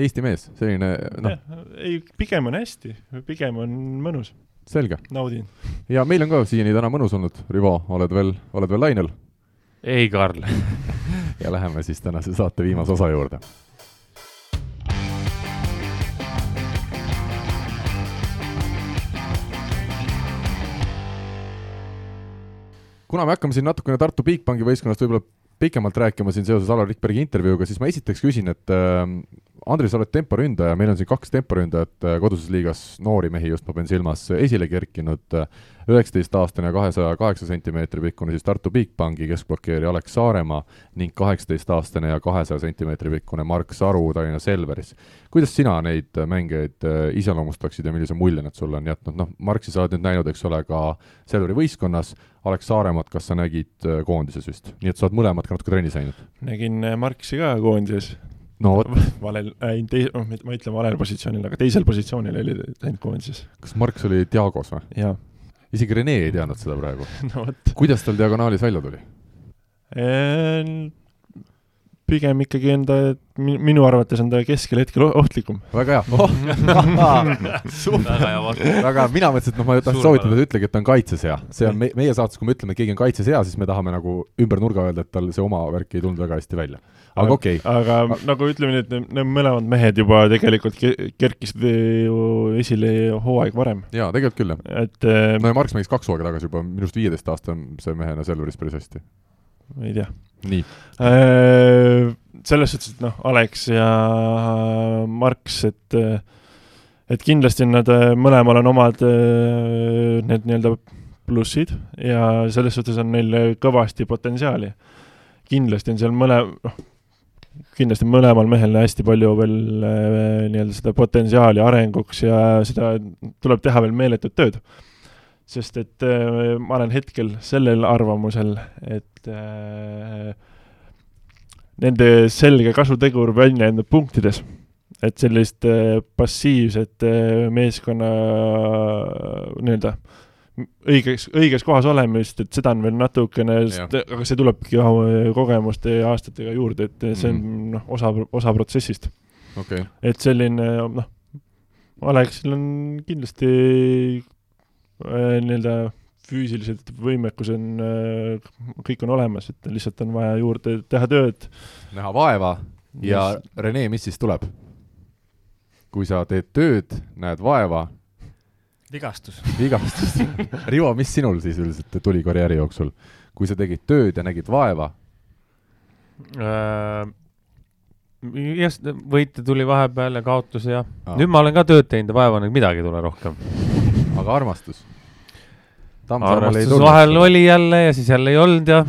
Eesti mees, selline noh. ei, pigem on hästi, pigem on mõnus. selge. naudin. ja meil on ka siiani täna mõnus olnud, Rivo, oled veel, oled veel lainel? ei, Karl ja läheme siis tänase saate viimase osa juurde kuna me hakkame siin natukene Tartu Bigbanki võistkonnast võib-olla pikemalt rääkima siin seoses Alar Rikbergi intervjuuga, siis ma esiteks küsin, et äh, Andri, sa oled temporündaja, meil on siin kaks temporündajat äh, koduses liigas, noori mehi just ma pean silmas, esile kerkinud üheksateistaastane ja kahesaja kaheksa sentimeetri pikkune siis Tartu Bigbanki keskblokeerija Alex Saaremaa ning kaheksateistaastane ja kahesaja sentimeetri pikkune Mark Saru Tallinna Selveris. kuidas sina neid mängijaid äh, iseloomustaksid ja millise mulje nad sulle on jätnud, noh, Marksi sa oled nüüd näinud, eks ole, ka Selveri võistkonnas, Alex Saaremaad, kas sa nägid äh, koondises vist? nii et sa oled mõlemad ka natuke trennis näinud? nägin Marksi ka koondises no vot. valel äh,, noh, ma ütlen valel positsioonil, aga teisel positsioonil oli ainult koondises. kas Marks oli Diagos või? jaa. isegi Rene ei teadnud seda praegu no kuidas tal diagonaalis välja tuli? Pigem ikkagi enda, minu arvates on ta keskel hetkel ohtlikum. väga hea oh. väga hea vastus. väga, mina mõtlesin, et noh, ma tahtsin soovitada, et ütlegi, et ta on kaitses hea. see on me, meie saates, kui me ütleme, et keegi on kaitses hea, siis me tahame nagu ümber nurga öelda, et tal see oma värk ei tulnud väga hästi välja. aga okei okay.. aga A nagu ütleme nii, et need mõlemad mehed juba tegelikult kerkisid ju esile hooaeg varem. jaa, tegelikult küll, jah. et äh, no ja Marks mängis kaks hooaega tagasi juba, minu arust viieteistaastase mehena Selveris päris hästi. ei tea nii äh,. selles suhtes, et noh, Alex ja Marks, et et kindlasti nad, mõlemal on omad äh, need nii-öelda plussid ja selles suhtes on neil kõvasti potentsiaali. kindlasti on seal mõle, noh, kindlasti mõlemal mehel hästi palju veel äh, nii-öelda seda potentsiaali arenguks ja seda tuleb teha veel meeletut tööd sest et äh, ma olen hetkel sellel arvamusel, et äh, nende selge kasutegur väljendub punktides. et sellist äh, passiivset äh, meeskonna äh, nii-öelda õiges, õiges kohas olemist, et seda on veel natukene, aga see tulebki kogemuste ja aastatega juurde, et see on mm. noh, osa, osa protsessist okay.. et selline noh, Aleksil on kindlasti Äh, nii-öelda füüsilised võimekus on, äh, kõik on olemas, et lihtsalt on vaja juurde teha tööd. näha vaeva ja yes. Rene, mis siis tuleb? kui sa teed tööd, näed vaeva. vigastus. vigastus Rivo, mis sinul siis üldiselt tuli karjääri jooksul, kui sa tegid tööd ja nägid vaeva äh,? jah, võite tuli vahepeal ja kaotusi ja ah. nüüd ma olen ka tööd teinud ja vaeva näinud, midagi ei tule rohkem aga armastus? armastus. vahel oli jälle ja siis jälle ei olnud ja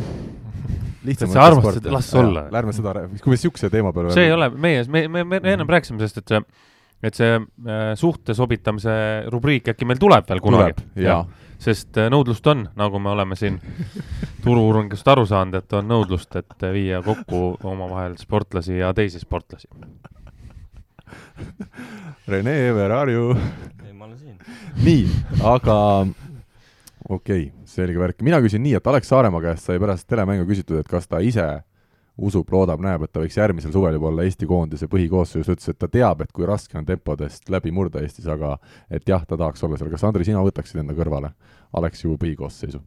lihtsalt see armastus, las olla. Lähme seda, kui me siukse teema peale see ei ole meie, me, me, me ennem rääkisime sellest, et see, et see äh, suhte sobitamise rubriik äkki meil tuleb veel kunagi. sest äh, nõudlust on, nagu me oleme siin turu-uuringust aru saanud, et on nõudlust, et viia kokku omavahel sportlasi ja teisi sportlasi. Rene, ei, ma olen siin. nii, aga okei okay,, selge värk. mina küsin nii, et Alex Saaremaa käest sai pärast telemängu küsitud, et kas ta ise usub, loodab, näeb, et ta võiks järgmisel suvel juba olla Eesti koondise põhikoosseisus, ütles, et ta teab, et kui raske on tempodest läbi murda Eestis, aga et jah, ta tahaks olla seal. kas Andri, sina võtaksid enda kõrvale Aleksiu põhikoosseisu?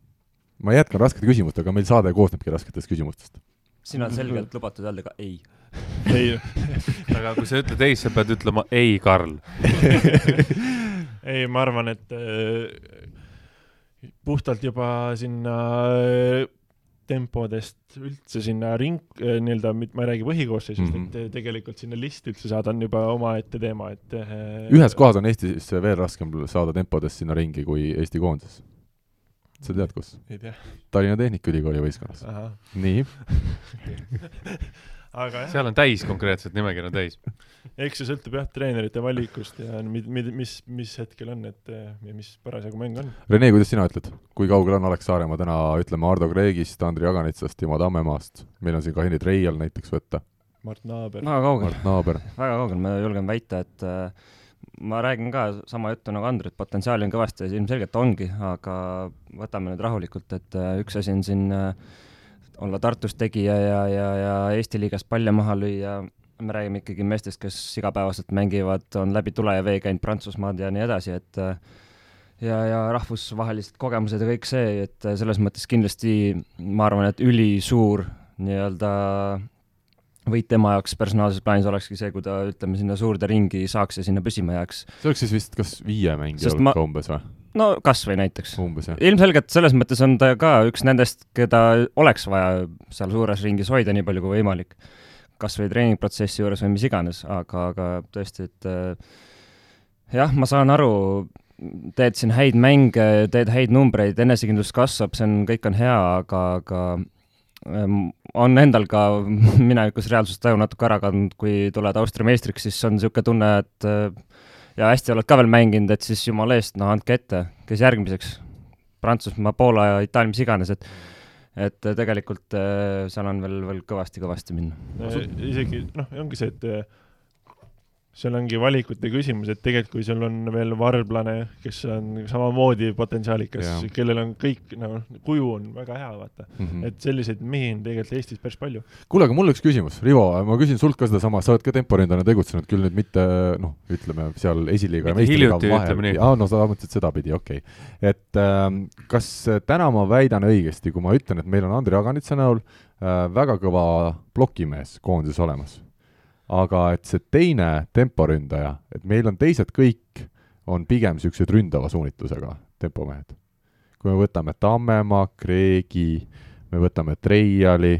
ma jätkan raskete küsimustega, meil saade koosnebki rasketest küsimustest. siin on selgelt lubatud öelda ka ei. ei aga kui sa ütled ei, sa pead ütlema ei, Karl ei, ma arvan, et äh, puhtalt juba sinna äh, tempodest üldse sinna ring, äh, nii-öelda, ma ei räägi põhikoosseisust mm, -hmm. et tegelikult sinna listi üldse saada on juba omaette teema, et ühes kohas on Eestis veel raskem saada tempodest sinna ringi kui Eesti koondises. sa tead, kus? Tallinna Tehnikaülikooli võistkonnas. nii. seal on täis konkreetselt, nimekiri on täis. eks see sõltub jah, treenerite valikust ja mid, mid, mis, mis hetkel on, et ja mis parasjagu mäng on. Rene, kuidas sina ütled, kui kaugel on Alex Saaremaa täna, ütleme, Ardo Kreegist, Andri Aganitsast, Timo Tammemaast, meil on siin ka Henri Treial näiteks võtta. Mart Naaber. väga kaugel. Mart Naaber. väga kaugel, ma julgen väita, et äh, ma räägin ka sama juttu nagu Andri, et potentsiaali on kõvasti ja ilmselgelt ongi, aga võtame nüüd rahulikult, et äh, üks asi on siin äh, olla Tartus tegija ja, ja, ja Eesti liigas palle maha lüüa, me räägime ikkagi meestest, kes igapäevaselt mängivad, on läbi tule ja vee käinud Prantsusmaad ja nii edasi, et ja, ja rahvusvahelised kogemused ja kõik see, et selles mõttes kindlasti ma arvan, et ülisuur nii-öelda võit tema jaoks personaalses plaanis olekski see, kui ta ütleme, sinna suurde ringi saaks ja sinna püsima jääks. see oleks siis vist kas viie mängija hulka ma... umbes või? No kas või näiteks. ilmselgelt selles mõttes on ta ka üks nendest, keda oleks vaja seal suures ringis hoida nii palju kui võimalik. kas või treeningprotsessi juures või mis iganes, aga, aga tõesti, et äh, jah, ma saan aru, teed siin häid mänge, teed häid numbreid, enesekindlus kasvab, see on, kõik on hea, aga, aga Ehm, on endal ka minevikus reaalsustaju natuke ära kandnud, kui tuled Austria meistriks, siis on niisugune tunne, et äh, ja hästi oled ka veel mänginud, et siis jumala eest, no andke ette, kes järgmiseks? Prantsusmaa, Poola ja Itaalia, mis iganes, et et tegelikult äh, seal on veel, veel kõvasti-kõvasti minna. isegi noh, ongi see, et seal ongi valikute küsimus, et tegelikult kui sul on veel varblane, kes on samamoodi potentsiaalikas, kellel on kõik nagu no, kuju on väga hea, vaata mm. -hmm. et selliseid mehi on tegelikult Eestis päris palju. kuule, aga mul üks küsimus, Rivo, ma küsin sult ka sedasama, sa oled ka temporindana tegutsenud, küll nüüd mitte noh, ütleme seal esiliiga ja meistriga vahel. aa, no sa mõtlesid sedapidi, okei okay.. et äh, kas täna ma väidan õigesti, kui ma ütlen, et meil on Andri Aganitsa näol äh, väga kõva plokimees koondises olemas aga et see teine temporündaja, et meil on teised kõik, on pigem niisugused ründava suunitlusega tempomehed. kui me võtame Tammemaa, Kreegi, me võtame Treiali,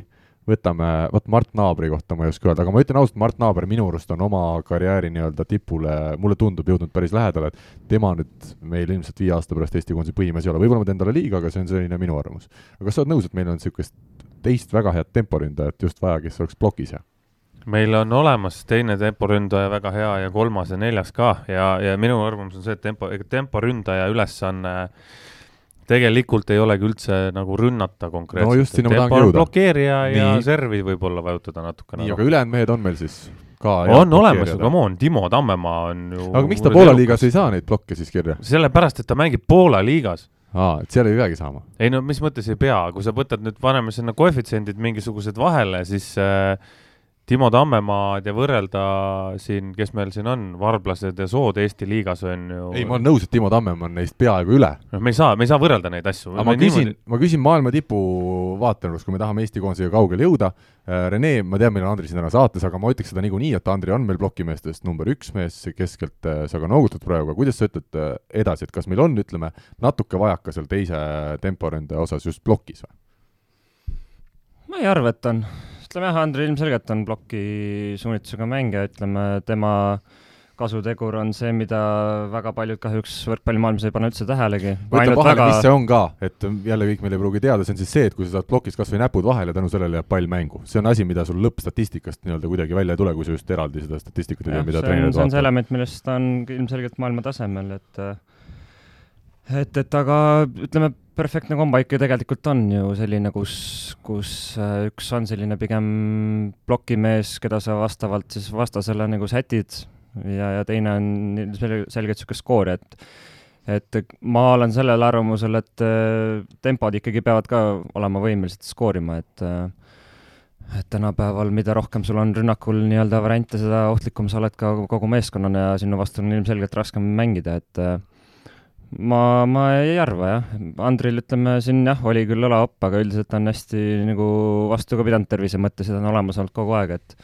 võtame, vot Mart Naabri kohta ma ei oska öelda, aga ma ütlen ausalt, Mart Naaber minu arust on oma karjääri nii-öelda tipule, mulle tundub, jõudnud päris lähedale, et tema nüüd meil ilmselt viie aasta pärast Eesti koondise põhimees ei ole, võib-olla ma teen talle liiga, aga see on selline minu arvamus. aga kas sa oled nõus, et meil on niisugust teist väga head temporündajat just vaja, kes oleks plokis ja meil on olemas teine temporündaja väga hea ja kolmas ja neljas ka ja, ja minu arvamus on see, et tempo, temporündaja ülesanne tegelikult ei olegi üldse nagu rünnata konkreetselt. no just sinna ma tahangi jõuda. blokeerija ja servi võib-olla vajutada natukene. nii, aga ülejäänud mehed on meil siis ka on olemas, come on, Timo Tammemaa on ju aga miks ta Poola liigas ei saa neid blokke siis kirja? sellepärast, et ta mängib Poola liigas aa, et seal ei peagi saama? ei no mis mõttes ei pea, kui sa võtad nüüd, paneme sinna koefitsiendid mingisugused vahele, siis äh, Timo Tammemaad ja võrrelda siin, kes meil siin on, varblased ja sood Eesti liigas on ju. ei, ma olen nõus, et Timo Tammemaa on neist peaaegu üle. noh, me ei saa, me ei saa võrrelda neid asju. aga ma küsin niimoodi..., ma küsin maailma tipu vaatenurgast, kui me tahame Eesti koondisega kaugele jõuda. Äh, Rene, ma tean, meil on Andri siin täna saates, aga ma ütleks seda niikuinii, et Andri on meil plokimeestest number üks mees, keskelt äh, sa ka noogutad praegu, aga kuidas sa ütled äh, edasi, et kas meil on, ütleme, natuke vajaka seal teise temporünde osas just plokis või? ma ei arva, et on ütleme jah, Andri ilmselgelt on ploki suunitlusega mängija, ütleme tema kasutegur on see, mida väga paljud kahjuks võrkpallimaailmas ei pane üldse tähelegi. võta vahele väga..., mis see on ka, et jälle kõik meil ei pruugi teada, see on siis see, et kui sa saad plokis kas või näpud vahele, tänu sellele jääb pall mängu. see on asi, mida sul lõppstatistikast nii-öelda kuidagi välja ei tule, kui sa just eraldi seda statistikat ei tea, mida treenerid vaatavad. see on see element, millest ta on ilmselgelt maailma tasemel, et et, et aga ütleme, perfektne kombo ikka tegelikult on ju selline, kus, kus äh, üks on selline pigem plokimees, keda sa vastavalt siis vastasele nagu sätid, ja, ja teine on selgelt niisugune skoor, et et ma olen sellel arvamusel, et äh, tempod ikkagi peavad ka olema võimelised skoorima, et äh, et tänapäeval, mida rohkem sul on rünnakul nii-öelda variante, seda ohtlikum sa oled ka kogu meeskonnana ja sinu vastu on ilmselgelt raskem mängida, et äh, ma, ma ei arva jah, Andril ütleme siin jah, oli küll õlaopp, aga üldiselt on hästi nagu vastu ka pidanud tervise mõttes ja ta on olemas olnud kogu aeg, et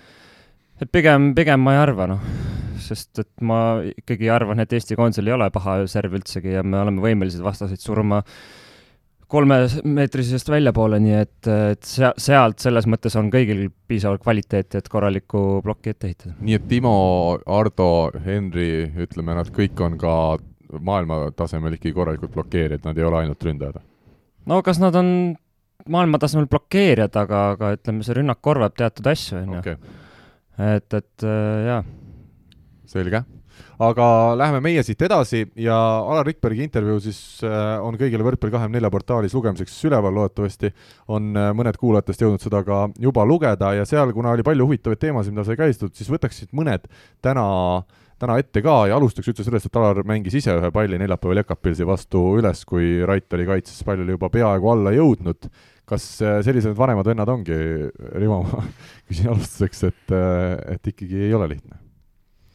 et pigem, pigem ma ei arva, noh, sest et ma ikkagi arvan, et Eesti koondisel ei ole paha serv üldsegi ja me oleme võimelised vastaseid surma kolmemeetrisest väljapoole, nii et, et sea-, sealt selles mõttes on kõigil piisavalt kvaliteeti, et korralikku plokki ette ehitada. nii et Timo, Ardo, Henri, ütleme, nad kõik on ka maailma tasemel ikkagi korralikult blokeerijad, nad ei ole ainult ründajad? no kas nad on maailma tasemel blokeerijad, aga, aga ütleme, see rünnak korvab teatud asju, on ju. et, et äh, jaa. selge aga läheme meie siit edasi ja Alar Rikbergi intervjuu siis äh, on kõigile Võrkpalli kahekümne nelja portaalis lugemiseks üleval, loodetavasti on äh, mõned kuulajatest jõudnud seda ka juba lugeda ja seal, kuna oli palju huvitavaid teemasid, mida sai käsitletud, siis võtaks siit mõned täna äh, täna ette ka ja alustaks üldse sellest, et Alar mängis ise ühe palli neljapäeval Jekapilsi vastu üles, kui Rait oli kaitses, pall oli juba peaaegu alla jõudnud. kas äh, sellised vanemad vennad ongi, Rivo, ma küsin alustuseks, et, äh, et ikkagi ei ole lihtne?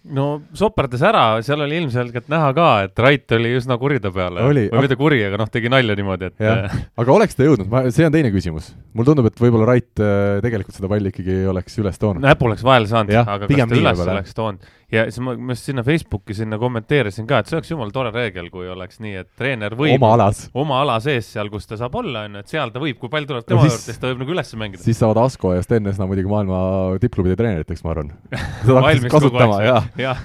no soperdas ära, seal oli ilmselgelt näha ka, et Rait oli üsna kuri ta peale. või aga... mitte kuri, aga noh, tegi nalja niimoodi, et. Äh, aga oleks ta jõudnud, ma, see on teine küsimus. mulle tundub, et võib-olla Rait tegelikult seda palli ikkagi oleks üles toonud. näpu oleks vahele saanud, aga kas ta üles oleks toonud ja siis ma, ma sinna Facebooki sinna kommenteerisin ka, et see oleks jumala tore reegel, kui oleks nii, et treener võib oma alas, oma ala sees seal, kus ta saab olla, on ju, et seal ta võib, kui pall tuleb tema no juurde, siis ta võib nagu üles mängida. siis saavad Asko ja Sten Esna muidugi maailma tippklubide treeneriteks, ma arvan. kasutama, jah. jah,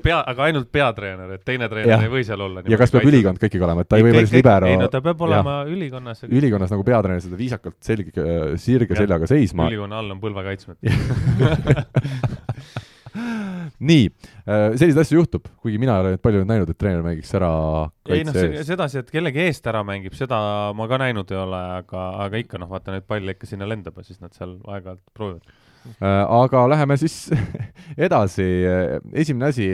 pea, aga ainult peatreener, et teine treener ja. ei või seal olla. ja kas peab ülikond ka ikkagi olema, et ta ei või päris libero ei no ta peab olema ja. ülikonnas. ülikonnas nagu peatreener seda viisakalt selge, sirge seljaga seisma. ülikonna all on põlvekaitsmed nii, äh, selliseid asju juhtub, kuigi mina ei ole palju näinud, et treener mängiks ära ei noh, sedasi, et kellegi eest ära mängib, seda ma ka näinud ei ole, aga, aga ikka noh, vaata nüüd pall ikka sinna lendab ja siis nad seal aeg-ajalt proovivad aga läheme siis edasi, esimene asi,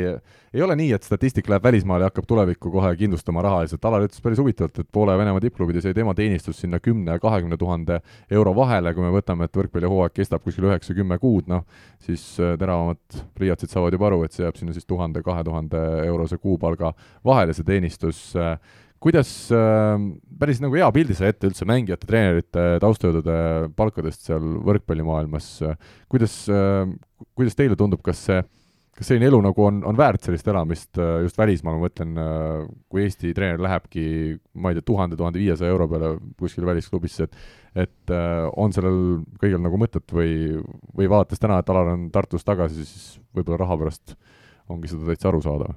ei ole nii, et statistik läheb välismaale ja hakkab tulevikku kohe kindlustama rahaliselt, Alar ütles päris huvitavalt, et poole Venemaa tippklubides jäi tema teenistus sinna kümne ja kahekümne tuhande euro vahele, kui me võtame, et võrkpallihooaeg kestab kuskil üheksa-kümme kuud, noh, siis äh, teravamad pliiatsid saavad juba aru, et see jääb sinna siis tuhande, kahe tuhande eurose kuupalga vahele, see teenistus. Äh, kuidas äh, päris nagu hea pildi sai ette üldse mängijate, treenerite, taustajõudude palkadest seal võrkpallimaailmas, kuidas äh,, kuidas teile tundub, kas see, kas selline elu nagu on, on väärt sellist elamist äh, just välismaal, ma mõtlen äh,, kui Eesti treener lähebki, ma ei tea, tuhande, tuhande viiesaja euro peale kuskile välisklubisse, et et äh, on sellel kõigil nagu mõtet või, või vaadates täna, et Alar on Tartus tagasi, siis võib-olla raha pärast ongi seda täitsa aru saada?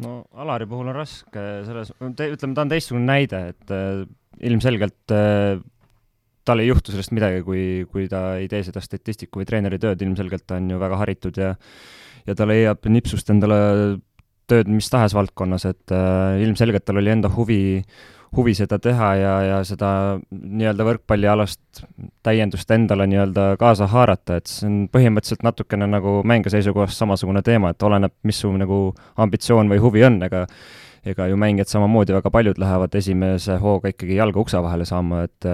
No Alari puhul on raske selles, ütleme, ta on teistsugune näide, et äh, ilmselgelt äh, tal ei juhtu sellest midagi, kui, kui ta ei tee seda statistiku või treeneri tööd, ilmselgelt ta on ju väga haritud ja ja ta leiab nipsust endale tööd mis tahes valdkonnas, et äh, ilmselgelt tal oli enda huvi huvi seda teha ja, ja seda nii-öelda võrkpallialast täiendust endale nii-öelda kaasa haarata, et see on põhimõtteliselt natukene nagu mängija seisukohast samasugune teema, et oleneb, mis su nagu ambitsioon või huvi on, ega ega ju mängijad samamoodi, väga paljud lähevad esimese hooga ikkagi jalga ukse vahele saama, et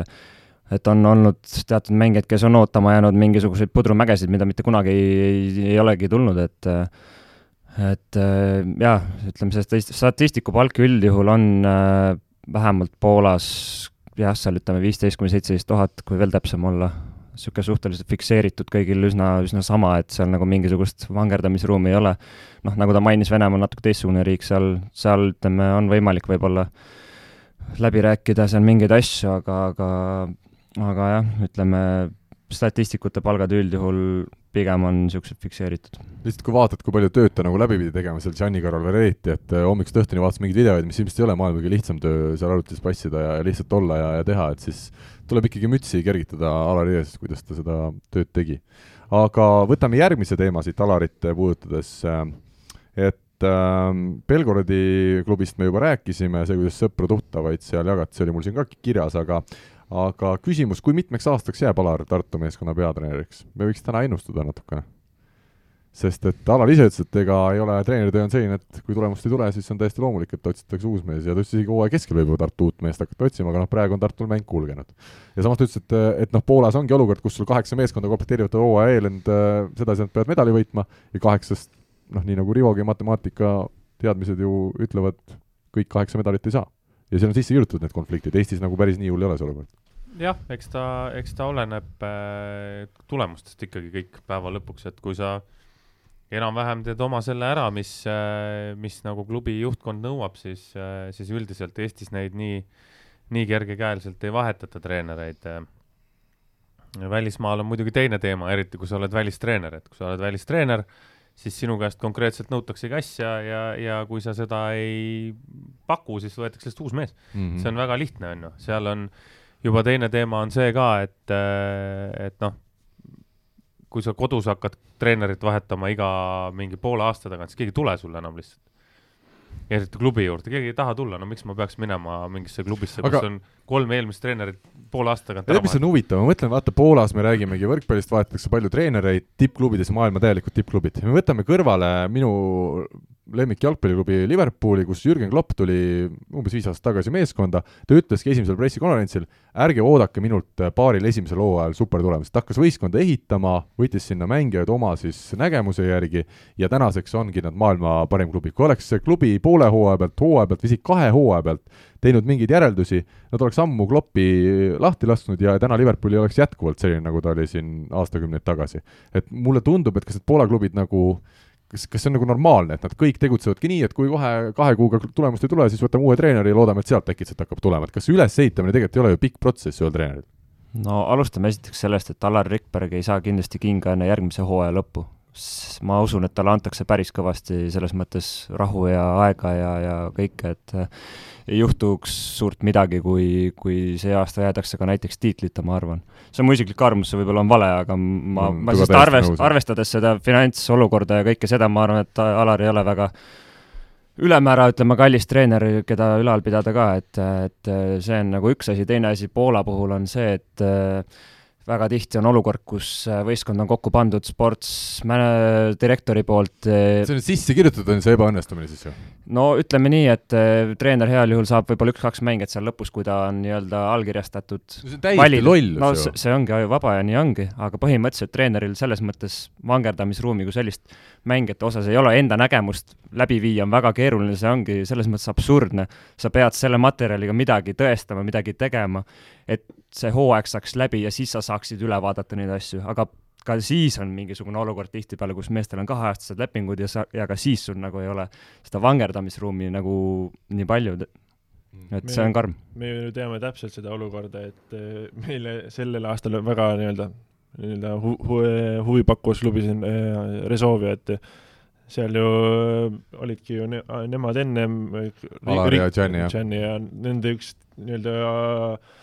et on olnud teatud mängijad, kes on ootama jäänud mingisuguseid pudrumägesid, mida mitte kunagi ei, ei, ei olegi tulnud, et et jaa, ütleme, see statistiku palk üldjuhul on äh, vähemalt Poolas jah, seal ütleme viisteist kuni seitseteist tuhat, kui veel täpsem olla, niisugune suhteliselt fikseeritud kõigil üsna, üsna sama, et seal nagu mingisugust vangerdamisruumi ei ole. noh, nagu ta mainis, Venemaa on natuke teistsugune riik, seal, seal ütleme, on võimalik võib-olla läbi rääkida seal mingeid asju, aga, aga aga jah, ütleme, statistikute palgad üldjuhul pigem on niisugused fikseeritud. lihtsalt kui vaatad, kui palju tööd ta nagu läbi pidi tegema seal Gianni Carol Vereti, et äh, hommikust õhtuni vaatas mingeid videoid, mis ilmselt ei ole maailma kõige lihtsam töö seal arvutis passida ja, lihtsalt olla ja, ja teha, et siis tuleb ikkagi mütsi kergitada Alari ees, kuidas ta seda tööd tegi. aga võtame järgmise teema siit Alarit puudutades, äh, et äh, Belgorodi klubist me juba rääkisime, see, kuidas sõpru-tuttavaid seal jagati, see oli mul siin ka kirjas, aga aga küsimus, kui mitmeks aastaks jääb Alar Tartu meeskonna peatreeneriks? me võiks täna ennustada natukene. sest et Alar ise ütles, et ega ei ole, treeneritöö on selline, et kui tulemust ei tule, siis on täiesti loomulik, et otsitakse uus mees ja ta ütles isegi hooaja keskel võib ju Tartu uut meest hakata otsima, aga noh, praegu on Tartul mäng kulgenud. ja samas ta ütles, et, et noh, Poolas ongi olukord, kus sul kaheksa meeskonda komplekteerivad hooaja eel end sedasi, nad peavad medali võitma ja kaheksast noh, nii nagu Rivogi matemaatika teadmised ju ütlevad, kõik kaheksa medalit ei saa. Ja seal on sisse kirjutatud need konfliktid, Eestis nagu päris nii hull ei ole see olukord. Jah, eks ta, eks ta oleneb äh, tulemustest ikkagi kõik päeva lõpuks, et kui sa enam-vähem teed oma selle ära, mis äh,, mis nagu klubi juhtkond nõuab, siis äh,, siis üldiselt Eestis neid nii, nii kergekäeliselt ei vahetata treenereid välismaal on muidugi teine teema, eriti kui sa oled välistreener, et kui sa oled välistreener, siis sinu käest konkreetselt nõutaksegi asja ja, ja kui sa seda ei paku, siis võetakse lihtsalt uus mees mm. -hmm. see on väga lihtne, on ju, seal on juba teine teema on see ka, et, äh, et noh, kui sa kodus hakkad treenerit vahetama iga mingi poole aasta tagant, siis keegi ei tule sulle enam lihtsalt. Eriti klubi juurde, keegi ei taha tulla, no miks ma peaks minema mingisse klubisse, kus Aga... on kolm eelmist treenerit poole aasta tagant tead, mis on huvitav, ma mõtlen, vaata Poolas me räägimegi võrkpallist, vahetatakse palju treenereid, tippklubides, maailma täielikud tippklubid. me võtame kõrvale minu lemmik jalgpalliklubi Liverpooli, kus Jürgen Klopp tuli umbes viis aastat tagasi meeskonda, ta ütleski esimesel pressikonverentsil, ärge oodake minult paaril esimesel hooajal supertulemust, ta hakkas võistkonda ehitama, võttis sinna mängijaid oma siis nägemuse järgi ja tänaseks ongi nad maailma parim klubi. kui oleks see klubi poole hooaja pealt, hooaja pealt või isegi kahe hooaja pealt teinud mingeid järeldusi, nad oleks ammu Kloppi lahti lasknud ja täna Liverpool ei oleks jätkuvalt selline, nagu ta oli siin aastakümneid tagasi. et mulle tundub, et kas need Poola klubid nagu kas, kas see on nagu normaalne, et nad kõik tegutsevadki nii, et kui kohe kahe kuuga tulemust ei tule, siis võtame uue treeneri ja loodame, et sealt äkitselt hakkab tulema, et kas ülesehitamine tegelikult ei ole ju pikk protsess ühel treeneril? no alustame esiteks sellest, et Alar Rikberg ei saa kindlasti kinga enne järgmise hooaja lõppu. Ma usun, et talle antakse päris kõvasti selles mõttes rahu ja aega ja, ja kõike, et ei juhtuks suurt midagi, kui, kui see aasta jäädakse ka näiteks tiitlita, ma arvan. see on mu isiklik arvamus, see võib-olla on vale, aga ma mm,, ma siis arvest-, arvestades seda finantsolukorda ja kõike seda, ma arvan, et Alar ei ole väga ülemäära, ütleme, kallis treener, keda ülal pidada ka, et, et see on nagu üks asi, teine asi Poola puhul on see, et väga tihti on olukord, kus äh, võistkond on kokku pandud sports direktori poolt. Äh, see on sisse kirjutatud, on see ebaõnnestumine siis ju? no ütleme nii, et äh, treener heal juhul saab võib-olla üks-kaks mängijat seal lõpus, kui ta on nii-öelda allkirjastatud. see on täiesti lollus no, ju. see ongi ajuvaba ja nii ongi, aga põhimõtteliselt treeneril selles mõttes vangerdamisruumi kui sellist mängijate osas ei ole, enda nägemust läbi viia on väga keeruline, see ongi selles mõttes absurdne. sa pead selle materjaliga midagi tõestama, midagi tegema, et see hooaeg saaks läbi ja siis sa saaksid üle vaadata neid asju, aga ka siis on mingisugune olukord tihtipeale, kus meestel on kaheaastased lepingud ja sa, ja ka siis sul nagu ei ole seda vangerdamisruumi nagu nii palju, et me, see on karm. me ju teame täpselt seda olukorda, et eh, meile sellel aastal on väga nii-öelda, nii-öelda hu-, hu, huvipakkuvas klubis on äh, Resovia, et seal ju olidki ju ne, nemad ennem Alar ja jah. ja nende üks nii-öelda äh,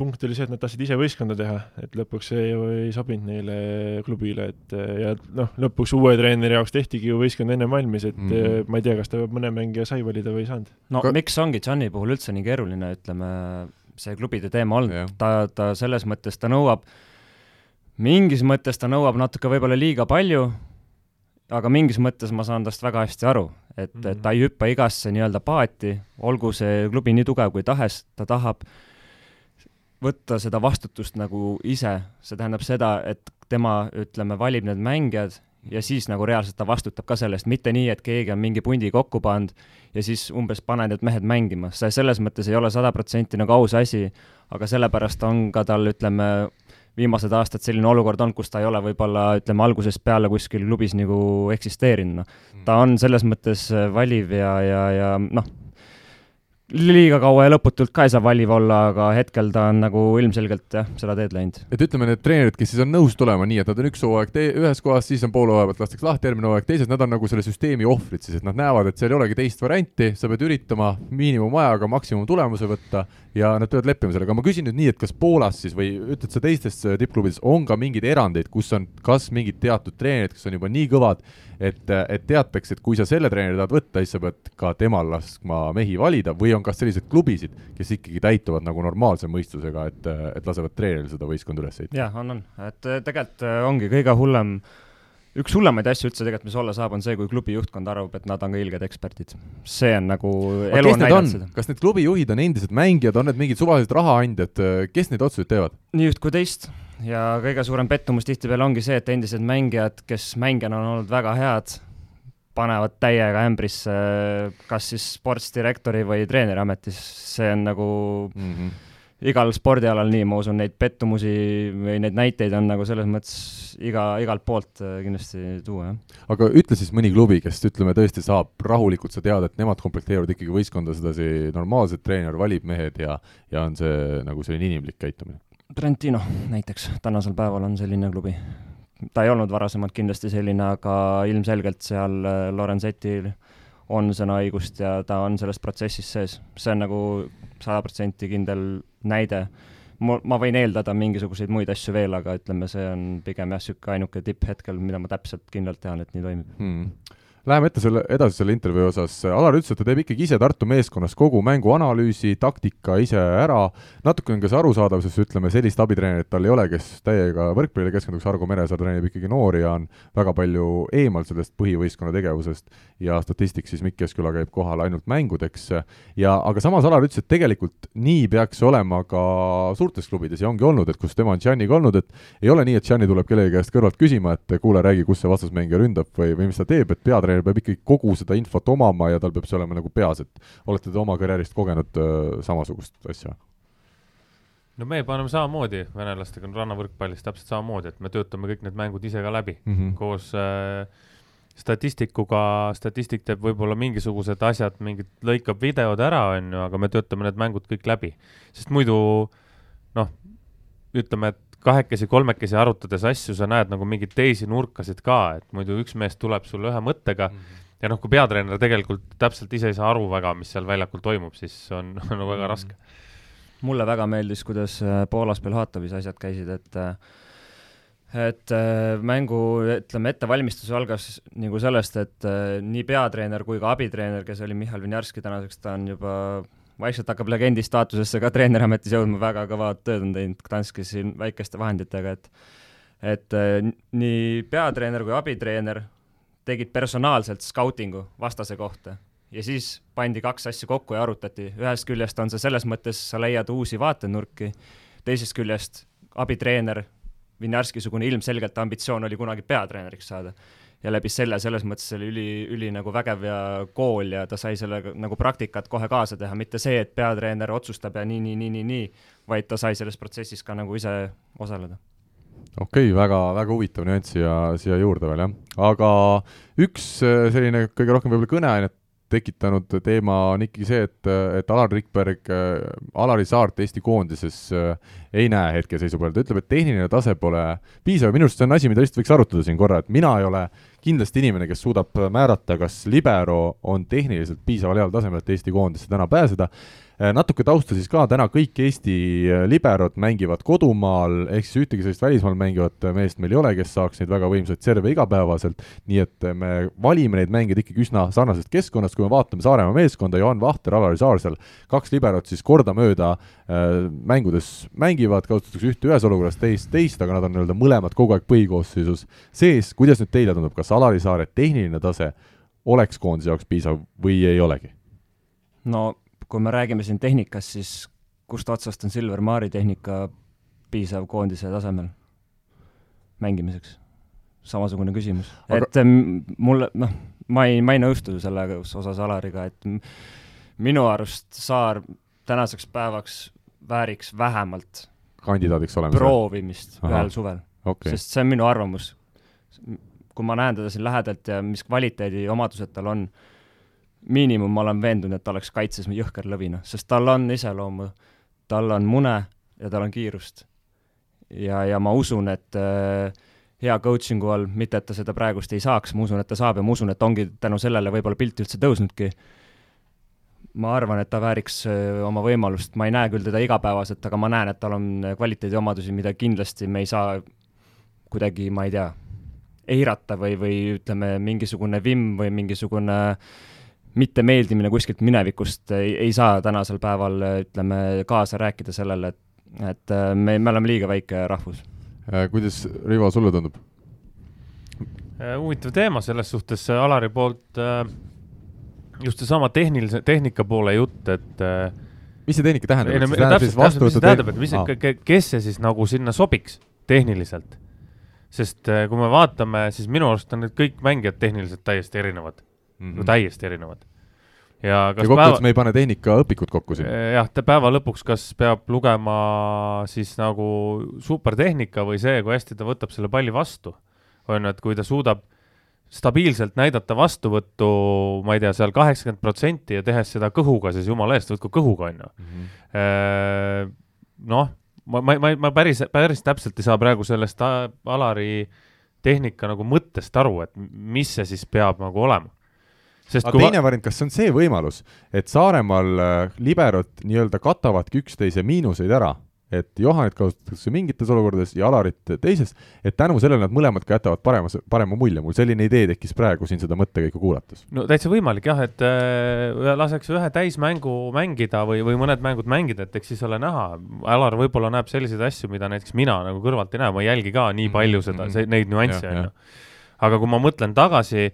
punkt oli see, et nad tahtsid ise võistkonda teha, et lõpuks see ju ei sobinud neile klubile, et ja noh, lõpuks uue treeneri jaoks tehtigi ju võistkond enne valmis, et mm -hmm. ma ei tea, kas ta mõne mängija sai valida või ei saanud. no Ka... miks ongi Gianni puhul üldse nii keeruline, ütleme, see klubide teema olnud, ta, ta selles mõttes, ta nõuab, mingis mõttes ta nõuab natuke võib-olla liiga palju, aga mingis mõttes ma saan tast väga hästi aru, et mm, -hmm. et ta ei hüppa igasse nii-öelda paati, olgu see klubi nii tugev kui tahes, ta tahab võtta seda vastutust nagu ise, see tähendab seda, et tema, ütleme, valib need mängijad ja siis nagu reaalselt ta vastutab ka selle eest, mitte nii, et keegi on mingi pundi kokku pannud ja siis umbes pane need mehed mängima, see selles mõttes ei ole sada protsenti nagu aus asi, aga sellepärast on ka tal, ütleme, viimased aastad selline olukord olnud, kus ta ei ole võib-olla, ütleme, algusest peale kuskil klubis nagu eksisteerinud, noh. ta on selles mõttes valiv ja, ja, ja noh, liiga kaua ja lõputult ka ei saa valiv olla, aga hetkel ta on nagu ilmselgelt jah, seda teed läinud. et ütleme, need treenerid, kes siis on nõus tulema nii, et nad on üks hooaeg ühes kohas, siis on poole hooaja pealt lastakse lahti, järgmine hooaeg teises, nad on nagu selle süsteemi ohvrid siis, et nad näevad, et seal ei olegi teist varianti, sa pead üritama miinimumajaga maksimumtulemuse võtta ja nad peavad leppima sellega, ma küsin nüüd nii, et kas Poolas siis või ütled sa teistes tippklubides on ka mingeid erandeid, kus on kas mingid teatud treenerid, kes on juba nii kõvad, et, et teatakse, et kui sa selle treeneri tahad võtta, siis sa pead ka temal laskma mehi valida või on kas selliseid klubisid, kes ikkagi täituvad nagu normaalse mõistusega, et, et lasevad treeneril seda võistkonda üles ehitada? jah, on, on, et tegelikult ongi kõige hullem üks hullemaid asju üldse tegelikult, mis olla saab, on see, kui klubi juhtkond arvab, et nad on ka ilged eksperdid. see on nagu, elu on näidanud seda. kas need klubijuhid on endised mängijad, on need mingid suvalised rahaandjad, kes neid otsuseid teevad? nii üht kui teist ja kõige suurem pettumus tihtipeale ongi see, et endised mängijad, kes mängijana on olnud väga head, panevad täiega ämbrisse kas siis sportsdirektori või treeneri ametis, see on nagu mm -hmm igal spordialal nii, ma usun, neid pettumusi või neid näiteid on nagu selles mõttes iga, igalt poolt äh, kindlasti tuua, jah. aga ütle siis mõni klubi, kes ütleme, tõesti saab rahulikult sa teada, et nemad komplekteerivad ikkagi võistkonda sedasi normaalselt, treener valib mehed ja, ja on see nagu selline inimlik käitumine? Trentino näiteks, tänasel päeval on selline klubi. ta ei olnud varasemalt kindlasti selline, aga ilmselgelt seal äh, Lorenzetil on sõnaõigust ja ta on selles protsessis sees. see on nagu sada protsenti kindel näide. ma, võin eeldada mingisuguseid muid asju veel, aga ütleme, see on pigem jah, niisugune ainuke tipp hetkel, mida ma täpselt kindlalt tean, et nii toimib hmm Läheme ette selle, edasi selle intervjuu osas, Alar ütles, et ta teeb ikkagi ise Tartu meeskonnas kogu mängu analüüsi, taktika ise ära, natuke on ka see arusaadav, sest ütleme, sellist abitreenerit tal ei ole, kes täiega võrkpallile keskenduks, Argo Meresaar treenib ikkagi noori ja on väga palju eemal sellest põhivõistkonna tegevusest ja statistik siis Mikk Keskküla käib kohal ainult mängudeks. Ja aga samas Alar ütles, et tegelikult nii peaks olema ka suurtes klubides ja ongi olnud, et kus tema on Gianniga olnud, et ei ole nii, et Gianni tuleb kellegi käest kõrvalt küsima, et kuule, räägi, kus see vastasmängija ründab või, või mis ta teeb, et peatreener peatreener peab ikkagi kogu seda infot omama ja tal peab see olema nagu peas, et olete te oma karjäärist kogenud äh, samasugust asja? no me paneme samamoodi venelastega rannavõrkpallis täpselt samamoodi, et me töötame kõik need mängud ise ka läbi mm -hmm. koos äh, statistikuga, statistik teeb võib-olla mingisugused asjad, mingid, lõikab videod ära, on ju, aga me töötame need mängud kõik läbi. sest muidu noh, ütleme, et kahekesi-kolmekesi arutades asju, sa näed nagu mingeid teisi nurkasid ka, et muidu üks mees tuleb sulle ühe mõttega mm -hmm. ja noh, kui peatreener tegelikult täpselt ise ei saa aru väga, mis seal väljakul toimub, siis on, nagu väga raske. mulle väga meeldis, kuidas äh, Poolas Belhatovis asjad käisid, et äh, et äh, mängu, ütleme, ettevalmistus algas nagu sellest, et nii peatreener kui ka abitreener, kes oli Mihhail Vinjarski, tänaseks ta on juba vaikselt hakkab legendi staatusesse ka treeneriametis jõudma, väga kõva tööd on teinud Gdanskis siin väikeste vahenditega, et et äh, nii peatreener kui abitreener tegid personaalselt skautingu vastase kohta. Ja siis pandi kaks asja kokku ja arutati, ühest küljest on see selles mõttes, sa leiad uusi vaatenurki, teisest küljest abitreener, Vinjarski-sugune ilmselgelt ambitsioon oli kunagi peatreeneriks saada ja läbi selle, selles mõttes oli üli, üli nagu vägev ja kool ja ta sai sellega nagu praktikat kohe kaasa teha, mitte see, et peatreener otsustab ja nii, nii, nii, nii, nii, vaid ta sai selles protsessis ka nagu ise osaleda okei okay,, väga, väga huvitav nüanss siia, siia juurde veel, jah. aga üks äh, selline kõige rohkem võib-olla kõneainet tekitanud teema on ikkagi see, et, et Alar Rikberg Alari Saart Eesti koondises äh, ei näe hetkeseisuga ta ütleb, et tehniline tase pole piisav, minu arust see on asi, mida lihtsalt võiks arutada siin korra, et mina ei ole kindlasti inimene, kes suudab määrata, kas libero on tehniliselt piisaval heal tasemel, et Eesti koondisse täna pääseda natuke tausta siis ka, täna kõik Eesti äh, liberod mängivad kodumaal, ehk siis ühtegi sellist välismaal mängivat äh, meest meil ei ole, kes saaks neid väga võimsaid serve igapäevaselt, nii et me valime neid mängijaid ikkagi üsna sarnasest keskkonnast, kui me vaatame Saaremaa meeskonda, Johan Vahter, Alari Saarsel, kaks liberot siis kordamööda mängudes mängivad, kasutatakse ühte ühes olukorras, teist teist, aga nad on nii-öelda mõlemad kogu aeg põhikoosseisus sees, kuidas nüüd teile tundub, kas Alari Saare tehniline tase oleks koondise jaoks piisav või ei olegi? no kui me räägime siin tehnikast, siis kust otsast on Silver Maari tehnika piisav koondise tasemel mängimiseks? samasugune küsimus Aga.... et mulle, noh, ma ei, ma ei nõustu sellega osas Alariga, et minu arust Saar tänaseks päevaks vääriks vähemalt kandidaadiks olemise proovimist Aha. ühel suvel okay.. sest see on minu arvamus. kui ma näen teda siin lähedalt ja mis kvaliteediomadused tal on, miinimum ma olen veendunud, et ta oleks kaitses jõhker lõvina, sest tal on iseloomu, tal on mune ja tal on kiirust. ja, ja ma usun, et äh, hea coaching'u all, mitte et ta seda praegust ei saaks, ma usun, et ta saab ja ma usun, et ongi tänu sellele võib-olla pilt üldse tõusnudki. ma arvan, et ta vääriks äh, oma võimalust, ma ei näe küll teda igapäevaselt, aga ma näen, et tal on kvaliteediomadusi, mida kindlasti me ei saa kuidagi, ma ei tea, eirata või, või ütleme, mingisugune vimm või mingisugune äh, mittemeeldimine kuskilt minevikust ei, ei saa tänasel päeval, ütleme, kaasa rääkida sellele, et, et äh, me, me oleme liiga väike rahvus. Äh, kuidas, Rivo, sulle tundub? huvitav teema selles suhtes, Alari poolt äh, just seesama tehnilise, tehnika poole jutt, et äh, mis see tehnika tähendab? ei no täpselt, täpselt, mis see tähendab, et mis ah., kes see siis nagu sinna sobiks tehniliselt? sest äh, kui me vaatame, siis minu arust on need kõik mängijad tehniliselt täiesti erinevad mm, -hmm. täiesti erinevad. ja kas ja kokkuvõttes päeva... me ei pane tehnikaõpikut kokku siin? Äh, jah, päeva lõpuks, kas peab lugema siis nagu supertehnika või see, kui hästi ta võtab selle palli vastu, on ju, et kui ta suudab stabiilselt näidata vastuvõttu, ma ei tea, seal kaheksakümmend protsenti ja tehes seda kõhuga, siis jumala eest, võtku kõhuga, on ju. Mhm. Äh, noh, ma, ma, ma, ma päris, päris täpselt ei saa praegu sellest Alari tehnika nagu mõttest aru, et mis see siis peab nagu olema. Aga teine va... variant, kas see on see võimalus, et Saaremaal äh, liberod nii-öelda katavadki üksteise miinuseid ära et Johanit kasutatakse mingites olukordades ja Alarit teises, et tänu sellele nad mõlemad ka jätavad paremas, parema mulje, mul selline idee tekkis praegu siin seda mõttekäiku kuulates. no täitsa võimalik jah, et äh, laseks ühe täismängu mängida või, või mõned mängud mängida, et eks siis ole näha, Alar võib-olla näeb selliseid asju, mida näiteks mina nagu kõrvalt ei näe, ma ei jälgi ka nii palju seda mm, -hmm. neid nüansse, on ju. aga kui ma mõtlen tagasi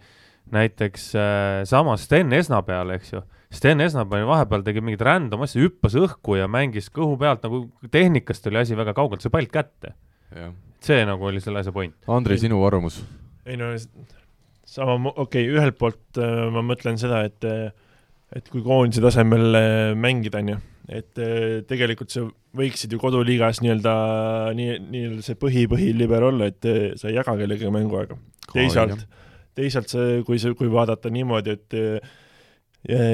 näiteks äh, sama Sten Esna peale, eks ju Sten Esnapani vahepeal tegi mingit random asja, hüppas õhku ja mängis kõhu pealt nagu tehnikast oli asi väga kaugelt, sai pall kätte. see nagu oli selle asja point. Andrei, sinu arvamus? ei no sama, okei okay,, ühelt poolt äh, ma mõtlen seda, et äh, et kui koondise tasemel äh, mängida, on ju, et äh, tegelikult sa võiksid ju koduliigas nii-öelda, nii, nii-öelda see põhi-põhiliber olla, et äh, sa ei jaga kellegagi mänguaega. teisalt, teisalt see, kui see, kui vaadata niimoodi, et äh,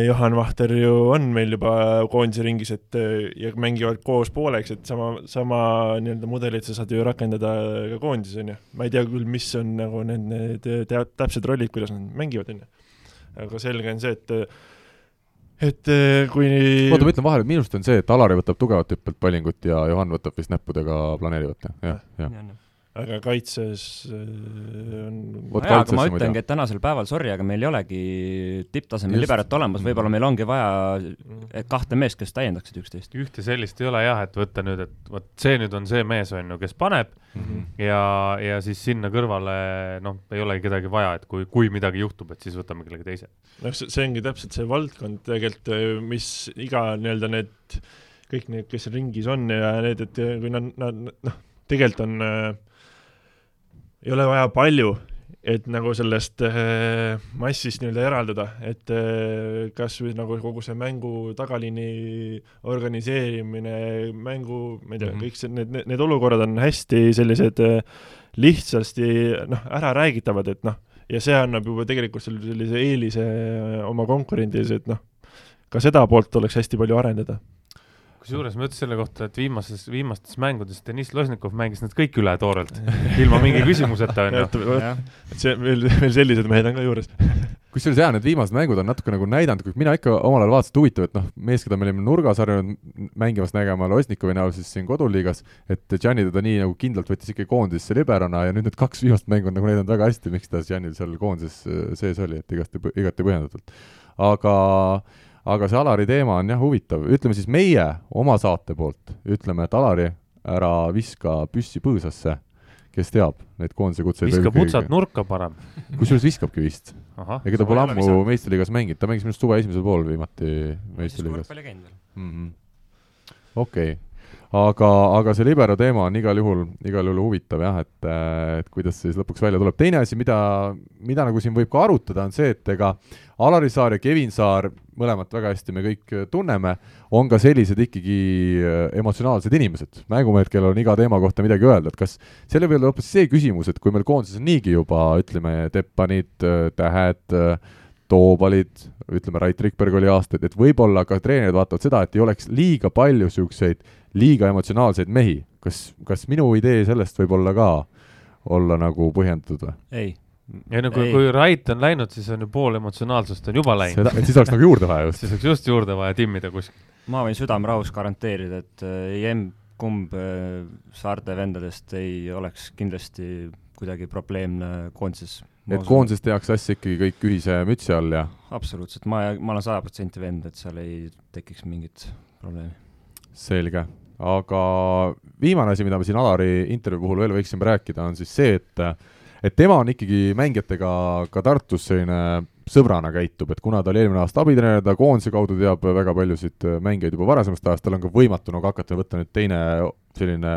Johan Vahter ju on meil juba koondise ringis, et ja mängivad koos pooleks, et sama, sama nii-öelda mudelit sa saad ju rakendada ka koondises, on ju. ma ei tea küll, mis on nagu need, need täpsed rollid, kuidas nad mängivad, on ju. aga selge on see, et et kui oota, ma ütlen vahele, minu arust on see, et Alari võtab tugevat hüppelt pallingut ja Johan võtab vist näppudega planeerivat, jah, jah ja aga kaitses äh, on jaa, aga ma ütlengi, et tänasel päeval, sorry, aga meil ei olegi tipptasemel liberat olemas, võib-olla meil ongi vaja kahte meest, kes täiendaksid üksteist. ühte sellist ei ole jah, et võtta nüüd, et vot see nüüd on see mees, on ju, kes paneb mm -hmm. ja, ja siis sinna kõrvale noh, ei olegi kedagi vaja, et kui, kui midagi juhtub, et siis võtame kellegi teise. noh, see ongi täpselt see valdkond tegelikult, mis iga nii-öelda need, kõik need, kes ringis on ja need, et kui nad, nad noh, tegelikult on äh, ei ole vaja palju, et nagu sellest äh, massist nii-öelda eraldada, et äh, kas või nagu kogu see mängu tagaliini organiseerimine, mängu, ma ei tea mm, -hmm. kõik see, need, need, olukorrad on hästi sellised äh, lihtsasti noh, ära räägitavad, et noh, ja see annab juba tegelikult selle sellise eelise oma konkurendis, et noh, ka seda poolt oleks hästi palju arendada kusjuures ma ütlesin selle kohta, et viimases, viimastes mängudes Deniss Losnikov mängis nad kõik üle toorelt, ilma mingi küsimuseta, onju. et see, veel, veel sellised mehed on ka juures kusjuures jaa, need viimased mängud on natuke nagu näidanud, kui mina ikka omal ajal vaatasin, et huvitav, et noh, mees, keda me olime nurgas harjunud mängimas nägema Losnikovi näol siis siin koduliigas, et Gianni teda nii nagu kindlalt võttis ikkagi koondisesse liberona ja nüüd need kaks viimast mängu on nagu näidanud väga hästi, miks ta Giannil seal koondises äh, sees oli, et igati, igati põhjendatult. aga aga see Alari teema on jah huvitav, ütleme siis meie oma saate poolt ütleme, et Alari, ära viska püssi põõsasse, kes teab, neid koondise kutseid viskab otsad nurka parem. kusjuures viskabki vist. ega ta pole ammu meistriliigas mänginud, ta mängis minu arust suve esimesel poolel viimati meistriliigas. Mhm. okei aga, aga see libero teema on igal juhul, igal juhul huvitav jah, et, et kuidas see siis lõpuks välja tuleb. teine asi, mida, mida nagu siin võib ka arutada, on see, et ega Alari Saar ja Kevin Saar, mõlemat väga hästi me kõik tunneme, on ka sellised ikkagi äh, emotsionaalsed inimesed, mängumehed, kellel on iga teema kohta midagi öelda, et kas selle peale hoopis see küsimus, et kui meil koondises on niigi juba ütleme, Teppanid, äh, Tähed, äh, Toobalid, ütleme, Rait Rikberg oli aastaid, et võib-olla ka treenerid vaatavad seda, et ei oleks liiga palju niisuguseid liiga emotsionaalseid mehi. kas, kas minu idee sellest võib olla ka olla nagu põhjendatud või? ei. Ei no kui, kui Rait on läinud, siis on ju pool emotsionaalsust on juba läinud. et siis oleks nagu juurde vaja just siis oleks just juurde vaja timmida kuskil. ma võin südamerahus garanteerida, et äh, ei emb-kumb äh, saarte vendadest ei oleks kindlasti kuidagi probleemne koondises. et koondises tehakse asja ikkagi kõik ühise mütsi all ja? absoluutselt, ma, ma olen sada protsenti veendunud, et seal ei tekiks mingit probleemi. selge aga viimane asi, mida me siin Alari intervjuu puhul veel võiksime rääkida, on siis see, et et tema on ikkagi mängijatega ka Tartus selline sõbrana käitub, et kuna ta oli eelmine aasta abitreener, ta koondise kaudu teab väga paljusid mängijaid juba varasemast ajast, tal on ka võimatu nagu hakata võtta nüüd teine selline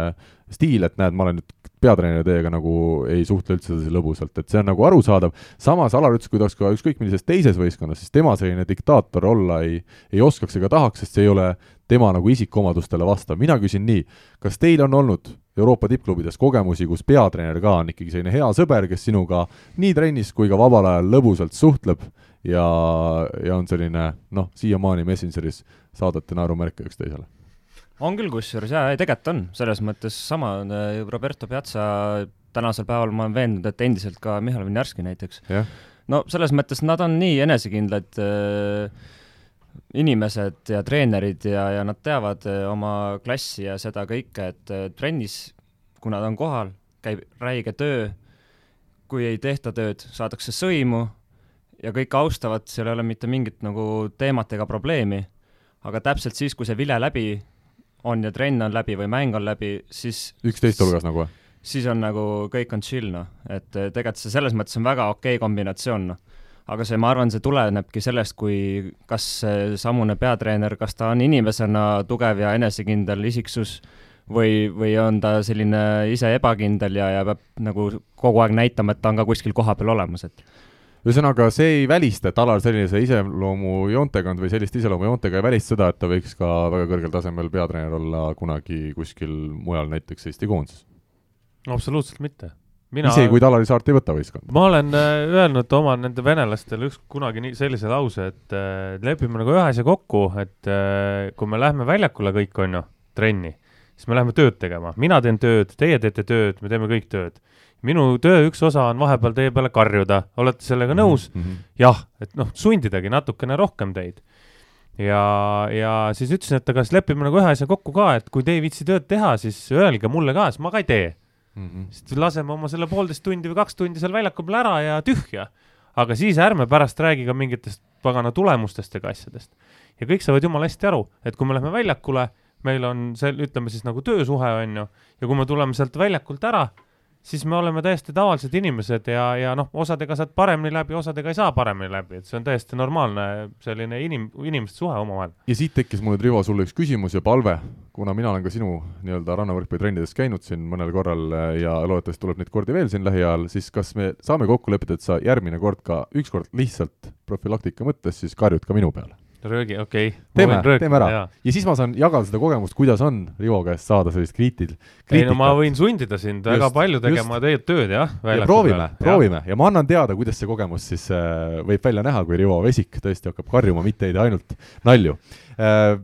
stiil, et näed, ma olen nüüd peatreener teiega nagu ei suhtle üldse sedasi lõbusalt, et see on nagu arusaadav, samas Alar ütles, kui ta oleks ka ükskõik millises teises võistkonnas, siis tema selline diktaator olla ei, ei oskaks ega tahaks, sest see ei ole tema nagu isikuomadustele vastav. mina küsin nii, kas teil on olnud Euroopa tippklubides kogemusi, kus peatreener ka on ikkagi selline hea sõber, kes sinuga nii trennis kui ka vabal ajal lõbusalt suhtleb ja, ja on selline noh, siiamaani Messengeris saadate naerumärke üksteisele? On küll kusjuures jaa, ei tegelikult on, selles mõttes sama, äh, Roberto Piazza tänasel päeval ma olen veendunud, et endiselt ka Mihhail Vinjarski näiteks. No selles mõttes nad on nii enesekindlad äh, inimesed ja treenerid ja, ja nad teavad äh, oma klassi ja seda kõike, et äh, trennis, kui nad on kohal, käib räige töö, kui ei tehta tööd, saadakse sõimu ja kõik austavad, seal ei ole mitte mingit nagu teemat ega probleemi, aga täpselt siis, kui see vile läbi on ja trenn on läbi või mäng on läbi, siis üksteist hulgas nagu või? siis on nagu, kõik on chill, noh. et eh, tegelikult see selles mõttes on väga okei okay kombinatsioon, noh. aga see, ma arvan, see tulenebki sellest, kui kas samune peatreener, kas ta on inimesena tugev ja enesekindel isiksus või, või on ta selline ise ebakindel ja, ja peab nagu kogu aeg näitama, et ta on ka kuskil kohapeal olemas, et ühesõnaga, see ei välista, et Alar sellise iseloomujoontega on või sellist iseloomujoontega ei välista seda, et ta võiks ka väga kõrgel tasemel peatreener olla kunagi kuskil mujal, näiteks Eesti koondises. absoluutselt mitte. Mina... isegi kui Alari Saart ei võta võistkonda? ma olen äh, öelnud oma nende venelastele üks kunagi nii sellise lause, et äh, lepime nagu ühes ja kokku, et äh, kui me lähme väljakule kõik, on ju, trenni, siis me läheme tööd tegema, mina teen tööd, teie teete tööd, me teeme kõik tööd minu töö üks osa on vahepeal teie peale karjuda, olete sellega mhm, nõus mm? -hmm. jah, et noh, sundidagi natukene rohkem teid. ja, ja siis ütlesin, et aga siis lepime nagu ühe asja kokku ka, et kui te ei viitsi tööd teha, siis öelge mulle ka, siis ma ka ei tee mm. -hmm. siis laseme oma selle poolteist tundi või kaks tundi seal väljaku peal ära ja tühja. aga siis ärme pärast räägi ka mingitest pagana tulemustest ega asjadest. ja kõik saavad jumala hästi aru, et kui me läheme väljakule, meil on see, ütleme siis nagu töösuhe, on ju, ja kui me tuleme sealt väljakult ära siis me oleme täiesti tavalised inimesed ja, ja noh, osadega saad paremini läbi, osadega ei saa paremini läbi, et see on täiesti normaalne selline inim-, inimeste suhe omavahel. ja siit tekkis mul nüüd, Rivo, sulle üks küsimus ja palve, kuna mina olen ka sinu nii-öelda rannavõrkpallitrennides käinud siin mõnel korral äh, ja loodetavasti tuleb neid kordi veel siin lähiajal, siis kas me saame kokku leppida, et sa järgmine kord ka, ükskord lihtsalt profülaktika mõttes siis karjud ka minu peale? Röögi, okei okay.. teeme, teeme ära. ja siis ma saan jagada seda kogemust, kuidas on Rivo käest saada sellist kriitil-. ei no ma võin sundida sind just, väga palju tegema teie tööd, jah. proovime, proovime ja ma annan teada, kuidas see kogemus siis äh, võib välja näha, kui Rivo Vesik tõesti hakkab karjuma, mitte ei tee ainult nalju äh,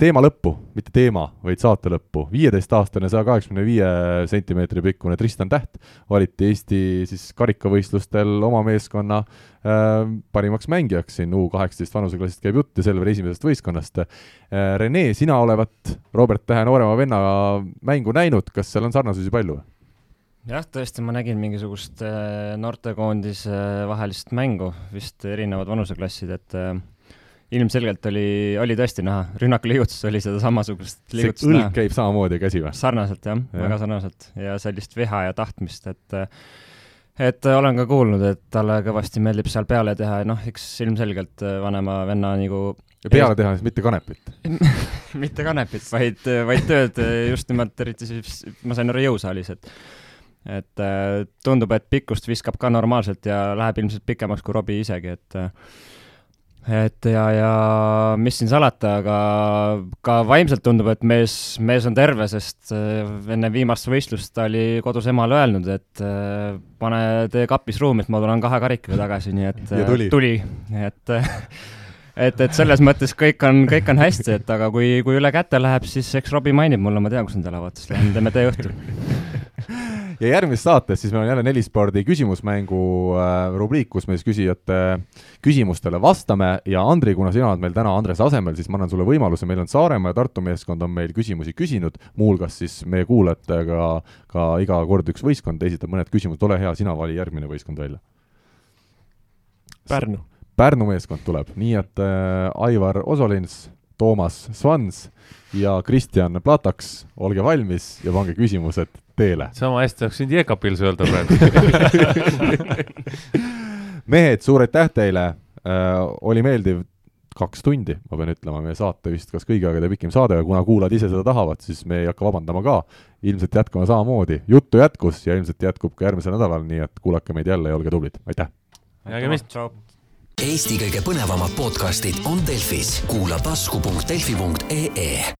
teema lõppu, mitte teema, vaid saate lõppu. viieteistaastane, saja kaheksakümne viie sentimeetri pikkune Tristan Täht valiti Eesti siis karikavõistlustel oma meeskonna äh, parimaks mängijaks siin U kaheksateist vanuseklassist käib jutt ja Selver esimesest võistkonnast äh,. Rene, sina olevat Robert Tähe noorema venna mängu näinud, kas seal on sarnasusi palju? jah, tõesti, ma nägin mingisugust äh, noortekoondise vahelist mängu, vist erinevad vanuseklassid, et äh, ilmselgelt oli, oli tõesti näha, rünnakuliigutus oli seda samasugust liigutust näha. õlg käib samamoodi käsi või? sarnaselt jah ja., väga sarnaselt ja sellist viha ja tahtmist, et et olen ka kuulnud, et talle kõvasti meeldib seal peale teha ja noh, eks ilmselgelt vanema venna nagu ja peale teha siis mitte kanepit mitte kanepit, vaid, vaid tööd just nimelt, eriti siis, ma sain aru, jõusaalis, et et tundub, et pikkust viskab ka normaalselt ja läheb ilmselt pikemaks kui Robbie isegi, et et ja, ja mis siin salata, aga ka vaimselt tundub, et mees, mees on terve, sest äh, enne viimast võistlust ta oli kodus emale öelnud, et äh, pane tee kapis ruumi, et ma tulen kahe karikaga tagasi, nii et ja tuli, tuli., et et, et selles mõttes kõik on, kõik on hästi, et aga kui, kui üle käte läheb, siis eks Robbie mainib mulle, ma tean, kus nad elavad, siis lähme teeme tee õhtul ja järgmises saates siis meil on jälle nelispordi küsimusmängu äh, rubriik, kus me siis küsijate küsimustele vastame. Ja Andri, kuna sina oled meil täna Andrese asemel, siis ma annan sulle võimaluse, meil on Saaremaa ja Tartu meeskond on meil küsimusi küsinud, muuhulgas siis meie kuulajatega ka iga kord üks võistkond esitab mõned küsimused, ole hea, sina vali järgmine võistkond välja. Pärnu. Pärnu meeskond tuleb, nii et äh, Aivar Osolins, Toomas Svans ja Kristjan Plataks, olge valmis ja pange küsimused teele. sama hästi oleks võinud Jekapils öelda praegu mehed, suur aitäh teile äh,, oli meeldiv kaks tundi, ma pean ütlema, meie saate vist kas kõigi aegade pikim saade, aga kuna kuulajad ise seda tahavad, siis me ei hakka vabandama ka. ilmselt jätkame samamoodi, juttu jätkus ja ilmselt jätkub ka järgmisel nädalal, nii et kuulake meid jälle ja olge tublid, aitäh! nägemist! Eesti kõige põnevamad podcastid on Delfis, kuula tasku.delfi.ee.